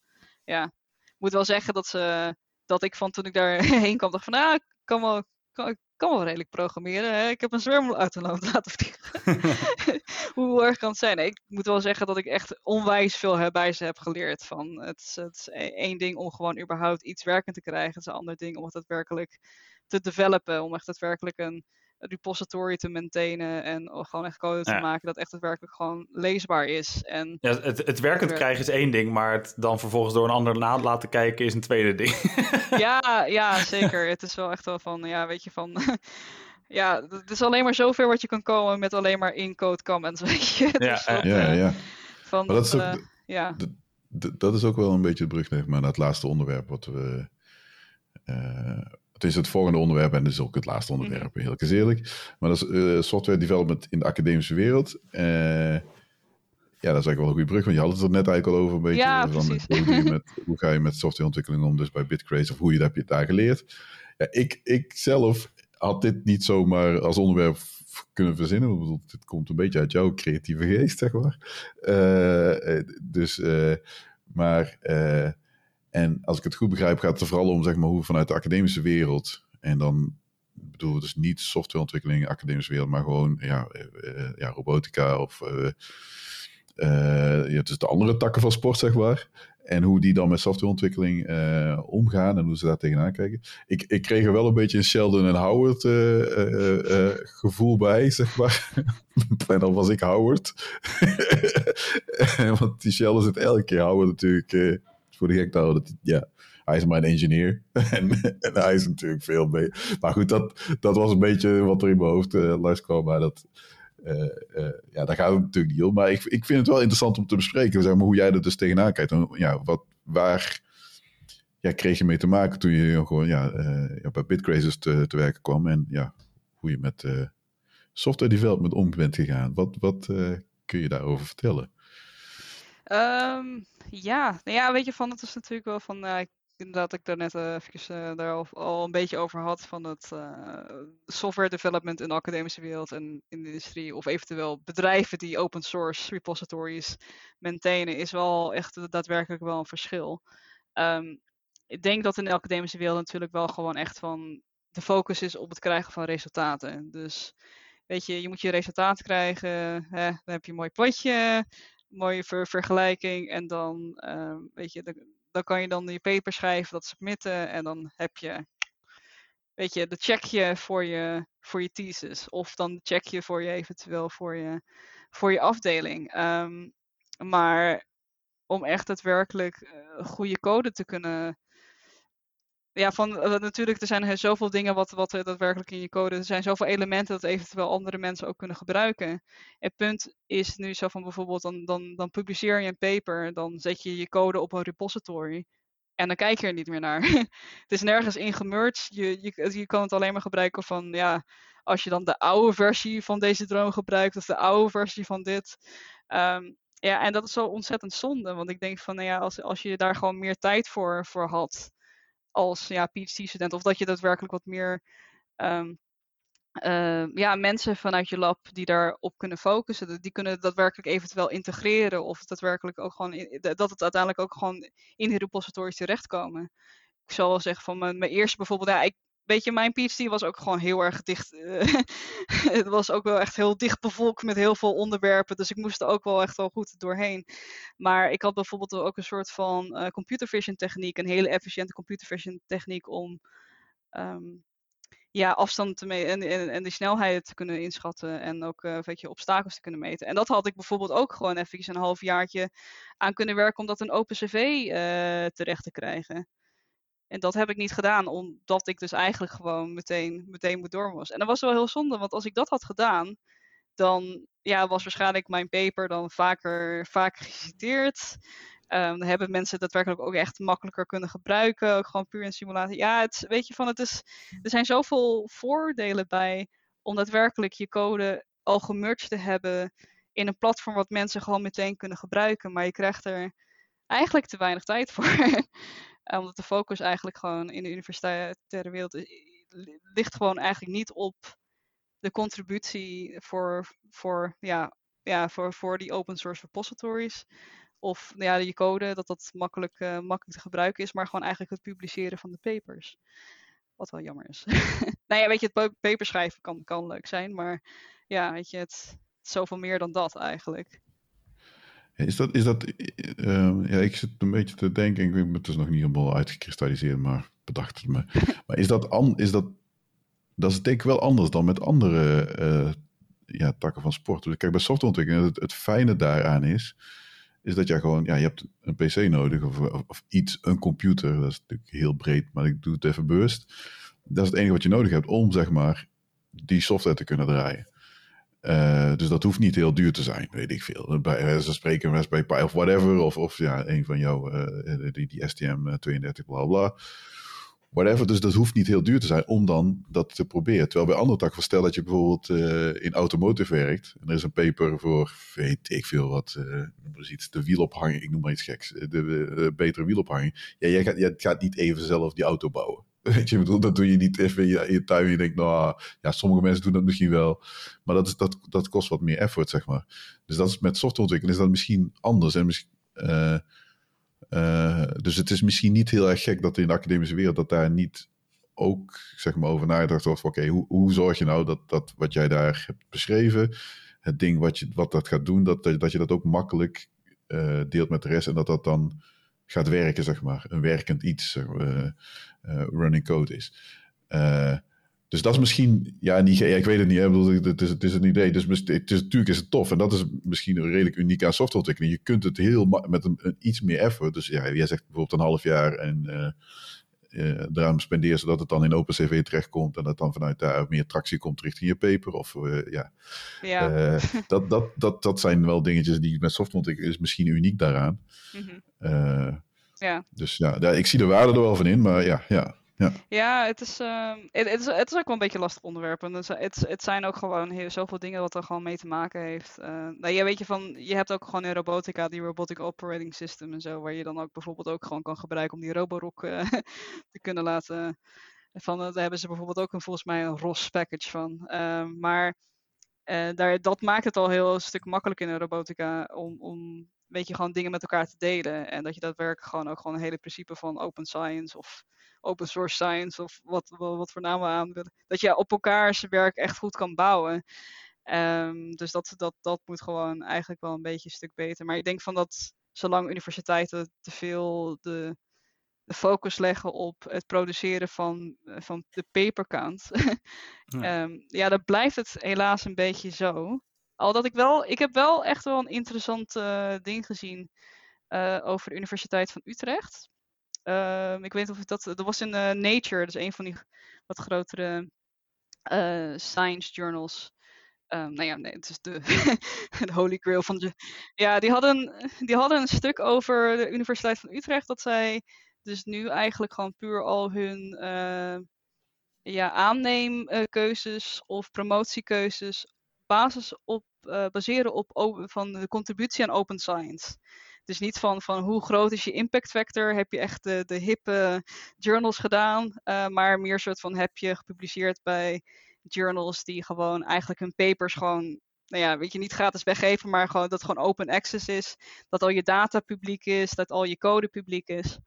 ja. moet wel zeggen dat, ze, dat ik van toen ik daarheen kwam, dacht van, ah, ik kan wel, kan, kan wel redelijk programmeren. Hè? Ik heb een zwermel laten vliegen. Hoe erg kan het zijn? Ik moet wel zeggen dat ik echt onwijs veel bij ze heb geleerd. Van, het, is, het is e-, één ding om gewoon überhaupt iets werkend te krijgen. Het is een ander ding om het daadwerkelijk te developen. Om echt daadwerkelijk een repository te maintainen en gewoon echt code te maken dat echt daadwerkelijk gewoon leesbaar is. En ja, het, het werkend krijgen is één ding, maar het dan vervolgens door een ander na laten kijken is een tweede ding. ja, ja, zeker. Het is wel echt wel van, ja, weet je, van... ja, het is alleen maar zover wat je kan komen met alleen maar in code comments, weet je. Ja, dus ja, eh, ja. Van, maar dat is ook, uh, ja. Dat is ook wel een beetje de brug naar het laatste onderwerp wat we... Uh, het is het volgende onderwerp en dat is ook het laatste mhm. onderwerp, heel eerlijk. Maar dat is uh, software development in de academische wereld. Uh, ja, dat is eigenlijk wel een goede brug, want je had het er net eigenlijk al over een beetje. Ja, van, hoe, met, hoe, ga je met softwareontwikkeling om, dus bij Bitcraze, of hoe je, heb je het daar geleerd. Ja, ik, ik zelf had dit niet zomaar als onderwerp kunnen verzinnen. Ik bedoel, het komt een beetje uit jouw creatieve geest, zeg maar. Uh, dus, maar en als ik het goed begrijp, gaat het er vooral om zeg maar, hoe vanuit de academische wereld. En dan bedoel we dus niet softwareontwikkeling, academische wereld, maar gewoon ja, uh, ja, robotica of uh, uh, ja, dus de andere takken van sport, zeg maar. En hoe die dan met softwareontwikkeling omgaan en hoe ze daar tegenaan kijken. Ik, ik kreeg er wel een beetje een Sheldon en Howard gevoel bij, zeg maar. en dan was ik Howard. Want die Sheldon zit elke keer Howard natuurlijk voor de gek houden. ja, hij is mijn engineer. en, en, hij is natuurlijk veel beter. Maar goed, dat, dat was een beetje wat er in mijn hoofd uh, langs kwam. Maar dat, uh, uh, ja, daar gaat het natuurlijk niet om. Maar ik, ik vind het wel interessant om te bespreken. Zeg maar, hoe jij er dus tegenaan kijkt. En, ja, wat, waar ja, kreeg je mee te maken toen je gewoon ja, ja bij Bitcrazers te, te werken kwam. En ja, hoe je met software development om bent gegaan. Wat, wat kun je daarover vertellen? Um, ja, nou ja, weet je van, het is natuurlijk wel van, inderdaad, ik daar net even daar al, een beetje over had van het software development in de academische wereld en in de industrie, of eventueel bedrijven die open source repositories maintainen, is wel echt daadwerkelijk wel een verschil. Um, ik denk dat in de academische wereld natuurlijk wel gewoon echt van de focus is op het krijgen van resultaten. Dus weet je, je moet je resultaat krijgen, hè, dan heb je een mooi potje mooie ver vergelijking. En dan, uh, weet je, dan, kan je dan je paper schrijven, dat submitten. En dan heb je, weet je, de checkje voor je, voor je thesis. Of dan de checkje voor je eventueel voor je, voor je afdeling. Um, maar om echt daadwerkelijk uh, goede code te kunnen ja, van uh, natuurlijk, er zijn zoveel dingen wat, wat er daadwerkelijk in je code. Er zijn zoveel elementen dat eventueel andere mensen ook kunnen gebruiken. Het punt is nu zo van bijvoorbeeld, dan, dan, dan publiceer je een paper, dan zet je je code op een repository. En dan kijk je er niet meer naar. het is nergens in gemerged. Je, je, je kan het alleen maar gebruiken van, ja, als je dan de oude versie van deze droom gebruikt, of de oude versie van dit. Um, ja, en dat is zo ontzettend zonde. Want ik denk van, nou ja, als, als je daar gewoon meer tijd voor, voor had als ja, PhD-student. Of dat je daadwerkelijk wat meer um, uh, ja, mensen vanuit je lab die daarop kunnen focussen. Die kunnen daadwerkelijk eventueel integreren. Of daadwerkelijk ook gewoon in, dat het uiteindelijk ook gewoon in de repositories terechtkomen. Ik zal wel zeggen van mijn, mijn eerste bijvoorbeeld. Ja, ik weet je, mijn PhD was ook gewoon heel erg dicht. Uh, het was ook wel echt heel dicht bevolkt met heel veel onderwerpen. Dus ik moest er ook wel echt wel goed doorheen. Maar ik had bijvoorbeeld ook een soort van uh, computer vision techniek. Een hele efficiënte computer vision techniek om um, ja, afstand te meten en, en, de snelheid te kunnen inschatten. En ook uh, weet je, obstakels te kunnen meten. En dat had ik bijvoorbeeld ook gewoon even een halfjaartje aan kunnen werken om dat een open cv terecht te krijgen. En dat heb ik niet gedaan, omdat ik dus eigenlijk gewoon meteen, meteen moet door. En dat was wel heel zonde, want als ik dat had gedaan, dan ja, was waarschijnlijk mijn paper dan vaker, vaker geciteerd. Um, dan hebben mensen daadwerkelijk ook echt makkelijker kunnen gebruiken. Ook gewoon puur in simulatie. Ja, het, weet je van, het is, er zijn zoveel voordelen bij om daadwerkelijk je code al gemerged te hebben in een platform wat mensen gewoon meteen kunnen gebruiken. Maar je krijgt er eigenlijk te weinig tijd voor. Eh, omdat de focus eigenlijk gewoon in de universitaire wereld ligt gewoon eigenlijk niet op de contributie voor, voor, ja, ja, voor, voor die open source repositories. of ja, je code, dat dat makkelijk, makkelijk te gebruiken is, maar gewoon eigenlijk het publiceren van de papers. Wat wel jammer is. nou ja, weet je, het paper schrijven kan, kan leuk zijn, maar ja, weet je, het, zoveel meer dan dat eigenlijk. Is dat, is dat uh, ja, ik zit een beetje te denken, ik weet het is nog niet helemaal uitgekristalliseerd, maar bedacht het me. maar is dat, an, is dat, dat is denk ik wel anders dan met andere uh, ja, takken van sport. Dus kijk, bij softwareontwikkeling, het, het fijne daaraan is, is dat je gewoon, ja, je hebt een PC nodig of, of, of, iets, een computer. Dat is natuurlijk heel breed, maar ik doe het even bewust. Dat is het enige wat je nodig hebt om, zeg maar, die software te kunnen draaien. Uh, dus dat hoeft niet heel duur te zijn, weet ik veel. Bij ze spreken Raspberry Pi of whatever, of, of ja, een van jouw, die, die STM32, bla bla whatever. Dus dat hoeft niet heel duur te zijn om dan dat te proberen. Terwijl bij andere takken, stel dat je bijvoorbeeld in automotive werkt. En er is een paper voor, weet ik veel wat, iets, de wielophanging, ik noem maar iets geks. De, de, betere wielophanging. Ja, jij gaat, jij gaat niet even zelf die auto bouwen. Weet je, bedoel, dat doe je niet even in je, in je tuin je denkt, nou ja, sommige mensen doen dat misschien wel. Maar dat, is, dat, dat kost wat meer effort, zeg maar. Dus dat is met softwareontwikkeling is dat misschien anders. En misschien, uh, uh, dus het is misschien niet heel erg gek dat in de academische wereld dat daar niet ook zeg maar, over nagedacht wordt. Oké, hoe, hoe zorg je nou dat, dat wat jij daar hebt beschreven, het ding wat, je, wat dat gaat doen, dat, dat je dat ook makkelijk uh, deelt met de rest en dat dat dan gaat werken, zeg maar. Een werkend iets, uh, running code is. Dus dat is misschien, ja, niet, ja ik weet het niet, hè, bedoel, het, is, het is een idee. Dus het is, natuurlijk is het tof en dat is misschien redelijk uniek aan softwareontwikkeling. Je kunt het heel met een, een, iets meer effort. Dus ja, jij zegt bijvoorbeeld een half jaar en uh, uh, eraan spenderen zodat het dan in OpenCV terechtkomt en dat dan vanuit daar meer tractie komt richting je paper. Of uh, ja, ja. dat, dat, dat, dat zijn wel dingetjes die met softwareontwikkeling is misschien uniek daaraan. Mm -hmm. Ja. Dus ja, daar, ik zie de waarde er wel van in, maar ja, ja. Ja, ja het, is, uh, het, het, is, het is ook wel een beetje een lastig onderwerp. En het, het, het zijn ook gewoon heel, zoveel dingen wat er gewoon mee te maken heeft. Uh, nou, je weet je van, je hebt ook gewoon in robotica die Robotic Operating System en zo, waar je dan ook bijvoorbeeld ook gewoon kan gebruiken om die Roborock uh, te kunnen laten. Van, daar hebben ze bijvoorbeeld ook een, volgens mij een ROS package van. Ehm, maar daar, dat maakt het al heel een stuk makkelijker in de robotica om, om weet je, gewoon dingen met elkaar te delen. En dat je daadwerkelijk gewoon ook gewoon een hele principe van open science of open source science of wat, wat voor namen aan willen. Dat je op elkaars werk echt goed kan bouwen. Um, dus dat, dat, dat moet gewoon eigenlijk wel een beetje een stuk beter. Maar ik denk van dat zolang universiteiten te veel de, de focus leggen op het produceren van, van de paperkant. ja. Um, ja, dan blijft het helaas een beetje zo. Al dat ik wel, ik heb wel echt wel een interessant uh, ding gezien uh, over de Universiteit van Utrecht. Uh, ik weet niet of dat. Dat was in Nature, dus een van die wat grotere science journals. Um, nou ja, nee, het is de, de holy grail van de. Ja, die hadden, die hadden een stuk over de Universiteit van Utrecht. Dat zij dus nu eigenlijk gewoon puur al hun ja, aanneemkeuzes of promotiekeuzes basis op, baseren op van de contributie aan open science. Dus niet van, van hoe groot is je impact factor, heb je echt de, de hippe journals gedaan, uh, maar meer soort van heb je gepubliceerd bij journals die gewoon eigenlijk hun papers gewoon, nou ja, weet je, niet gratis weggeven, maar gewoon dat gewoon open access is, dat al je data publiek is, dat al je code publiek is.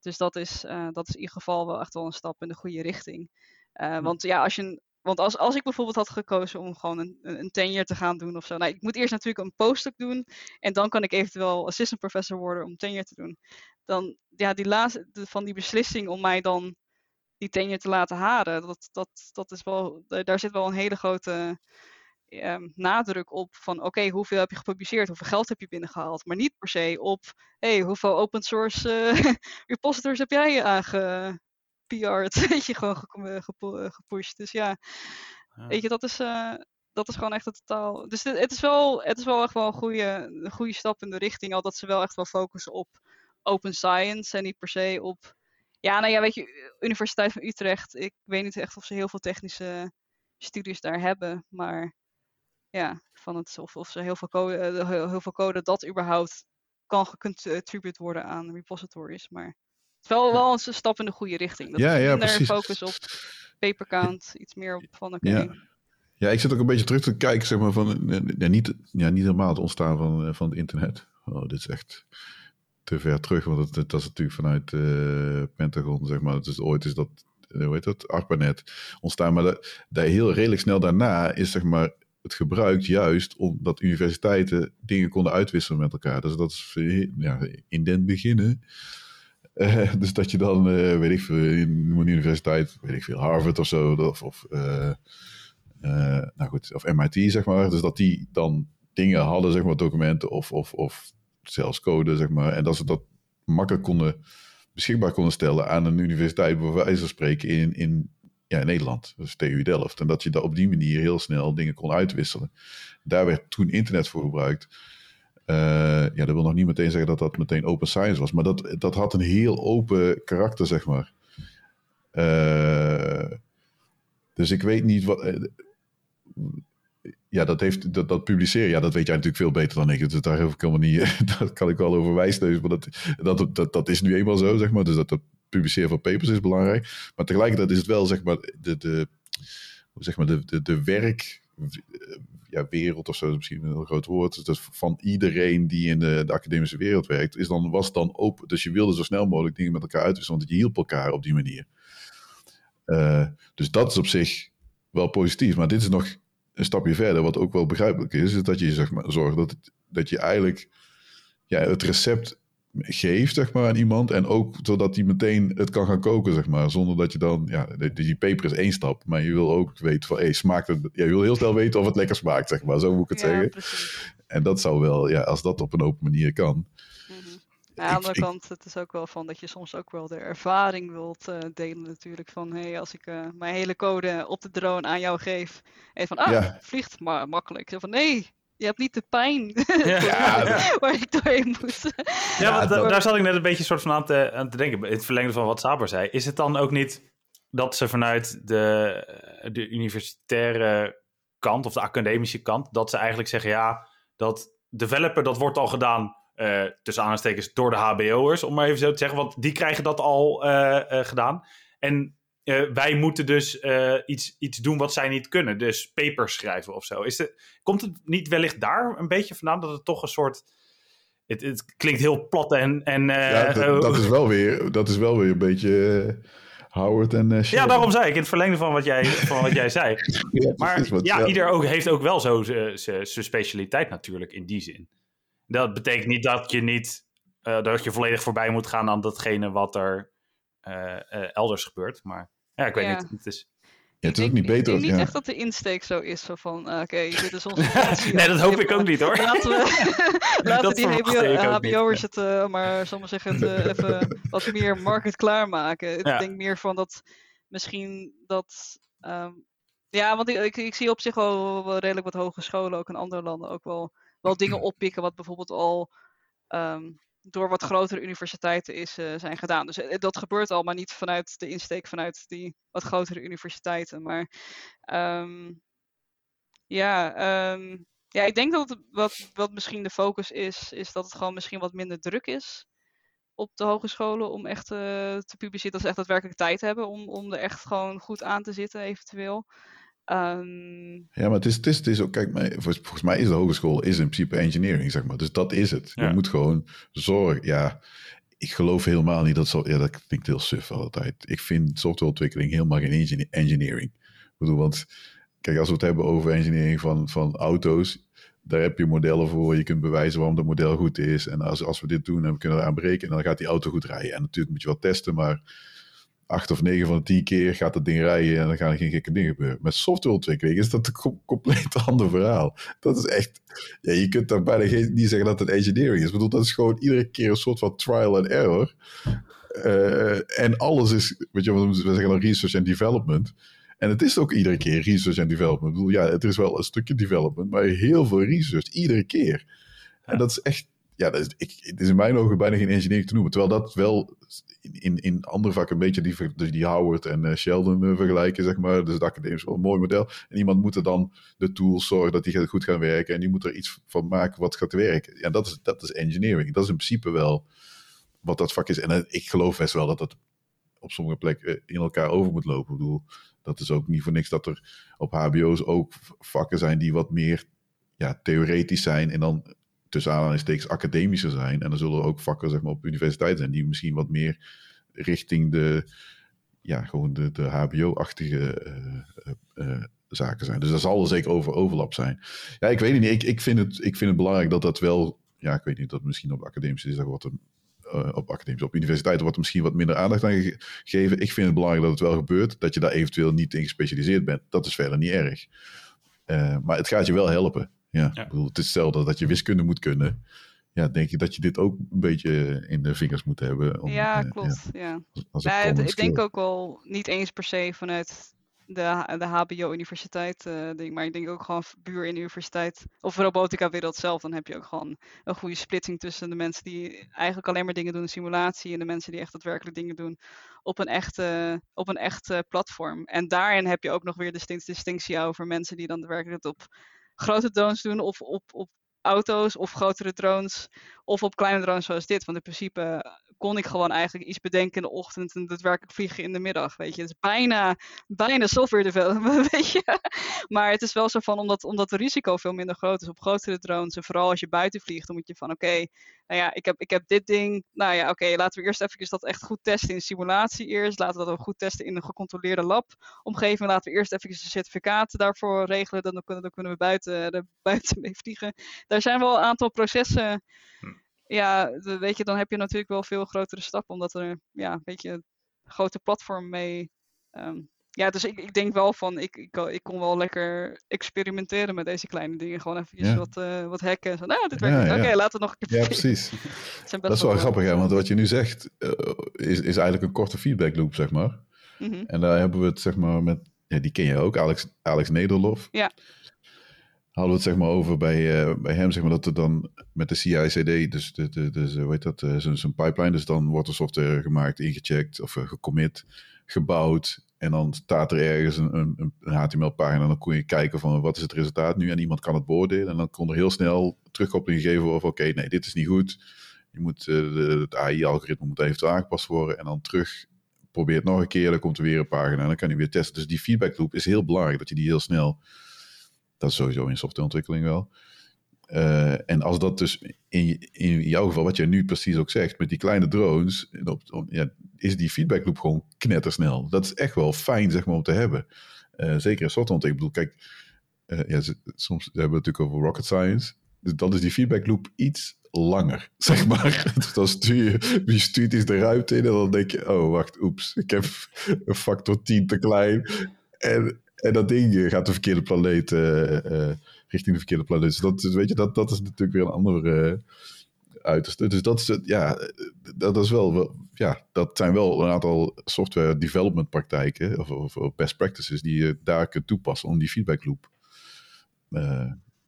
Dus dat is, uh, dat is in ieder geval wel echt wel een stap in de goede richting. Uh, want ja, als je want als, als ik bijvoorbeeld had gekozen om gewoon een, een tenure te gaan doen of zo. Nou, ik moet eerst natuurlijk een postdoc doen. En dan kan ik eventueel assistant professor worden om tenure te doen. Dan, ja, die laatste, van die beslissing om mij dan die tenure te laten halen. Dat, dat, dat is wel, daar zit wel een hele grote um, nadruk op. Van oké, hoeveel heb je gepubliceerd? Hoeveel geld heb je binnengehaald? Maar niet per se op, hey, hoeveel open source uh, repositories heb jij aange PR, weet je, gewoon eh, gepusht. Dus ja, ja. weet je, dat is, uh, dat is gewoon echt het totaal. Dus het, het, is wel, het is wel echt wel een goede, een goede stap in de richting, al dat ze wel echt wel focussen op open science en niet per se op. Ja, nou ja, weet je, Universiteit van Utrecht, ik weet niet echt of ze heel veel technische studies daar hebben, maar ja, van het, of, of ze heel veel, code, eh, heel, veel code dat überhaupt kan gecontribute worden aan repositories, maar wel, wel een stap in de goede richting. Dat ja, ja, minder precies. focus op papercount, iets meer op van oké. Okay. Ja. ja, ik zit ook een beetje terug te kijken, zeg maar, van ja, niet, ja, niet helemaal het ontstaan van, van het internet. oh, dit is echt te ver terug, want dat, dat is natuurlijk vanuit uh, Pentagon, zeg maar. Dus ooit is dat, hoe heet dat, ARPANET ontstaan. Maar dat, dat heel redelijk snel daarna is, zeg maar, het gebruikt juist omdat universiteiten dingen konden uitwisselen met elkaar. Dus dat is ja, in den beginnen. Uh, dus dat je dan, uh, weet ik veel, in een universiteit, weet ik veel, Harvard of zo, of, uh, nou goed, of MIT, zeg maar. Dus dat die dan dingen hadden, zeg maar, documenten of, of, of zelfs code, zeg maar. En dat ze dat makkelijk konden, beschikbaar konden stellen aan een universiteit, bij wijze van spreken, in, in ja, in Nederland, dus TU Delft. En dat je daar op die manier heel snel dingen kon uitwisselen. Daar werd toen internet voor gebruikt. Uh, ja, dat wil nog niet meteen zeggen dat dat meteen open science was, maar dat, dat had een heel open karakter, zeg maar. Uh, dus ik weet niet wat. Uh, ja, dat, heeft, dat, dat publiceren, ja, dat weet jij natuurlijk veel beter dan ik. Dus daar hoef ik helemaal niet, dat kan ik wel over wijsneuzen, maar dat, dat, dat, dat is nu eenmaal zo, zeg maar. Dus dat, dat publiceren van papers is belangrijk. Maar tegelijkertijd is het wel, zeg maar, de, de, zeg maar, de, de, de werk, ja, wereld of zo is misschien een groot woord. Dus van iedereen die in de, de, academische wereld werkt, is dan, was dan open. Dus je wilde zo snel mogelijk dingen met elkaar uitwisselen, want je hielp elkaar op die manier. Uh, dus dat is op zich wel positief. Maar dit is nog een stapje verder, wat ook wel begrijpelijk is, is dat je zeg maar, zorgt dat, dat je eigenlijk ja, het recept geeft, zeg maar, aan iemand. En ook zodat hij meteen het kan gaan koken, zeg maar. Zonder dat je dan, ja, die peper is één stap. Maar je wil ook weten van, hey, smaakt het... Ja, je wil heel snel weten of het lekker smaakt, zeg maar. Zo moet ik het zeggen. Precies. En dat zou wel, ja, als dat op een open manier kan. Mm -hmm. aan de andere kant, het is ook wel van dat je soms ook wel de ervaring wilt uh, delen natuurlijk. Van, hé, hey, als ik uh, mijn hele code op de drone aan jou geef. En van, ah, ja. vliegt maar makkelijk. Van, nee, je hebt niet de pijn ja. waar ik doorheen moet. Ja, want daar zat ik net een beetje soort van aan te, aan te denken. In het verlengde van wat Saber zei. Is het dan ook niet dat ze vanuit de, de universitaire kant of de academische kant, dat ze eigenlijk zeggen, ja, dat developer, dat wordt al gedaan uh, tussen aanstekens door de HBO'ers, om maar even zo te zeggen, want die krijgen dat al uh, uh, gedaan. En uh, wij moeten dus uh, iets, iets doen wat zij niet kunnen. Dus papers schrijven of zo. Is het, komt het niet wellicht daar een beetje vandaan dat het toch een soort. Het, het klinkt heel plat en. en uh, ja, dat, dat, is wel weer, dat is wel weer een beetje. Howard en Ja, daarom zei ik in het verlengde van wat jij, van wat jij zei. ja, maar wat, ja, ja, ieder ook, heeft ook wel zo zijn specialiteit natuurlijk in die zin. Dat betekent niet dat je niet dat je volledig voorbij moet gaan aan datgene wat er elders gebeurt. Maar ja, ik weet ja. niet. Het is... Ja, het is ook niet beter. Ik denk niet echt dat de insteek zo is. Zo van, uh, oké, dit is onze nee, dat hoop ik ook niet hoor. Laten we, laten die HBO'ers het, uh, maar zal maar zeggen, het, uh, even wat meer market klaarmaken. Ja. Ik denk meer van dat misschien dat... Um, ja, want ik, ik, ik, zie op zich wel, wel, redelijk wat hogescholen, ook in andere landen, ook wel, wel dingen oppikken wat bijvoorbeeld al... Um, door wat grotere universiteiten is, uh, zijn gedaan. Dus uh, dat gebeurt al, maar niet vanuit de insteek vanuit die wat grotere universiteiten. Maar um, ja, um, ja, ik denk dat wat, wat misschien de focus is, is dat het gewoon misschien wat minder druk is op de hogescholen om echt uh, te publiceren. Dat ze echt daadwerkelijk tijd hebben om, om er echt gewoon goed aan te zitten, eventueel. Um... Ja, maar het is, het, is, het is ook, kijk, mij, volgens mij is de hogeschool is in principe engineering, zeg maar. Dus dat is het. Ja. Je moet gewoon zorgen, ja, ik geloof helemaal niet dat zo, ja, dat klinkt heel suf altijd. Ik vind softwareontwikkeling helemaal geen engineering. Ik bedoel, want kijk, als we het hebben over engineering van, van auto's, daar heb je modellen voor. Je kunt bewijzen waarom dat model goed is. En als, als we dit doen, dan kunnen we eraan berekenen. En dan gaat die auto goed rijden. En natuurlijk moet je wel testen, maar acht of negen van de tien keer gaat dat ding rijden en dan gaan er geen gekke dingen gebeuren. Met softwareontwikkeling is dat een compleet ander verhaal. Dat is echt, ja, je kunt daar bijna geen, niet zeggen dat het engineering is. Ik bedoel, dat is gewoon iedere keer een soort van trial and error. Uh, en alles is, weet je, we zeggen dan research and development. En het is ook iedere keer research and development. Ik bedoel, ja, het is wel een stukje development, maar heel veel research, iedere keer. En dat is echt, ja, dat is, ik, het is in mijn ogen bijna geen engineering te noemen. Terwijl dat wel in, in andere vakken een beetje die, dus die Howard en uh, Sheldon uh, vergelijken, zeg maar. Dus het academisch wel een mooi model. En iemand moet er dan de tools zorgen dat die goed gaan werken. En die moet er iets van maken wat gaat werken. Ja, dat is, dat is engineering. Dat is in principe wel wat dat vak is. En uh, ik geloof best wel dat dat op sommige plekken in elkaar over moet lopen. Ik bedoel, dat is ook niet voor niks dat er op HBO's ook vakken zijn die wat meer ja, theoretisch zijn. En dan tussen aanhalingstekens academischer zijn. En dan zullen er ook vakken zeg maar, op universiteit zijn die misschien wat meer richting de, ja, gewoon de, de HBO-achtige uh, zaken zijn. Dus daar zal er zeker over overlap zijn. Ja, ik weet het niet. Ik, ik, vind, het, ik vind het belangrijk dat dat wel. Ja, ik weet niet dat misschien op academische is dat wat er, op academische, op universiteiten wordt er misschien wat minder aandacht aan gegeven. Ik vind het belangrijk dat het wel gebeurt, dat je daar eventueel niet in gespecialiseerd bent. Dat is verder niet erg. Maar het gaat je wel helpen. Ja, ja. Ik bedoel, het is hetzelfde dat je wiskunde moet kunnen. Ja, denk ik dat je dit ook een beetje in de vingers moet hebben. Om, ja, klopt. Uh, ja. Als, als ja, ik denk ook wel niet eens per se vanuit de, de HBO-universiteit. Uh, maar ik denk ook gewoon buur in de universiteit. Of robotica-wereld zelf. Dan heb je ook gewoon een goede splitsing tussen de mensen die eigenlijk alleen maar dingen doen in simulatie. En de mensen die echt daadwerkelijk dingen doen op een echte, op een echt platform. En daarin heb je ook nog weer de distinctie over mensen die dan daadwerkelijk het op grote drones doen. Of op, op auto's of grotere drones. Of op kleine drones zoals dit. Want in principe kon ik gewoon eigenlijk iets bedenken in de ochtend en daadwerkelijk vliegen in de middag. Weet je, het is bijna, bijna software development, weet je. Maar het is wel zo van, omdat, omdat het risico veel minder groot is op grotere drones. En vooral als je buiten vliegt, dan moet je van, oké, nou ja, ik heb, ik heb dit ding. Nou ja, oké, laten we eerst even dat echt goed testen in simulatie eerst. Laten we dat ook goed testen in een gecontroleerde lab-omgeving. Laten we eerst even de certificaten daarvoor regelen. Dan, kunnen, dan kunnen we buiten, er buiten mee vliegen. Daar zijn wel een aantal processen hm ja, weet je, dan heb je natuurlijk wel veel grotere stappen, omdat er, ja, weet je, een grote platform mee. Um, ja, dus ik, ik denk wel van, ik, ik, ik kon wel lekker experimenteren met deze kleine dingen. Gewoon even wat, uh, wat hacken. Zo, nou, dit werkt ja, Oké, laten we nog een keer Ja, precies. dat is wel, grappig, hè, want wat je nu zegt, uh, is, is eigenlijk een korte feedback loop, zeg maar. Mm -hmm. En daar hebben we het, zeg maar, met, ja, die ken je ook, Alex, Alex Nederlof. Ja hadden we het zeg maar over bij, uh, bij hem, zeg maar, dat er dan met de CI/CD, dus, de, de, dus hoe heet dat, uh, zo'n pipeline, dus dan wordt er software gemaakt, ingecheckt of uh, gecommit, gebouwd. En dan staat er ergens een, een, een HTML-pagina en dan kon je kijken van wat is het resultaat nu en iemand kan het beoordelen. En dan kon er heel snel terugkoppeling geven over oké, nee, dit is niet goed. Je moet, de, het AI-algoritme moet eventueel aangepast worden en dan terug probeert nog een keer, dan komt er weer een pagina en dan kan je weer testen. Dus die feedback loop is heel belangrijk, dat je die heel snel dat is sowieso in softwareontwikkeling wel. Uh, en als dat dus in, in jouw geval, wat jij nu precies ook zegt, met die kleine drones, op, op, ja, is die feedback loop gewoon knettersnel. Dat is echt wel fijn, zeg maar, om te hebben. Uh, zeker in softwareontwikkeling. Ik bedoel, kijk, uh, ja, soms hebben we het natuurlijk over rocket science. Dus dan is die feedback loop iets langer, zeg maar. Dus dan stuur je, je stuurt iets de ruimte in en dan denk je, oh, wacht, oeps, ik heb een factor 10 te klein. En, en dat ding gaat de verkeerde planeet, uh, uh, richting de verkeerde planeet. Dus dat, weet je, dat, dat is natuurlijk weer een andere uh, uiterste. Dus dat is, ja, dat is wel, ja, dat zijn wel een aantal software development praktijken of, of, best practices die je daar kunt toepassen om die feedback loop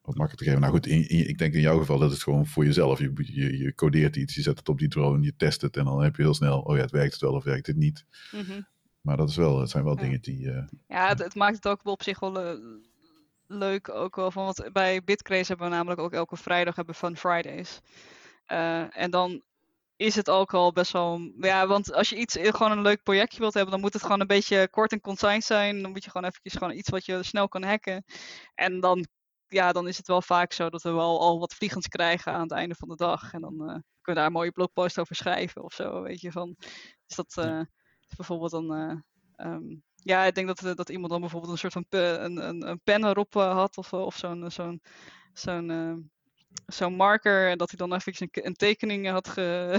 wat makkelijker te geven. Nou goed, ik denk in jouw geval dat het gewoon voor jezelf. Je, je, codeert iets, je zet het op die drone, je test het en dan heb je heel snel, oh ja, het werkt het wel of werkt het niet. Mm. Maar dat, is wel, dat zijn wel dingen die. Uh, ja, het, het, maakt het ook op zich wel uh, leuk. Ook wel van, want bij Bitcraze hebben we namelijk ook elke vrijdag hebben Fun Fridays. Uh, en dan is het ook al best wel. Ja, want als je iets gewoon een leuk projectje wilt hebben, dan moet het gewoon een beetje kort en concise zijn. Dan moet je gewoon eventjes gewoon iets wat je snel kan hacken. En dan, ja, dan is het wel vaak zo dat we wel al wat vliegens krijgen aan het einde van de dag. En dan kunnen we daar een mooie blogpost over schrijven of zo. Weet je van. Dus dat. Bijvoorbeeld dan. Um, ja, ik denk dat, eh, dat iemand dan bijvoorbeeld een soort van een, een, pen erop uh, had of, of zo'n zo'n zo'n uh, zo'n marker en dat hij dan even een, een tekening had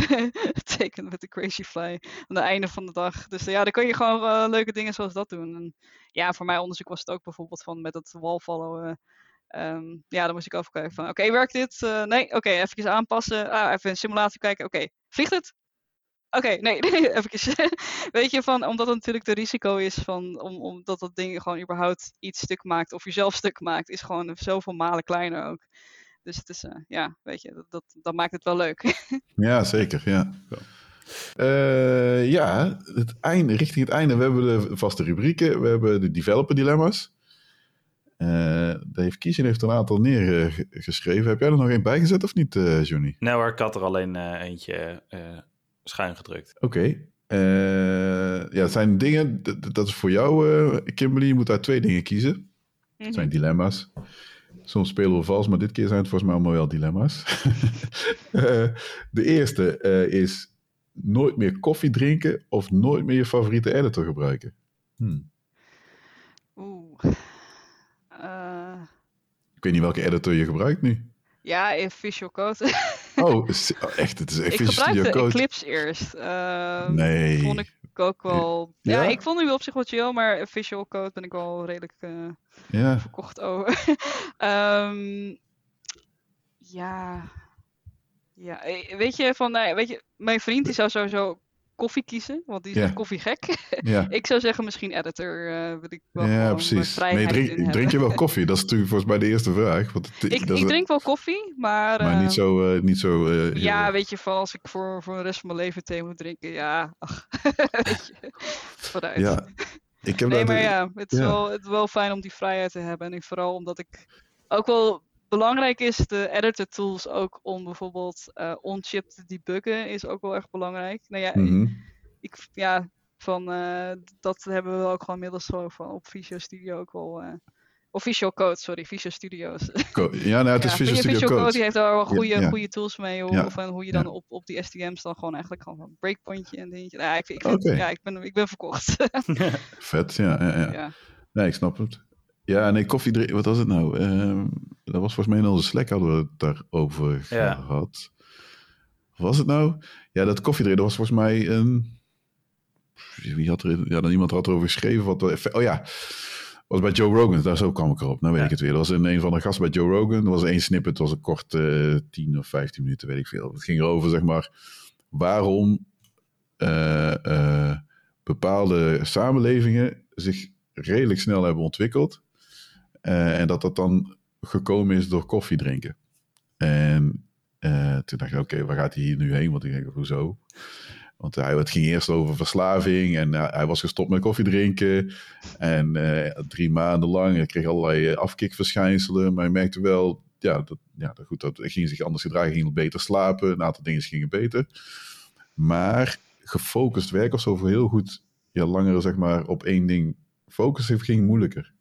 getekend met de Crazy Fly aan het einde van de dag. Dus ja, dan kun je gewoon leuke dingen zoals dat doen. En ja, voor mijn onderzoek was het ook bijvoorbeeld van met het wallfollow. Um, ja, dan moest ik overkijken van, oké, werkt dit? nee, oké, okay, even aanpassen. Ah, even een simulatie kijken. Oké, vliegt het? Oké, okay, nee, even. Weet je, van, omdat het natuurlijk de risico is van, om, omdat dat ding gewoon überhaupt iets stuk maakt, of jezelf stuk maakt, is gewoon zoveel malen kleiner ook. Dus het is, uh, ja, weet je, dat, dat, dat, maakt het wel leuk. ja, zeker, ja. Uh, ja, het einde, richting het einde. We hebben de vaste rubrieken, we hebben de developer dilemma's. Uh, Dave Kiezen heeft een aantal neergeschreven. Heb jij er nog één bijgezet of niet, uh, Johnny? Nee hoor, ik had er alleen eentje schuin gedrukt. Oké. Okay. Uh, eh, ja, het zijn dingen, dat is voor jou, uh, Kimberly. Je moet daar twee dingen kiezen. Het zijn mhm. dilemma's. Soms spelen we vals, maar dit keer zijn het volgens mij allemaal wel dilemma's. Eh, de eerste uh, is nooit meer koffie drinken of nooit meer je favoriete editor gebruiken. Hmm. Oeh. Ik weet niet welke editor je gebruikt nu. Ja, in Visual Code. oh, echt? Het is echt Ik gebruikte Code. Eclipse eerst. Uh, nee. Vond ik ook wel... Ja? ik vond nu op zich wel chill, maar Visual Code ben ik wel redelijk uh, ja. verkocht over. um, ja... Ja, eh, weet je, van, nou weet je, mijn vriend die zou sowieso koffie kiezen, want die is yeah. koffiegek. Yeah. ik zou zeggen misschien editor, uh, wil ik wel Ja, precies. Maar je drink, drink, je wel koffie? Dat is natuurlijk volgens mij de eerste vraag. Want het, ik, ik drink wel koffie, maar... Maar uh, niet zo... Uh, niet zo ja, weet je, van als ik voor, voor de rest van mijn leven thee moet drinken, ja, ach, weet je, vooruit. Ja. Ik heb nee, maar ja, het is, ja. Wel, het is wel fijn om die vrijheid te hebben. En ik, vooral omdat ik ook wel belangrijk is de editor tools ook om bijvoorbeeld uh, on-chip te debuggen is ook wel erg belangrijk. Nou ja, mm -hmm. ik, ja van, uh, dat hebben we ook gewoon inmiddels zo van op Visual Studio ook wel. Uh, of Visual Code, sorry, Visual Studios. Co ja, nou, het is ja, Visual Studio Visual Code. Code. Die heeft daar wel goede, ja, goede tools mee. Hoe, ja. of, hoe je dan op, op die STM's dan gewoon eigenlijk gewoon een breakpointje en dingetje. Ja, ik, ik, okay. ja, ik, ben, ik ben verkocht. Vet, ja, ja, ja. Nee, ik snap het. Ja, nee, koffie drinken, wat was het nou? Uh, dat was volgens mij in onze Slack hadden we het daarover ja. gehad. Wat was het nou? Ja, dat koffie drinken, dat was volgens mij een... Wie had er... Ja, dan iemand had erover geschreven. Wat, oh ja, was bij Joe Rogan. Daar zo kwam ik erop. Nou weet ja. ik het weer. Dat was in een van de gasten bij Joe Rogan. Er was één snippet. Het was een kort uh, 10 of 15 minuten, weet ik veel. Het ging erover, zeg maar, waarom uh, bepaalde samenlevingen zich redelijk snel hebben ontwikkeld. Uh, en dat dat dan gekomen is door koffie drinken. En uh, toen dacht ik, oké, waar gaat hij hier nu heen? Want ik denk, hoezo? Want hij, het ging eerst over verslaving en uh, hij was gestopt met koffie drinken. En drie maanden lang, hij kreeg allerlei afkikverschijnselen. Maar hij merkte wel, ja, dat, ja goed, dat ging zich anders gedragen, ging beter slapen. Een aantal dingen gingen beter. Maar gefocust werken of zo voor heel goed, ja, langer zeg maar op één ding focussen ging moeilijker.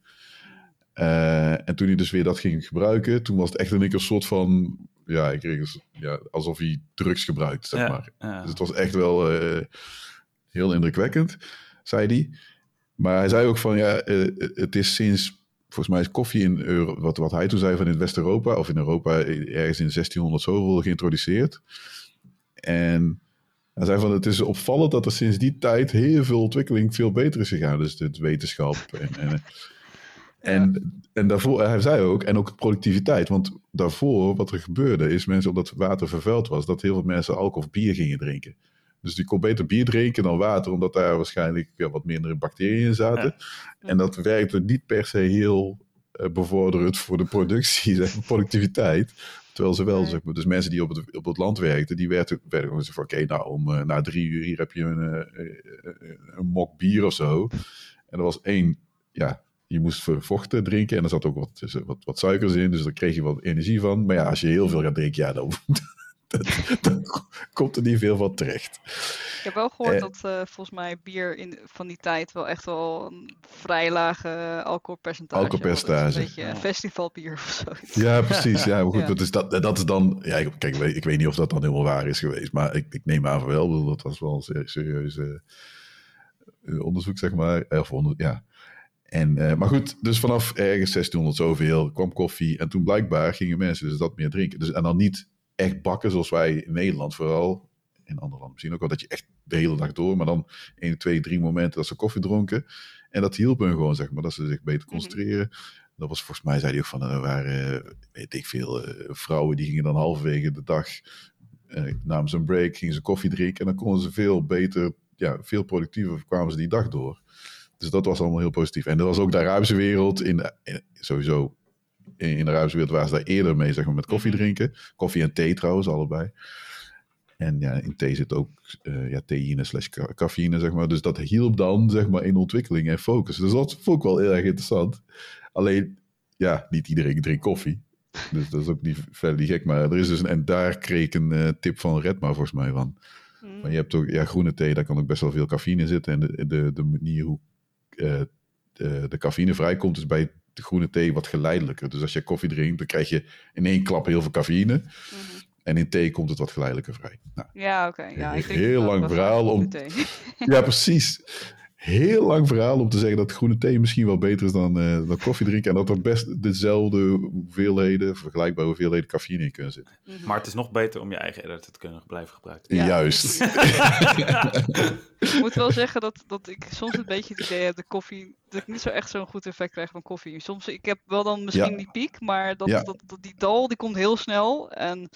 Uh, en toen hij dus weer dat ging gebruiken, toen was het echt een soort van, ja, ik kreeg dus, ja, alsof hij drugs gebruikt, zeg ja, maar. Ja. Dus het was echt wel uh, heel indrukwekkend, zei hij. Maar hij zei ook van, ja, uh, het is sinds, volgens mij is koffie in, Euro, wat, wat hij toen zei van in West-Europa, of in Europa ergens in 1600 zoveel geïntroduceerd. En hij zei van, het is opvallend dat er sinds die tijd heel veel ontwikkeling veel beter is gegaan. Dus de wetenschap en... en en, en daarvoor, hij zei ook, en ook productiviteit. Want daarvoor, wat er gebeurde, is mensen, omdat water vervuild was, dat heel veel mensen alcohol of bier gingen drinken. Dus die kon beter bier drinken dan water, omdat daar waarschijnlijk ja, wat minder bacteriën in zaten. Ja. En dat werkte niet per se heel uh, bevorderend voor de productie, productiviteit. Terwijl ze wel, zeg maar, dus mensen die op het, op het land werkten, die werden, werden gewoon van, oké, okay, nou, om, uh, na drie uur hier heb je een, uh, een mok bier of zo. En er was één, ja, je moest vochten drinken en er zat ook wat, wat, wat suikers in, dus daar kreeg je wat energie van. Maar ja, als je heel veel gaat drinken, ja, dan, dan komt er niet veel van terecht. Ik heb wel gehoord eh, dat uh, volgens mij bier in, van die tijd wel echt wel een vrij lage alcoholpercentage Alcoholpercentage. Een beetje festivalbier of zoiets. Ja, precies. Ja, maar goed, ja. Dat, is dat, dat is dan... Ja, kijk, ik weet, ik weet niet of dat dan helemaal waar is geweest, maar ik, ik neem aan van wel. Dat was wel een serieus uh, onderzoek, zeg maar. Of onder, ja. En, uh, maar goed, dus vanaf ergens 1600 zoveel kwam koffie. En toen blijkbaar gingen mensen dus dat meer drinken. Dus, en dan niet echt bakken zoals wij in Nederland vooral. In andere landen misschien ook wel. Dat je echt de hele dag door. Maar dan één, twee, drie momenten dat ze koffie dronken. En dat hielp hun gewoon, zeg maar. Dat ze zich beter concentreren. Mm -hmm. Dat was volgens mij, zei hij ook van, er waren, weet ik veel, vrouwen die gingen dan halverwege de dag, uh, namen ze een break, gingen ze koffie drinken. En dan konden ze veel beter, ja, veel productiever kwamen ze die dag door. Dus dat was allemaal heel positief. En er was ook de Arabische wereld, in, in sowieso in, in de Arabische wereld waren ze daar eerder mee, zeg maar, met koffie drinken. Koffie en thee trouwens, allebei. En ja, in thee zit ook uh, ja, theïne slash cafeïne, zeg maar. Dus dat hielp dan, zeg maar, in ontwikkeling en focus. Dus dat vond ik wel heel erg interessant. Alleen, ja, niet iedereen drinkt koffie. Dus dat is ook niet verder niet gek. Maar er is dus een, en daar kreeg ik een uh, tip van Redma volgens mij van. Mm. Maar je hebt ook, ja, groene thee, daar kan ook best wel veel cafeïne zitten. En de, de, de manier hoe uh, de, de cafeïne vrijkomt is bij de groene thee wat geleidelijker. Dus als je koffie drinkt, dan krijg je in één klap heel veel cafeïne. Mhm. En in thee komt het wat geleidelijker vrij. Nou, ja, oké. Ja, ik heel lang verhaal om. ja, precies heel lang verhaal om te zeggen dat groene thee misschien wel beter is dan, uh, dan koffie drinken. En dat er best dezelfde hoeveelheden, vergelijkbare hoeveelheden cafeïne in kunnen zitten. Mhm. Maar het is nog beter om je eigen editor te kunnen blijven gebruiken. Juist. ik moet wel zeggen dat, dat ik soms een beetje het idee heb de koffie, dat ik niet zo echt zo'n goed effect krijg van koffie. Soms, ik heb wel dan misschien die piek, maar dat, dat, dat, die dal die komt heel snel. En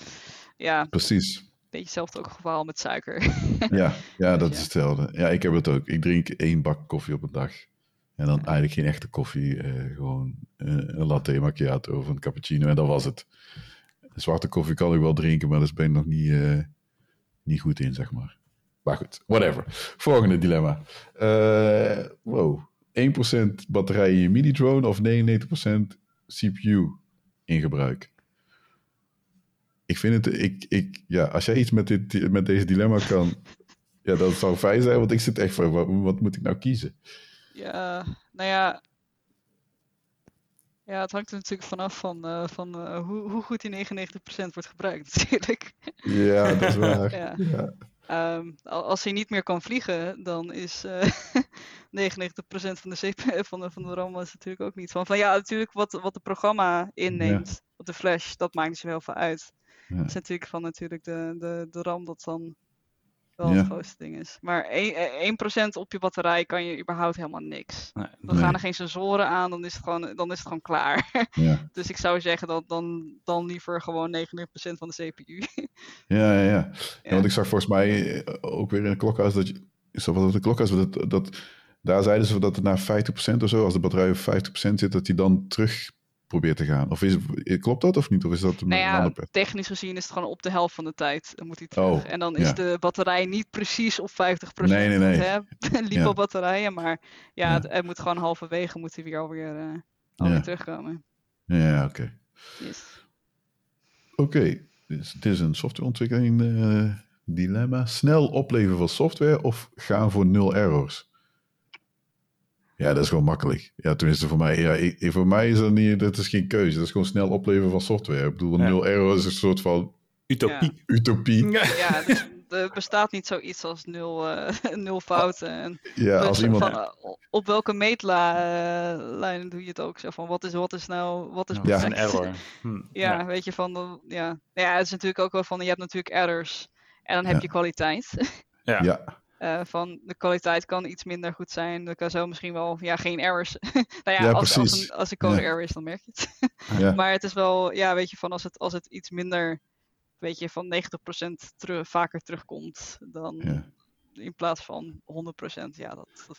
ja. Precies beetje hetzelfde ook geval met suiker. ja, ja, dat is hetzelfde. Ja, ik heb het ook. Ik drink één bak koffie op een dag. En dan eigenlijk geen echte koffie. Eh, gewoon uh, een latte macchiato of een cappuccino. En dat was het. Zwarte koffie kan ik wel drinken, maar daar ben ik nog niet, uh, niet goed in, zeg maar. Maar goed, whatever. Volgende dilemma. wow. 1% batterij in je mini-drone of 99% CPU in gebruik? Ik vind het, ik, ik, ja, als jij iets met, dit, met deze dilemma kan, ja, dat zou fijn zijn, want ik zit echt van, wat, wat moet ik nou kiezen? Ja, nou ja, ja, het hangt er natuurlijk vanaf van, uh, van uh, hoe, hoe goed die 99% wordt gebruikt, natuurlijk. Ja, dat is waar. ja. ja. Um, als hij niet meer kan vliegen, dan is uh, eh, 99% van de, CPU, van de, van de RAM is natuurlijk ook niet van. Van ja, natuurlijk wat, wat het programma inneemt ja. op de flash, dat maakt niet zo heel veel uit. Ja. Dat is natuurlijk van natuurlijk de, de, de RAM dat dan wel het grootste ding is. Maar 1%, 1 op je batterij kan je überhaupt helemaal niks. Nee, dan gaan er geen sensoren aan, dan is het gewoon, dan is het gewoon klaar. Ja. dus ik zou zeggen dat dan, dan liever gewoon 99% van de CPU. ja, ja, ja, ja. Want ik zag volgens mij eh, ook weer in de klokhuis dat je. Is dat wat de klokhuis? Dat, dat, daar zeiden ze dat het naar 50% of zo, als de batterij op 50% zit, dat die dan terug probeert te gaan. Of is, klopt dat of niet? Of is dat nou ja, technisch gezien is het gewoon op de helft van de tijd moet hij terug. Oh, en dan is de batterij niet precies op 50%. Nee, nee, nee. Hè? ja. batterijen, maar ja, Het, het, moet gewoon halverwege moet hij weer alweer, uh, alweer terugkomen. Ja, oké. Yes. Oké, okay. dus het is een softwareontwikkeling uh, dilemma. Snel opleveren van software of gaan voor nul errors? Ja, dat is gewoon makkelijk. Ja, tenminste voor mij. Ja, ik, voor mij is dat niet, dat is geen keuze. Dat is gewoon snel opleveren van software. Ik bedoel, ja. nul error is een soort van... Utopie. Utopie. Ja, dus er bestaat niet zoiets als nul, uh, nul fouten. En ja, dus als iemand... Van, uh, op welke meetlijn uh, doe je het ook? Zo van, wat is, wat is nou, wat is ja, een error. Hm. Ja, weet je, van, ja. ja, het is natuurlijk ook wel van, je hebt natuurlijk errors. En dan heb je kwaliteit. Ja. ja. Uh, van de kwaliteit kan iets minder goed zijn. Er kan zo misschien wel ja, geen errors. nou ja, als, als, een, als een code error is, dan merk je het. ja. Maar het is wel, ja, weet je, van als het, als het iets minder, weet je, van 90% terug, vaker terugkomt dan in plaats van 100%. Ja, dat, dat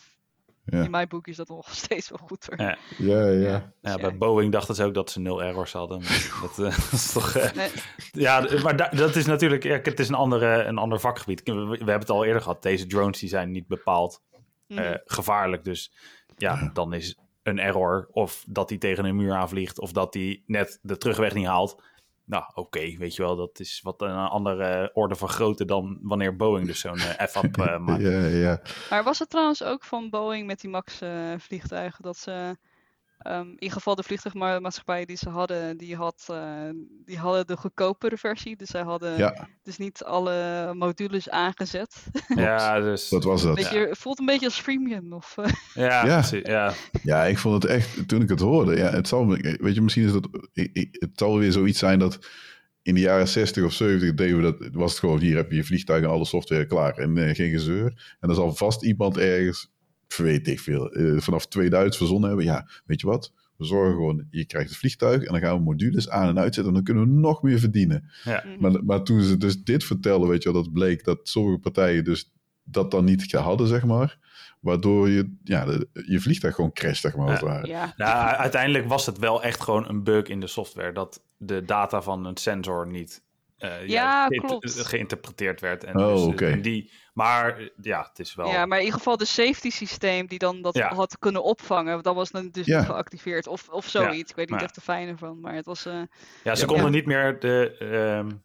ja. In mijn boek is dat nog steeds wel goed hoor. Ja, ja. ja. ja bij Boeing dachten ze ook dat ze nul errors hadden. dat, uh, dat, is toch. Uh, nee. Ja, maar dat is natuurlijk. Ja, het is een, andere, een ander vakgebied. We, we, hebben het al eerder gehad. Deze drones die zijn niet bepaald uh, mm. gevaarlijk. Dus ja, dan is een error. Of dat hij tegen een muur aanvliegt. Of dat hij net de terugweg niet haalt. Nou, oké, weet je wel, dat is wat een andere orde van grootte dan wanneer Boeing dus zo'n uh, F-up uh, maakt. ja, ja. Maar was het trouwens ook van Boeing met die MAX-vliegtuigen dat ze Um, in ieder geval de vliegtuigmaatschappijen die ze hadden, die, had, uh, die hadden de goedkopere versie. Dus zij hadden dus niet alle modules aangezet. Ja, dus... Dat was dat. Beetje, ja. voelt een beetje als freemium. Of, uh... ja, ja. ja. Ja, ik vond het echt, toen ik het hoorde, ja, het zal, weet je, misschien is dat, het zal weer zoiets zijn dat in de jaren 60 of 70 deden we dat, was het gewoon, hier heb je je vliegtuig en alle software klaar en uh, geen gezeur. En er zal vast iemand ergens weet ik veel, uh, vanaf 2000 verzonnen hebben. Ja, weet je wat? We zorgen gewoon, je krijgt het vliegtuig en dan gaan we modules aan en uitzetten en dan kunnen we nog meer verdienen. Ja. Mhm. Maar, maar toen ze dus dit vertelden, weet je wel, dat bleek dat sommige partijen dus dat dan niet hadden, zeg maar. Waardoor je, ja, de, je vliegtuig gewoon crasht, zeg maar. Ja. Ja. ja. uiteindelijk was het wel echt gewoon een bug in de software. Dat de data van een sensor niet uh, ja, klopt. geïnterpreteerd werd. En oh, dus, okay. en die, maar ja, het is wel. Ja, maar in ieder geval de safety systeem die dan dat ja. had kunnen opvangen, dat was dus ja. niet geactiveerd. Of, of zoiets. Ja, ik weet niet echt de fijne van, maar het was. Uh, ja, ze konden niet meer de. Um,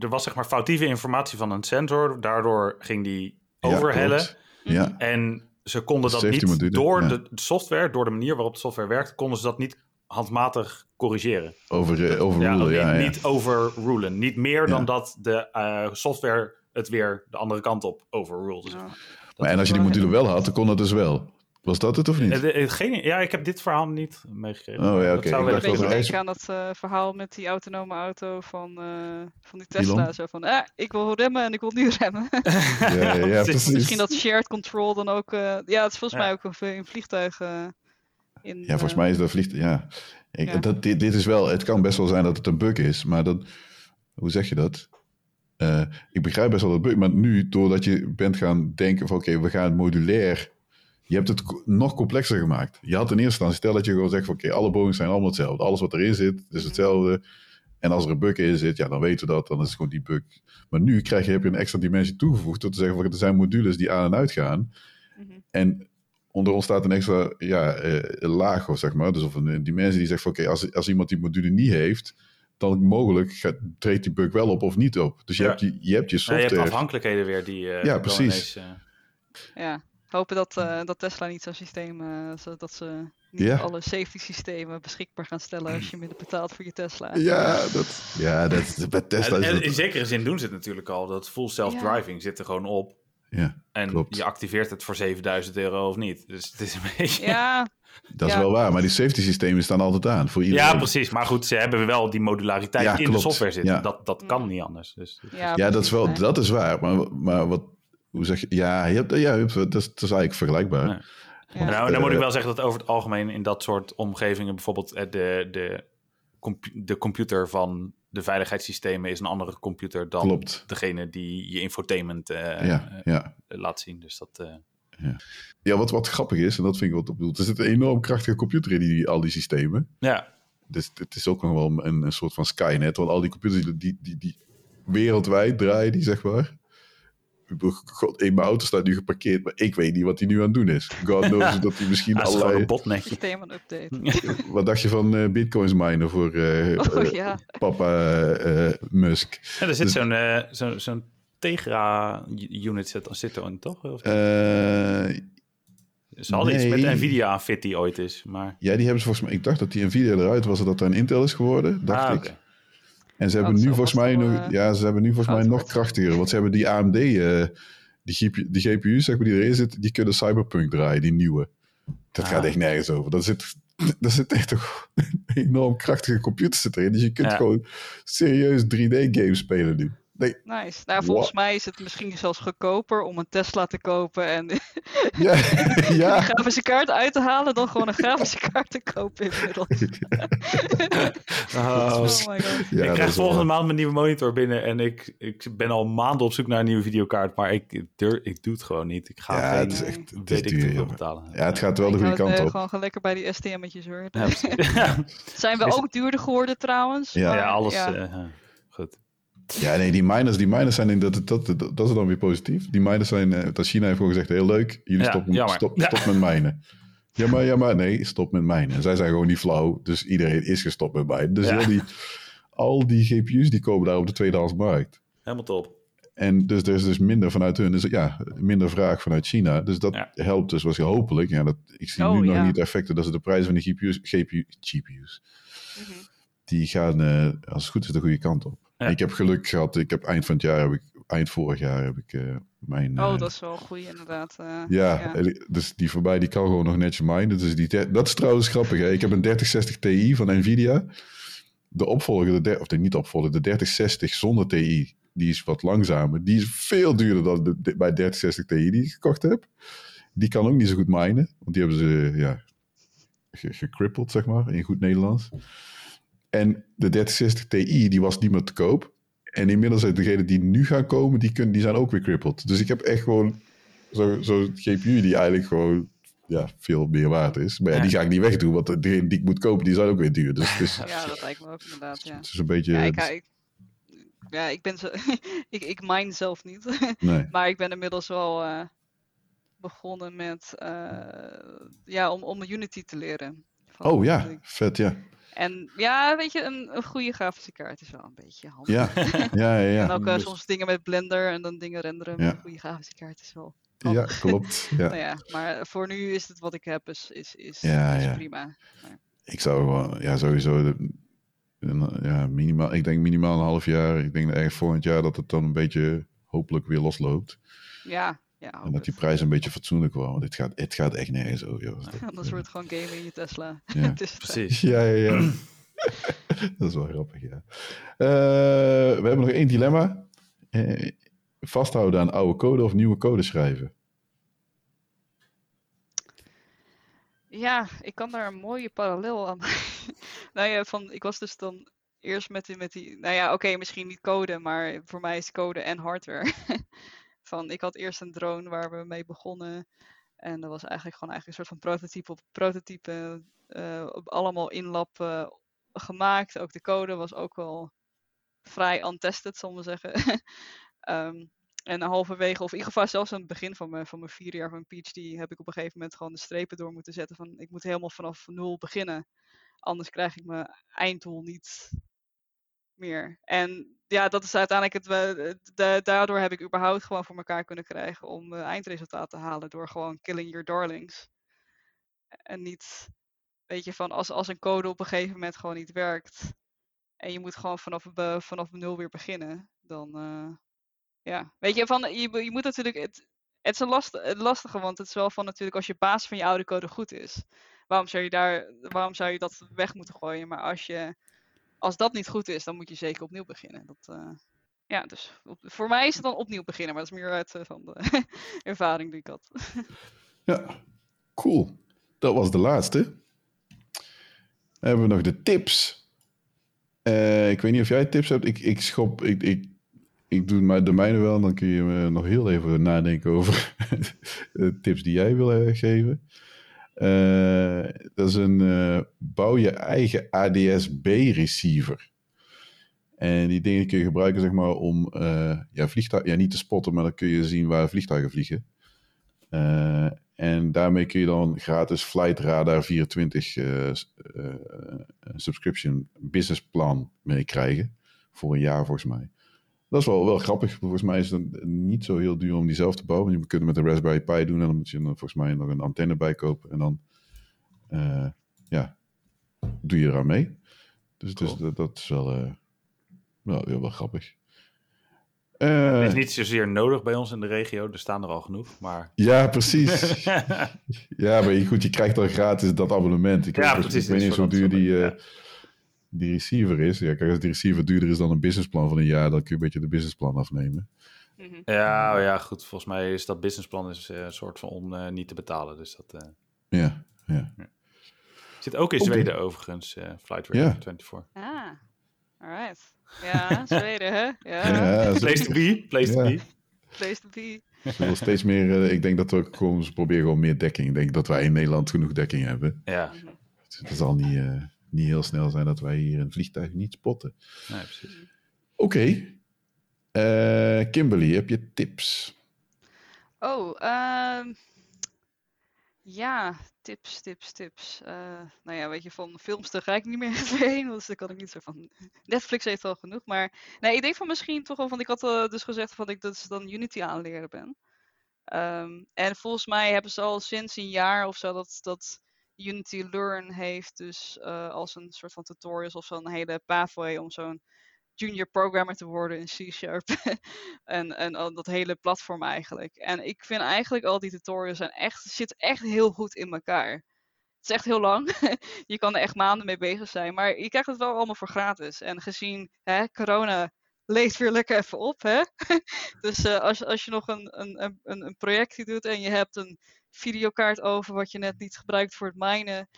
er was zeg maar foutieve informatie van een sensor, daardoor ging die overhellen. ja. En ze konden dat niet door de software, door de manier waarop de software werkt, konden ze dat niet handmatig corrigeren. Over, uh, overrulen, ja, ja, Niet overrulen. Niet meer dan dat de uh, software het weer de andere kant op overruled. Dus maar en als je die module wel had, dan kon het dus wel. Was dat het of niet? Uh, geen, ja, ik heb dit verhaal niet meegekregen. Oh ja, oké. Okay. Ik dacht ik aan dat uh, verhaal met die autonome auto van, uh, van die Tesla. Elon? Zo van, ah, ik wil remmen en ik wil nu remmen. ja, ja, precies. Misschien dat shared control dan ook... ja, het is volgens mij ook een, een vliegtuig in... Ja, volgens mij is dat vliegtuig... Ja. Ik, ja. Dat, dit, dit, is wel... Het kan best wel zijn dat het een bug is, maar dat... Hoe zeg je dat? ik begrijp best wel dat bug, maar nu, doordat je bent gaan denken van... Oké, we gaan modulair je hebt het nog complexer gemaakt. Je had in eerste instantie, stel dat je gewoon zegt van oké, alle Boeings zijn allemaal hetzelfde. Alles wat erin zit, is hetzelfde. En als er een bug in zit, ja, dan weten we dat, dan is het gewoon die bug. Maar nu krijg je, heb je een extra dimensie toegevoegd door te zeggen van er zijn modules die aan en uit gaan. Mhm. En onder ons staat een extra ja, uh, laag, zeg maar. Dus of een, dimensie die zegt van oké, als, als iemand die module niet heeft, dan mogelijk gaat, treedt die bug wel op of niet op. Dus je, hebt, je, je hebt je software. Ja, je hebt afhankelijkheden weer die. Uh, ja, precies. Ineens, uh... Ja. Hopen dat, uh, dat Tesla niet zo'n systeem, uh, dat ze niet alle safety systemen beschikbaar gaan stellen als je minder betaalt voor je Tesla. Ja, dat, ja, dat, bij Tesla en, en In zekere zin doen ze het natuurlijk al. Dat full self-driving zit er gewoon op. Ja, en klopt. je activeert het voor 7000 euro of niet. Dus het is een beetje... Ja, dat is wel waar, maar die safety systemen staan altijd aan voor iedereen. Ja, precies. Maar goed, ze hebben wel die modulariteit in de software zitten. Dat, dat kan niet anders. Dus, ja, ja dat, is wel, dat is waar. Maar, maar wat, hoe zeg je? Ja, je hebt, ja je hebt, dat, is, dat is eigenlijk vergelijkbaar. Ja. nou, dan moet ik wel zeggen dat over het algemeen in dat soort omgevingen bijvoorbeeld eh, de, de, de computer van de veiligheidssystemen is een andere computer dan Klopt. degene die je infotainment uh, ja, ja. Uh, laat zien. Dus dat. Uh... Ja, ja wat, wat grappig is, en dat vind ik wat bedoeld. Er zit een enorm krachtige computer in die, al die systemen. Ja. Dus het is ook nog wel een, een soort van Skynet, want al die computers die, die, die, die wereldwijd draaien, die zeg maar. God, in mijn auto staat nu geparkeerd, maar ik weet niet wat hij nu aan het doen is. God knows dat hij misschien al allerlei... een update. wat dacht je van uh, bitcoins minen voor uh, oh, ja. papa uh, Musk? Ja, er zit dus, zo'n zo, zo'n Tegra unit zit, zit er toch? Of ze hadden nee. iets met Nvidia aan fit die ooit is, maar... Ja, die hebben ze volgens mij... Ik dacht dat die Nvidia eruit was en dat er een Intel is geworden, dacht ah, ik. En ze hebben nu volgens mij nog, uh, ja, ze hebben nu volgens mij nog krachtiger. Want ze hebben die AMD, uh, die, GPU, die GPU's zeg maar, die erin zitten, die kunnen Cyberpunk draaien, die nieuwe. Dat ah. gaat echt nergens over. Dat zit, dat zit echt toch een enorm krachtige computer erin. Dus je kunt ja. gewoon serieus 3D-games spelen nu. Nee. Nice. Nou, volgens mij is het misschien zelfs goedkoper om een Tesla te kopen en ja. ja. een grafische kaart uit te halen dan gewoon een grafische kaart te kopen inmiddels. oh, oh my god. Ja, ik krijg volgende maand mijn nieuwe monitor binnen en ik, ik ben al maanden op zoek naar een nieuwe videokaart, maar ik, durf, ik doe het gewoon niet. Ik ga ja, geen, het is echt het is duur, betalen. Ja, het gaat wel de goede kant uh, op. Gewoon lekker bij die STM'tjes hoor. Zijn we ook duurder geworden trouwens? Ja, ja alles. Uh, goed. Ja, nee, die miners, die miners zijn in dat, dat, dat, dat is dan weer positief. Die miners zijn, uh, dat China heeft gewoon gezegd, heel leuk, jullie ja, stoppen, stop, stop ja. met mijnen. Ja maar, ja, maar nee, stop met mijnen. En zij zijn gewoon niet flauw, dus iedereen is gestopt met mijnen. Dus al, die, al die GPU's die komen daar op de tweedehands markt. Helemaal top. En dus er is dus minder vanuit hun, dus ja, minder vraag vanuit China. Dus dat helpt dus was hopelijk. Ja, dat, ik zie oh, nu nog niet effecten dat ze de prijzen van de GPU's, GPU, GPU's mm -hmm. die gaan, uh, als het goed is, de goede kant op. Ik heb geluk gehad. Ik heb eind van het jaar, heb ik, eind vorig jaar heb ik uh, mijn... Oh, uh, dat is wel goed inderdaad. Uh, ja, ja, dus die voorbij, die kan gewoon nog netjes minen. Dus die, dat is trouwens grappig. Hè? Ik heb een 3060 Ti van Nvidia. De opvolger, de, of de niet opvolger, de 3060 zonder Ti, die is wat langzamer. Die is veel duurder dan de, de, bij 3060 Ti die ik gekocht heb. Die kan ook niet zo goed minen, want die hebben ze ja, gecrippeld, zeg maar, in goed Nederlands. En de 3060 Ti, die was niet meer te koop. En inmiddels zijn degenen die nu gaan komen, die, kunnen, die zijn ook weer crippled. Dus ik heb echt gewoon zo'n zo GPU die eigenlijk gewoon ja, veel meer waard is. Maar ja, die ga ik niet wegdoen, want degene die ik moet kopen, die zijn ook weer duur. Dus, dus, ja, dat lijkt me ook inderdaad, ja. Het is een beetje... Ja, ik, ik, ja, ik ben zo... ik, ik mine zelf niet. Nee. maar ik ben inmiddels wel uh, begonnen met... Uh, ja, om, om Unity te leren. Van, oh ja, vet ja. En ja, weet je, een, een goede grafische kaart is wel een beetje handig. Ja, ja, ja. ja. en ook uh, soms dingen met Blender en dan dingen renderen met een goede grafische kaart is wel Ja, klopt. Ja. nou ja, maar voor nu is het wat ik heb, is, is, is, ja, is prima. Ik zou gewoon, ja, sowieso, ja, minimaal, ik denk minimaal een half jaar. Ik denk ergens volgend jaar dat het dan een beetje hopelijk weer losloopt. Ja, ja. En dat die prijs een beetje fatsoenlijk wordt. Want het gaat, het gaat echt nergens over. Joh. Anders wordt het gewoon gamen in je Tesla. Ja, precies. Ja, ja, ja. dat is wel grappig, ja. Uh, we hebben nog één dilemma. Uh, vasthouden aan oude code of nieuwe code schrijven? Ja, ik kan daar een mooie parallel aan. nou ja, van, ik was dus dan eerst met die, met die nou ja, oké, misschien niet code, maar voor mij is code en hardware. Van, ik had eerst een drone waar we mee begonnen. En dat was eigenlijk gewoon eigenlijk een soort van prototype op prototype. Uh, allemaal in gemaakt. Ook de code was ook wel vrij untested, zal maar zeggen. um, en halverwege, of in ieder geval zelfs aan het begin van mijn, van mijn vier jaar van PhD, heb ik op een gegeven moment gewoon de strepen door moeten zetten van ik moet helemaal vanaf nul beginnen. Anders krijg ik mijn einddoel niet meer. En ja, dat is uiteindelijk het. daardoor heb ik überhaupt gewoon voor elkaar kunnen krijgen om eindresultaat te halen door gewoon killing your darlings. En niet, weet je, van als, als een code op een gegeven moment gewoon niet werkt en je moet gewoon vanaf, vanaf nul weer beginnen, dan, ja, weet je, van, je, je moet natuurlijk. Het, het is een last, het lastige, want het is wel van natuurlijk als je basis van je oude code goed is. Waarom zou je, daar, waarom zou je dat weg moeten gooien? Maar als, je, als dat niet goed is, dan moet je zeker opnieuw beginnen. Dat, uh, ja, dus voor mij is het dan opnieuw beginnen, maar dat is meer uit uh, van de ervaring die ik had. ja, cool. Dat was de laatste. Dan hebben we nog de tips. Uh, ik weet niet of jij tips hebt. Ik, ik schop. Ik, ik ik doe de mijne wel. Dan kun je nog heel even nadenken over tips die jij wil eh, geven. Uh, dat is een uh, bouw je eigen ADS-B-receiver. En die dingen kun je gebruiken zeg maar, om uh, ja, vliegtuigen, ja, niet te spotten, maar dan kun je zien waar vliegtuigen vliegen. en daarmee kun je dan gratis Flight Radar 24 subscription business plan mee krijgen. Voor een jaar volgens mij. Dat is wel, wel grappig. Volgens mij is het niet zo heel duur om die zelf te bouwen. Je kunt het met een Raspberry Pi doen en dan moet je er volgens mij nog een antenne bij kopen. En dan uh, ja, doe je eraan mee. Dus, dus dat, dat, is wel, uh, wel, wel, wel grappig. Uh, het is niet zozeer nodig bij ons in de regio, er staan er al genoeg. Maar... Ja, precies. ja, maar goed, je krijgt dan gratis dat abonnement. Ik, ja, precies. Ik weet niet zo duur die, ja die receiver is. Ja, kijk, als die receiver duurder is dan een businessplan van een jaar, dan kun je een beetje de businessplan afnemen. Mhm. Ja, ja, goed. Volgens mij is dat businessplan is, uh, een soort van om uh, niet te betalen. Dus dat, uh... ja, ja, ja. Zit ook in Zweden overigens, Flight ja. 24. Ah, alright. Ja, Zweden, hè? Ja. ja place to be, place to be. Place to be. Ze steeds meer, ik denk dat we gewoon, ze proberen gewoon meer dekking. Ik denk dat wij in Nederland genoeg dekking hebben. Ja. Het zal niet niet heel snel zijn dat wij hier een vliegtuig niet spotten. Nee, precies. Oké. Okay. Uh, Kimberly, heb je tips? Oh, uh, ja, tips, tips, tips. Uh, nou ja, weet je, van films daar ga ik niet meer heen, dus dan kan ik niet zo van... Netflix heeft al genoeg, maar... Nee, ik denk van misschien toch wel, want ik had uh, dus gezegd van ik dus dan Unity aanleren ben. Um, en volgens mij hebben ze al sinds een jaar of zo dat, dat Unity Learn heeft dus uh, als een soort van tutorials of zo'n hele pathway om zo'n junior programmer te worden in C-Sharp. en, en dat hele platform eigenlijk. En ik vind eigenlijk al die tutorials zijn echt, zitten echt heel goed in elkaar. Het is echt heel lang. je kan er echt maanden mee bezig zijn. Maar je krijgt het wel allemaal voor gratis. En gezien hè, corona leeft weer lekker even op. Hè? dus uh, als, als je nog een, een, een, een projectje doet en je hebt een videokaart over wat je net niet gebruikt voor het minen.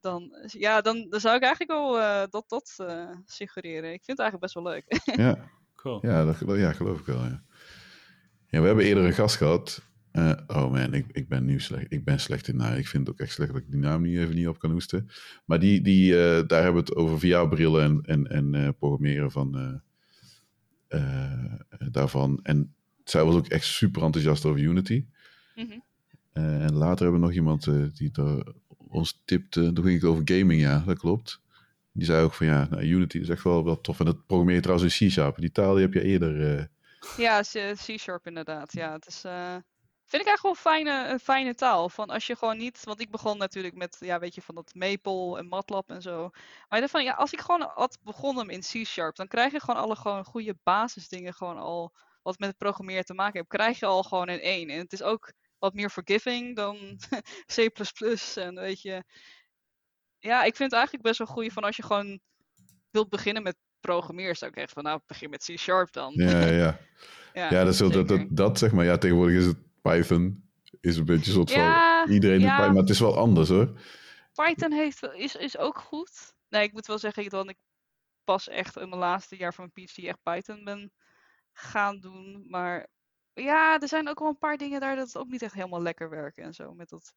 Dan, ja, dan, dan zou ik eigenlijk wel uh, dat, dat uh, suggereren. Ik vind het eigenlijk best wel leuk. ja, cool. Ja, dat, ja, geloof ik wel. Ja. ja, we hebben eerder een gast gehad. Uh, oh man, ik, ik ben nu slecht. Ik ben slecht in naam. Ik vind het ook echt slecht dat ik die naam niet even niet op kan hoesten. Maar die, die, daar hebben we het over VR-brillen en, en, en programmeren van daarvan. En zij was ook echt super enthousiast over Unity. Mm -hmm. Eh, en later hebben we nog iemand eh, die ons tipte. Toen ging het over gaming, ja, dat klopt. Die zei ook van ja, nou, Unity is echt wel, wel tof. En dat programmeer je trouwens in C-Sharp. Die taal die heb je eerder... Uh... Ja, C-Sharp inderdaad. Ja, het is... vind ik eigenlijk wel fijne, een fijne taal. Van als je gewoon niet, want ik begon natuurlijk met, ja, weet je, van dat Maple en MATLAB en zo. Maar van, ja, als ik gewoon had begonnen in C-sharp, dan krijg je gewoon alle gewoon goede basisdingen gewoon al, wat met programmeren te maken heeft, krijg je al gewoon in één. En het is ook wat meer forgiving dan C++ en weet je. Ja, ik vind het eigenlijk best wel goed van als je gewoon wilt beginnen met programmeren, zou ik echt van, nou, begin met C-sharp dan. Ja, ja. ja, ja, dat, is dat, dat, dat, zeg maar, ja, tegenwoordig is het Python is een beetje een soort van iedereen ja. Python, maar het is wel anders hoor. Python heeft, is, is ook goed. Nee, ik moet wel zeggen dat ik pas echt in mijn laatste jaar van mijn PhD echt Python ben gaan doen. Maar ja, er zijn ook wel een paar dingen daar dat het ook niet echt helemaal lekker werken en zo. Met dat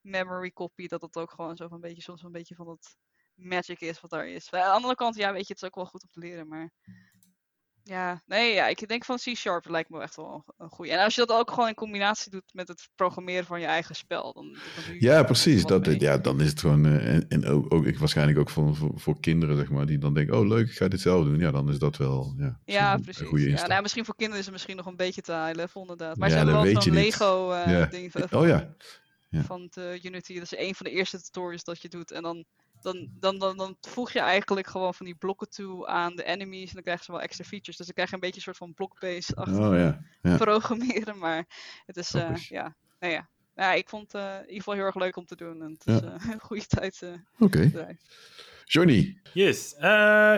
memory copy, dat het ook gewoon zo van een beetje, soms een beetje van dat magic is wat daar is. aan de andere kant, ja, weet je, het is ook wel goed om te leren, maar ja, nee, ja, ik denk van C-Sharp lijkt me echt wel een goede. En als je dat ook gewoon in combinatie doet met het programmeren van je eigen spel. Dan, dan ja, precies. Dat, ja, dan is het gewoon. Uh, en, en ook, ook, waarschijnlijk ook voor, voor, voor, kinderen, zeg maar, die dan denken: oh leuk, ik ga dit zelf doen. Ja, dan is dat wel. Ja, ja precies. Een goede ja, nou, misschien voor kinderen is het misschien nog een beetje te high level, inderdaad. Maar ja, ze hebben wel zo'n Lego-ding uh, oh, ja. van het, Unity. Dat is een van de eerste tutorials dat je doet. En dan dan, dan, dan, dan voeg je eigenlijk gewoon van die blokken toe aan de enemies. En dan krijgen ze wel extra features. Dus dan krijg je een beetje een soort van blockbase achter oh, ja. ja. programmeren. Maar het is, uh, ja, nou ja. Ja, ik vond het uh, in ieder geval heel erg leuk om te doen. En het is uh, een goede tijd. Oké. Okay. Johnny. Yes. Uh,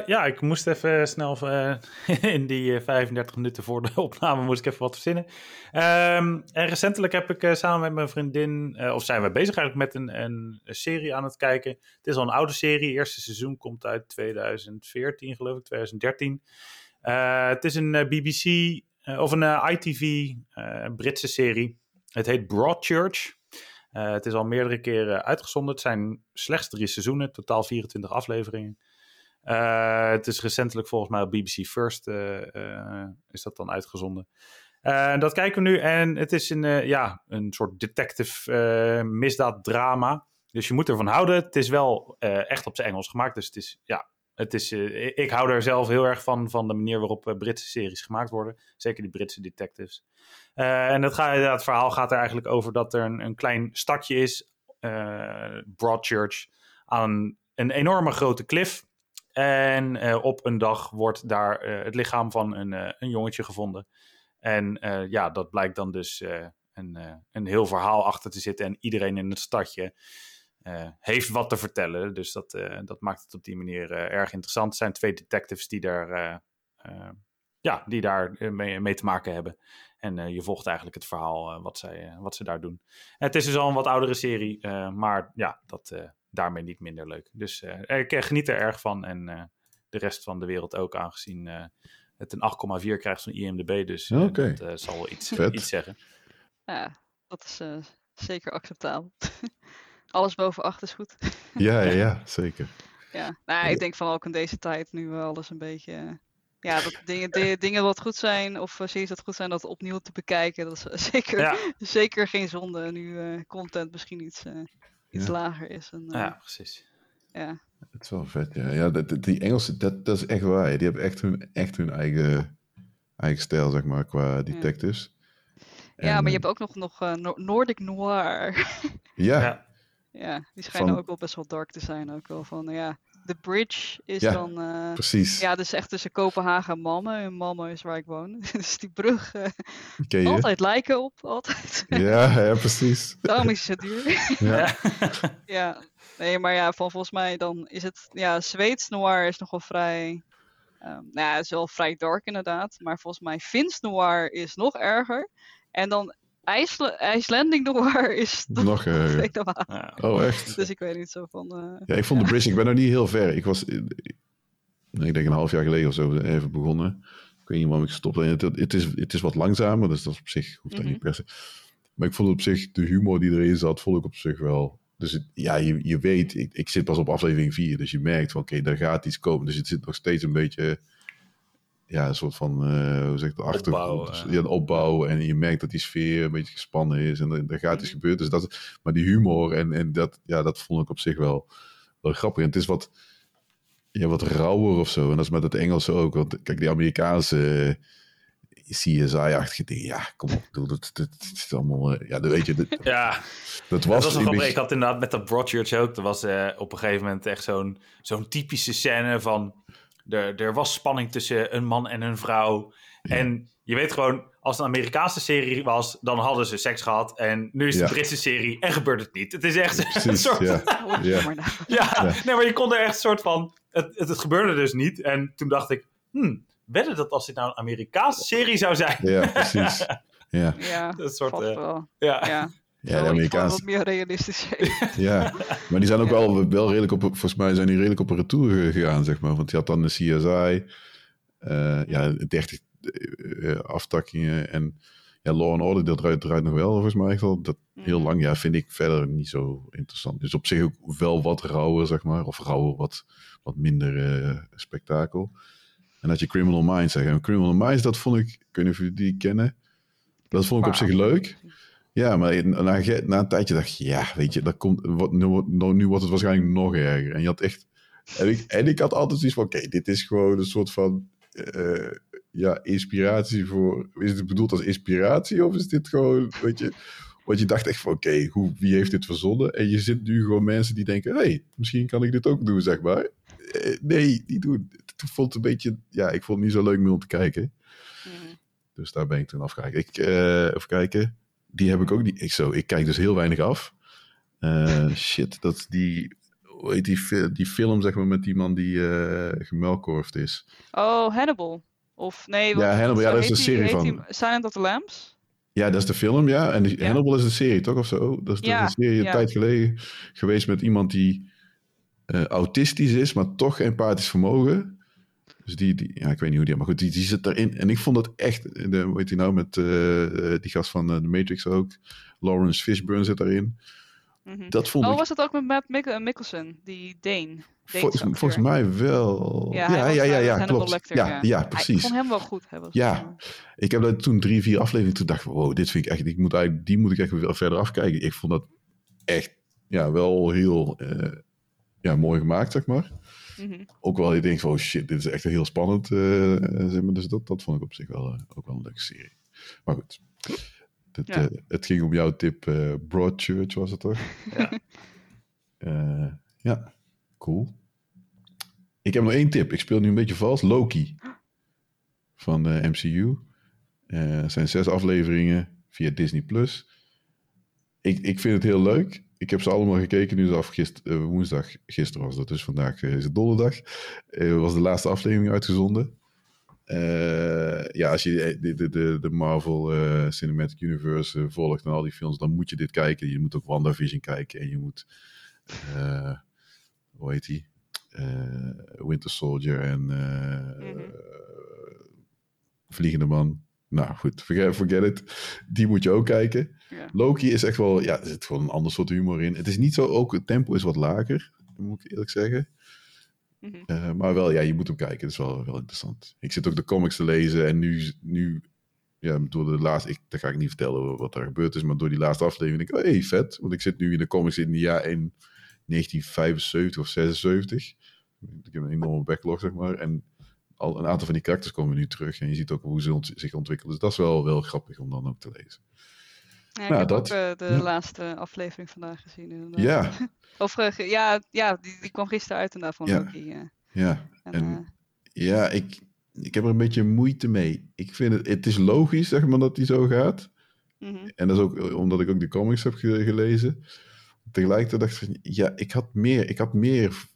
ja, ik moest even snel uh, in die 35 minuten voor de opname moest ik even wat verzinnen. Um, en recentelijk heb ik uh, samen met mijn vriendin, of zijn we bezig eigenlijk met een, een, serie aan het kijken. Het is al een oude serie. Het eerste seizoen komt uit 2014, geloof ik, 2013. het is een BBC of een ITV Britse serie. Het heet Broadchurch. Uh, het is al meerdere keren uitgezonden. Het zijn slechts drie seizoenen, totaal 24 afleveringen. Uh, het is recentelijk volgens mij op BBC First uh, is dat dan uitgezonden. dat kijken we nu en het is een, ja, een soort detective misdaaddrama. Dus je moet ervan houden. Het is wel echt op zijn Engels gemaakt. Dus het is ja, het is, uh, ik hou er zelf heel erg van, van de manier waarop uh, Britse series gemaakt worden. Zeker die Britse detectives. Uh, en het, gaat, het verhaal gaat er eigenlijk over dat er een, een klein stadje is, Broadchurch, aan een enorme grote klif. En op een dag wordt daar het lichaam van een, een jongetje gevonden. En ja, dat blijkt dan dus een, een heel verhaal achter te zitten. En iedereen in het stadje uh, heeft wat te vertellen. Dus dat, uh, dat maakt het op die manier uh, erg interessant. Er zijn twee detectives die daar, ja, die daar mee, mee, te maken hebben. En je volgt eigenlijk het verhaal wat, zij, wat ze daar doen. het is dus al een wat oudere serie, maar ja, dat daarmee niet minder leuk. Dus ik geniet er erg van en de rest van de wereld ook, aangezien het een 8,4 krijgt van IMDb. Dus okay. dat zal iets, iets zeggen. Ja, dat is zeker acceptabel. alles boven acht is goed. ja, ja, ja, zeker. Ja, nou, ik denk van ook in deze tijd nu alles een beetje. Ja, dat dingen, dingen wat goed zijn of uh, series dat goed zijn, dat opnieuw te bekijken. Dat is eh, zeker, zeker geen zonde. Nu uh, content misschien iets, iets lager is. En, ja, precies. Ja. Het is wel vet, ja. ja dat, die Engelsen, dat, dat is echt waar. Die hebben echt hun, echt hun eigen, eigen stijl, zeg maar, qua detectives. Ja, ja maar je hebt ook nog, nog Nordic Noir. ja. Ja, die schijnen ook wel best wel dark te zijn. Ook wel van, ja, The Bridge is dan... Uh, precies. Ja, dus echt tussen Kopenhagen en Malmö. En Malmö is waar ik woon. dus die brug... Uh, altijd lijken op, altijd. ja, ja, precies. Daarom is het duur. ja. ja. Nee, maar ja, van, volgens mij dan is het... Ja, Zweeds noir is nog wel vrij... Um, nou ja, het is wel vrij dark inderdaad. Maar volgens mij Fins noir is nog erger. En dan IJsla IJslanding Noir is nog uh, Oh, echt? Dus ik weet niet zo van. Uh, ja, ik vond de bridge, ik ben nog niet heel ver. Ik was, ik denk een half jaar geleden of zo even begonnen. Ik weet niet waarom ik gestopt ben. Het, het, is, het is wat langzamer, dus dat is op zich hoeft dat mm -hmm. niet per se. Maar ik vond op zich, de humor die erin zat, vond ik op zich wel. Dus het, ja, je, je weet, ik, ik zit pas op aflevering 4, dus je merkt van oké, okay, daar gaat iets komen. Dus het zit nog steeds een beetje ja, een soort van, uh, hoe zeg ik, de achtergrond. Dus, ja, de opbouw. En je merkt dat die sfeer een beetje gespannen is. En er, gaat iets mhm. gebeuren. Dus dat, maar die humor en, en dat, ja, dat vond ik op zich wel, wel grappig. En het is wat, ja, wat rauwer of zo. En dat is met het Engelse ook. Want kijk, die Amerikaanse... CSI-achtige dingen. Ja, kom op, doe dat, dat, is allemaal... Uh, ja, dat weet je. Dat, ja, dat was... Dat was Ik had inderdaad met dat Broadchurch ook. Er was uh, op een gegeven moment echt zo'n zo'n typische scène van... Er, er was spanning tussen een man en een vrouw. Ja. En je weet gewoon, als het een Amerikaanse serie was, dan hadden ze seks gehad. En nu is het een Britse serie en gebeurt het niet. Het is echt Precies, een soort... Ja. ja. ja. Nee, maar je kon er echt een soort van... Het, het, het, gebeurde dus niet. En toen dacht ik, hmm, wedden dat als dit nou een Amerikaanse serie zou zijn? Ja, precies. Ja, ja dat soort... Uh, ja. ja. Ja, de Amerikaanse... wat meer realistisch. ja, maar die zijn ook wel, wel redelijk op, volgens mij zijn die redelijk op een retour gegaan, zeg maar. Want die had dan de CSI, uh, ja, 30 uh, aftakkingen en ja, Law and Order, dat draait, draait nog wel volgens mij echt al. Dat heel mhm. lang, ja, vind ik verder niet zo interessant. Dus op zich ook wel wat rauwer, zeg maar. Of rauwer, wat, wat minder uh, spektakel. En dat je Criminal Minds zeggen. En Criminal Minds, dat vond ik, ik weet niet of jullie die kennen. Dat vond ik op zich leuk. Ja, maar na, na een tijdje dacht je, ja, weet je, dat komt, wat, nu, nu wordt het waarschijnlijk nog erger. En je had echt, en ik, en ik had altijd zoiets van, oké, dit is gewoon een soort van, uh, ja, inspiratie voor, is het bedoeld als inspiratie of is dit gewoon, weet je, want je dacht echt van, oké, hoe wie heeft dit verzonnen? En je zit nu gewoon mensen die denken, hé, hey, misschien kan ik dit ook doen, zeg maar. Uh, nee, niet doen. Ik vond het een beetje, ja, ik vond het niet zo leuk meer om te kijken. Mm. Dus daar ben ik toen afgekijken. Ik, uh, even kijken die heb ik ook niet. Ik, zo, ik kijk dus heel weinig af. Uh, shit, dat die. Hoe heet die, die film, zeg maar, met die man die uh, gemelkorfd is? Oh, Hannibal. Of nee, ja, Hannibal, ja, dat is een serie van. Die Silent of the Lambs? Ja, dat is de film, ja. En die, Hannibal is een serie, toch? Of zo? Dat is, ja, een serie een tijd geleden geweest met iemand die uh, autistisch is, maar toch empathisch vermogen. Dus die, die, ja, ik weet niet hoe die, maar goed, die, die zit erin. En ik vond het echt, de, hoe heet die nou, met uh, die gast van uh, The Matrix ook. Lawrence Fishburne zit erin. Mm -hmm. Dat vond oh, ik... was het ook met Matt Mik Mikkelsen, die Dane? Vol, volgens mij wel. Ja, ja, ja, ja, ja klopt. Ja, ja, ja, precies. Ik vond hem wel goed. Hij was, ja, ik heb dat toen drie, vier afleveringen, toen dacht ik, wow, dit vind ik echt, ik moet eigenlijk, die moet ik echt wel verder afkijken. Ik vond dat echt, ja, wel heel uh, ja, mooi gemaakt, zeg maar. Mm Ook wel, je denkt van, oh shit, dit is echt heel spannend. Uh, zeg maar. Dus dat, dat vond ik op zich wel, uh, ook wel een leuke serie. Maar goed, het, ja. uh, het ging om jouw tip Broadchurch, was het toch? Ja. ja, cool. Ik heb nog één tip. Ik speel nu een beetje vals. Loki van de MCU. Er zijn zes afleveringen via Disney+. Plus. Ik, ik vind het heel leuk ik heb ze allemaal gekeken. Nu af gister, uh, woensdag. Gisteren was dat, dus vandaag uh, is het donderdag. Uh, was de laatste aflevering uitgezonden. ja, als je de, de, de, de Marvel Cinematic Universe volgt en al die films, dan moet je dit kijken. Je moet ook WandaVision kijken en je moet. hoe heet die? Winter Soldier en. Mm -hmm. Vliegende Man. Nou goed, forget, forget it. Die moet je ook kijken. Loki is echt wel, ja, er zit gewoon een ander soort humor in. Het is niet zo, ook het tempo is wat lager, moet ik eerlijk zeggen. Mm -hmm. uh, maar wel, ja, je moet hem kijken. Dat is wel, wel interessant. Ik zit ook de comics te lezen en nu, nu ja, door de laatste, ik, daar ga ik niet vertellen wat er gebeurd is, maar door die laatste aflevering denk ik, oh hey, vet. Want ik zit nu in de comics in het jaar in 1975 of 76. Ik heb een enorme backlog, zeg maar. En al een aantal van die karakters komen nu terug. En je ziet ook hoe ze ont zich ontwikkelen. Dus dat is wel, wel grappig om dan ook te lezen. Ja, ik nou, heb dat, ook uh, de laatste aflevering vandaag gezien. Inderdaad. Ja. of uh, ja, ja die, die kwam gisteren uit inderdaad van ja. Loki. Uh. Ja, en, en ja, ik, ik heb er een beetje moeite mee. Ik vind het, het is logisch, zeg maar, dat die zo gaat. Mm -hmm. En dat is ook omdat ik ook de comics heb gelezen. Tegelijkertijd dacht ik, ja, ik had meer, ik had meer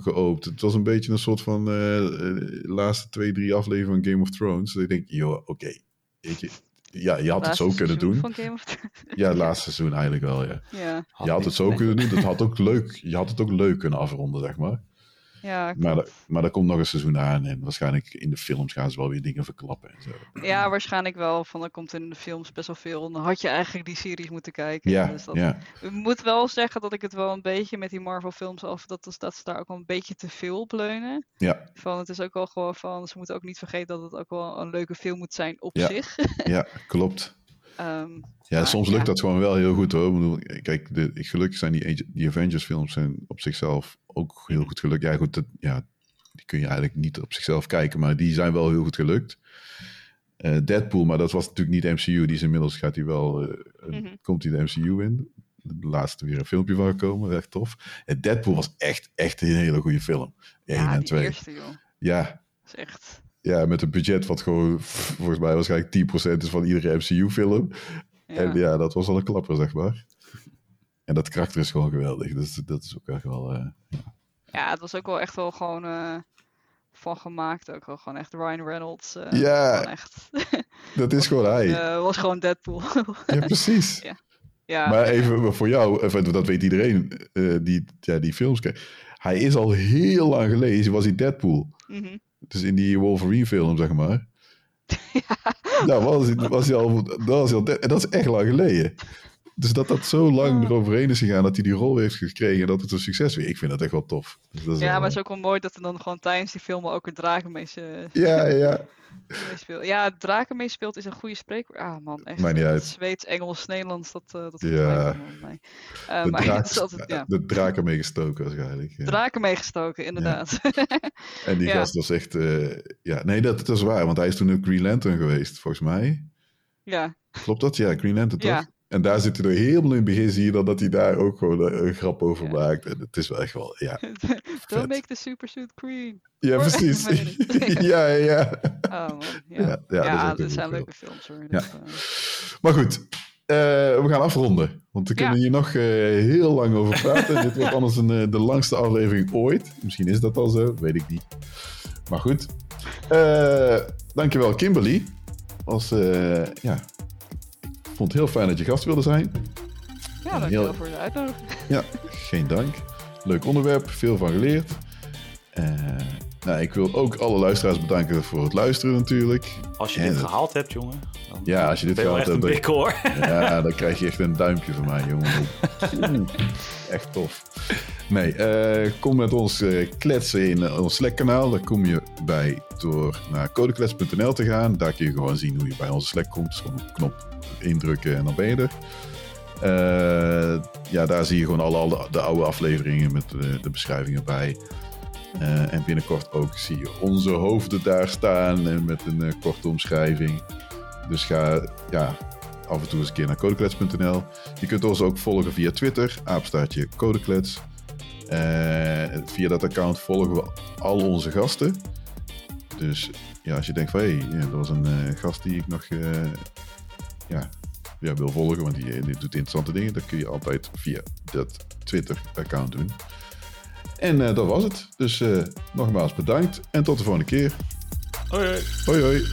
geopend. Het was een beetje een soort van uh, laatste twee, drie afleveringen van Game of Thrones. Dat ik denk, joh, oké. Okay. Ja, je had het zo kunnen doen. ja, het laatste seizoen eigenlijk wel, ja. ja. Je had het zo kunnen doen. Dat had ook leuk, je had het ook leuk kunnen afronden, zeg maar. Ja, maar, maar er komt nog een seizoen aan en waarschijnlijk in de films gaan ze wel weer dingen verklappen. En zo. Ja, waarschijnlijk wel. Van er komt in de films best wel veel. Dan had je eigenlijk die series moeten kijken. Ja, dus dat, ja. Ik moet wel zeggen dat ik het wel een beetje met die Marvel films af. Dat, dat ze daar ook wel een beetje te veel op leunen. Ja. Van, het is ook wel gewoon van. Ze moeten ook niet vergeten dat het ook wel een leuke film moet zijn op ja. zich. ja, klopt. Um, ja, soms lukt ja. dat gewoon wel heel goed hoor. Ik bedoel, kijk, de, gelukkig zijn die, die Avengers films zijn op zichzelf ook heel goed gelukt. Ja, goed, dat, ja, die kun je eigenlijk niet op zichzelf kijken, maar die zijn wel heel goed gelukt. Deadpool, maar dat was natuurlijk niet MCU. Die is inmiddels gaat hij wel, mhm. komt hij de MCU in. De laatste weer een filmpje van gekomen, echt tof. En Deadpool was echt, echt een hele goede film. Ja, en twee. eerste, joh. Ja. Dat is echt... Ja, met een budget wat gewoon volgens mij waarschijnlijk 10% is van iedere MCU-film. Ja. En ja, dat was al een klapper, zeg maar. En dat karakter is gewoon geweldig. Dus dat is ook echt wel. Uh, ja. ja. het was ook wel echt wel gewoon uh, van gemaakt. Ook wel gewoon echt Ryan Reynolds. Uh, ja, echt. dat is gewoon hij. was gewoon Deadpool. ja, precies. ja. Ja, maar even voor jou, even, dat weet iedereen die ja, die films kijkt. Hij is al heel lang geleden, was hij Deadpool. Mm -hmm. Dus in die Wolverine film, zeg maar. ja. Nou, was, was hij al, dat was hij al, dat is echt lang geleden. Dus dat dat zo lang oh. eroverheen is gegaan dat hij die rol heeft gekregen en dat het een succes weer. Ik vind dat echt wel tof. Dus dat ja, maar het is ook wel mooi dat er dan gewoon tijdens die film ook een draken mee Ja, ja. Ja, draken meespeelt is een goede spreekwoord. Ah man, echt. Maar niet uit. Zweeds, Engels, Nederlands, dat, uh, dat ja. Uh, de, maar draak, altijd, ja. de draken meegestoken waarschijnlijk. Ja. Draken meegestoken, inderdaad. en die gast was echt... Uh, ja, nee, dat, dat is waar, want hij is toen ook Green Lantern geweest, volgens mij. Ja. Klopt dat? Ja, Green Lantern toch? Ja. En daar zit hij er helemaal in begin, zie je dan dat hij daar ook gewoon een, grap over maakt. En het is wel echt wel, ja. Don't make the super suit green. Ja, precies. ja, ja. Oh, man. Ja, ja, ja, dat, zijn leuke films hoor. Ja. uh... Maar goed, uh, we gaan afronden. Want we kunnen hier nog uh, heel lang over praten. Dit wordt anders een, de langste aflevering ooit. Misschien is dat al zo, weet ik niet. Maar goed. dankjewel Kimberly. Als, ja, vond het heel fijn dat je gast wilde zijn. Ja, dankjewel heel... voor de uitnodiging. Ja, geen dank. Leuk onderwerp, veel van geleerd. Uh, nou, ik wil ook alle luisteraars bedanken voor het luisteren natuurlijk. Als je dit gehaald hebt, jongen. Dan ja, als je dit gehaald hebt. Dan, hoor. Ja, dan krijg je echt een duimpje van mij, jongen. echt tof. Nee, uh, kom met ons uh, kletsen in ons Slack-kanaal. Daar kom je bij door naar codeklets.nl te gaan. Daar kun je gewoon zien hoe je bij onze Slack komt. gewoon een knop indrukken en dan ben je er. Ja, daar zie je gewoon alle, alle de oude afleveringen met de, de beschrijvingen bij. Uh, en binnenkort ook zie je onze hoofden daar staan en met een uh, korte omschrijving. Dus ga ja, af en toe eens een keer naar codeklets.nl. Je kunt ons ook volgen via Twitter, aapstaartje codeklets. via dat account volgen we al onze gasten. Dus ja, als je denkt van hé, hey, ja, dat was een gast die ik nog ja, wil volgen, want die, die doet interessante dingen, dat kun je altijd via dat Twitter-account doen. En uh, dat was het. Dus uh, nogmaals bedankt en tot de volgende keer. Hoi hoi. Hoi hoi.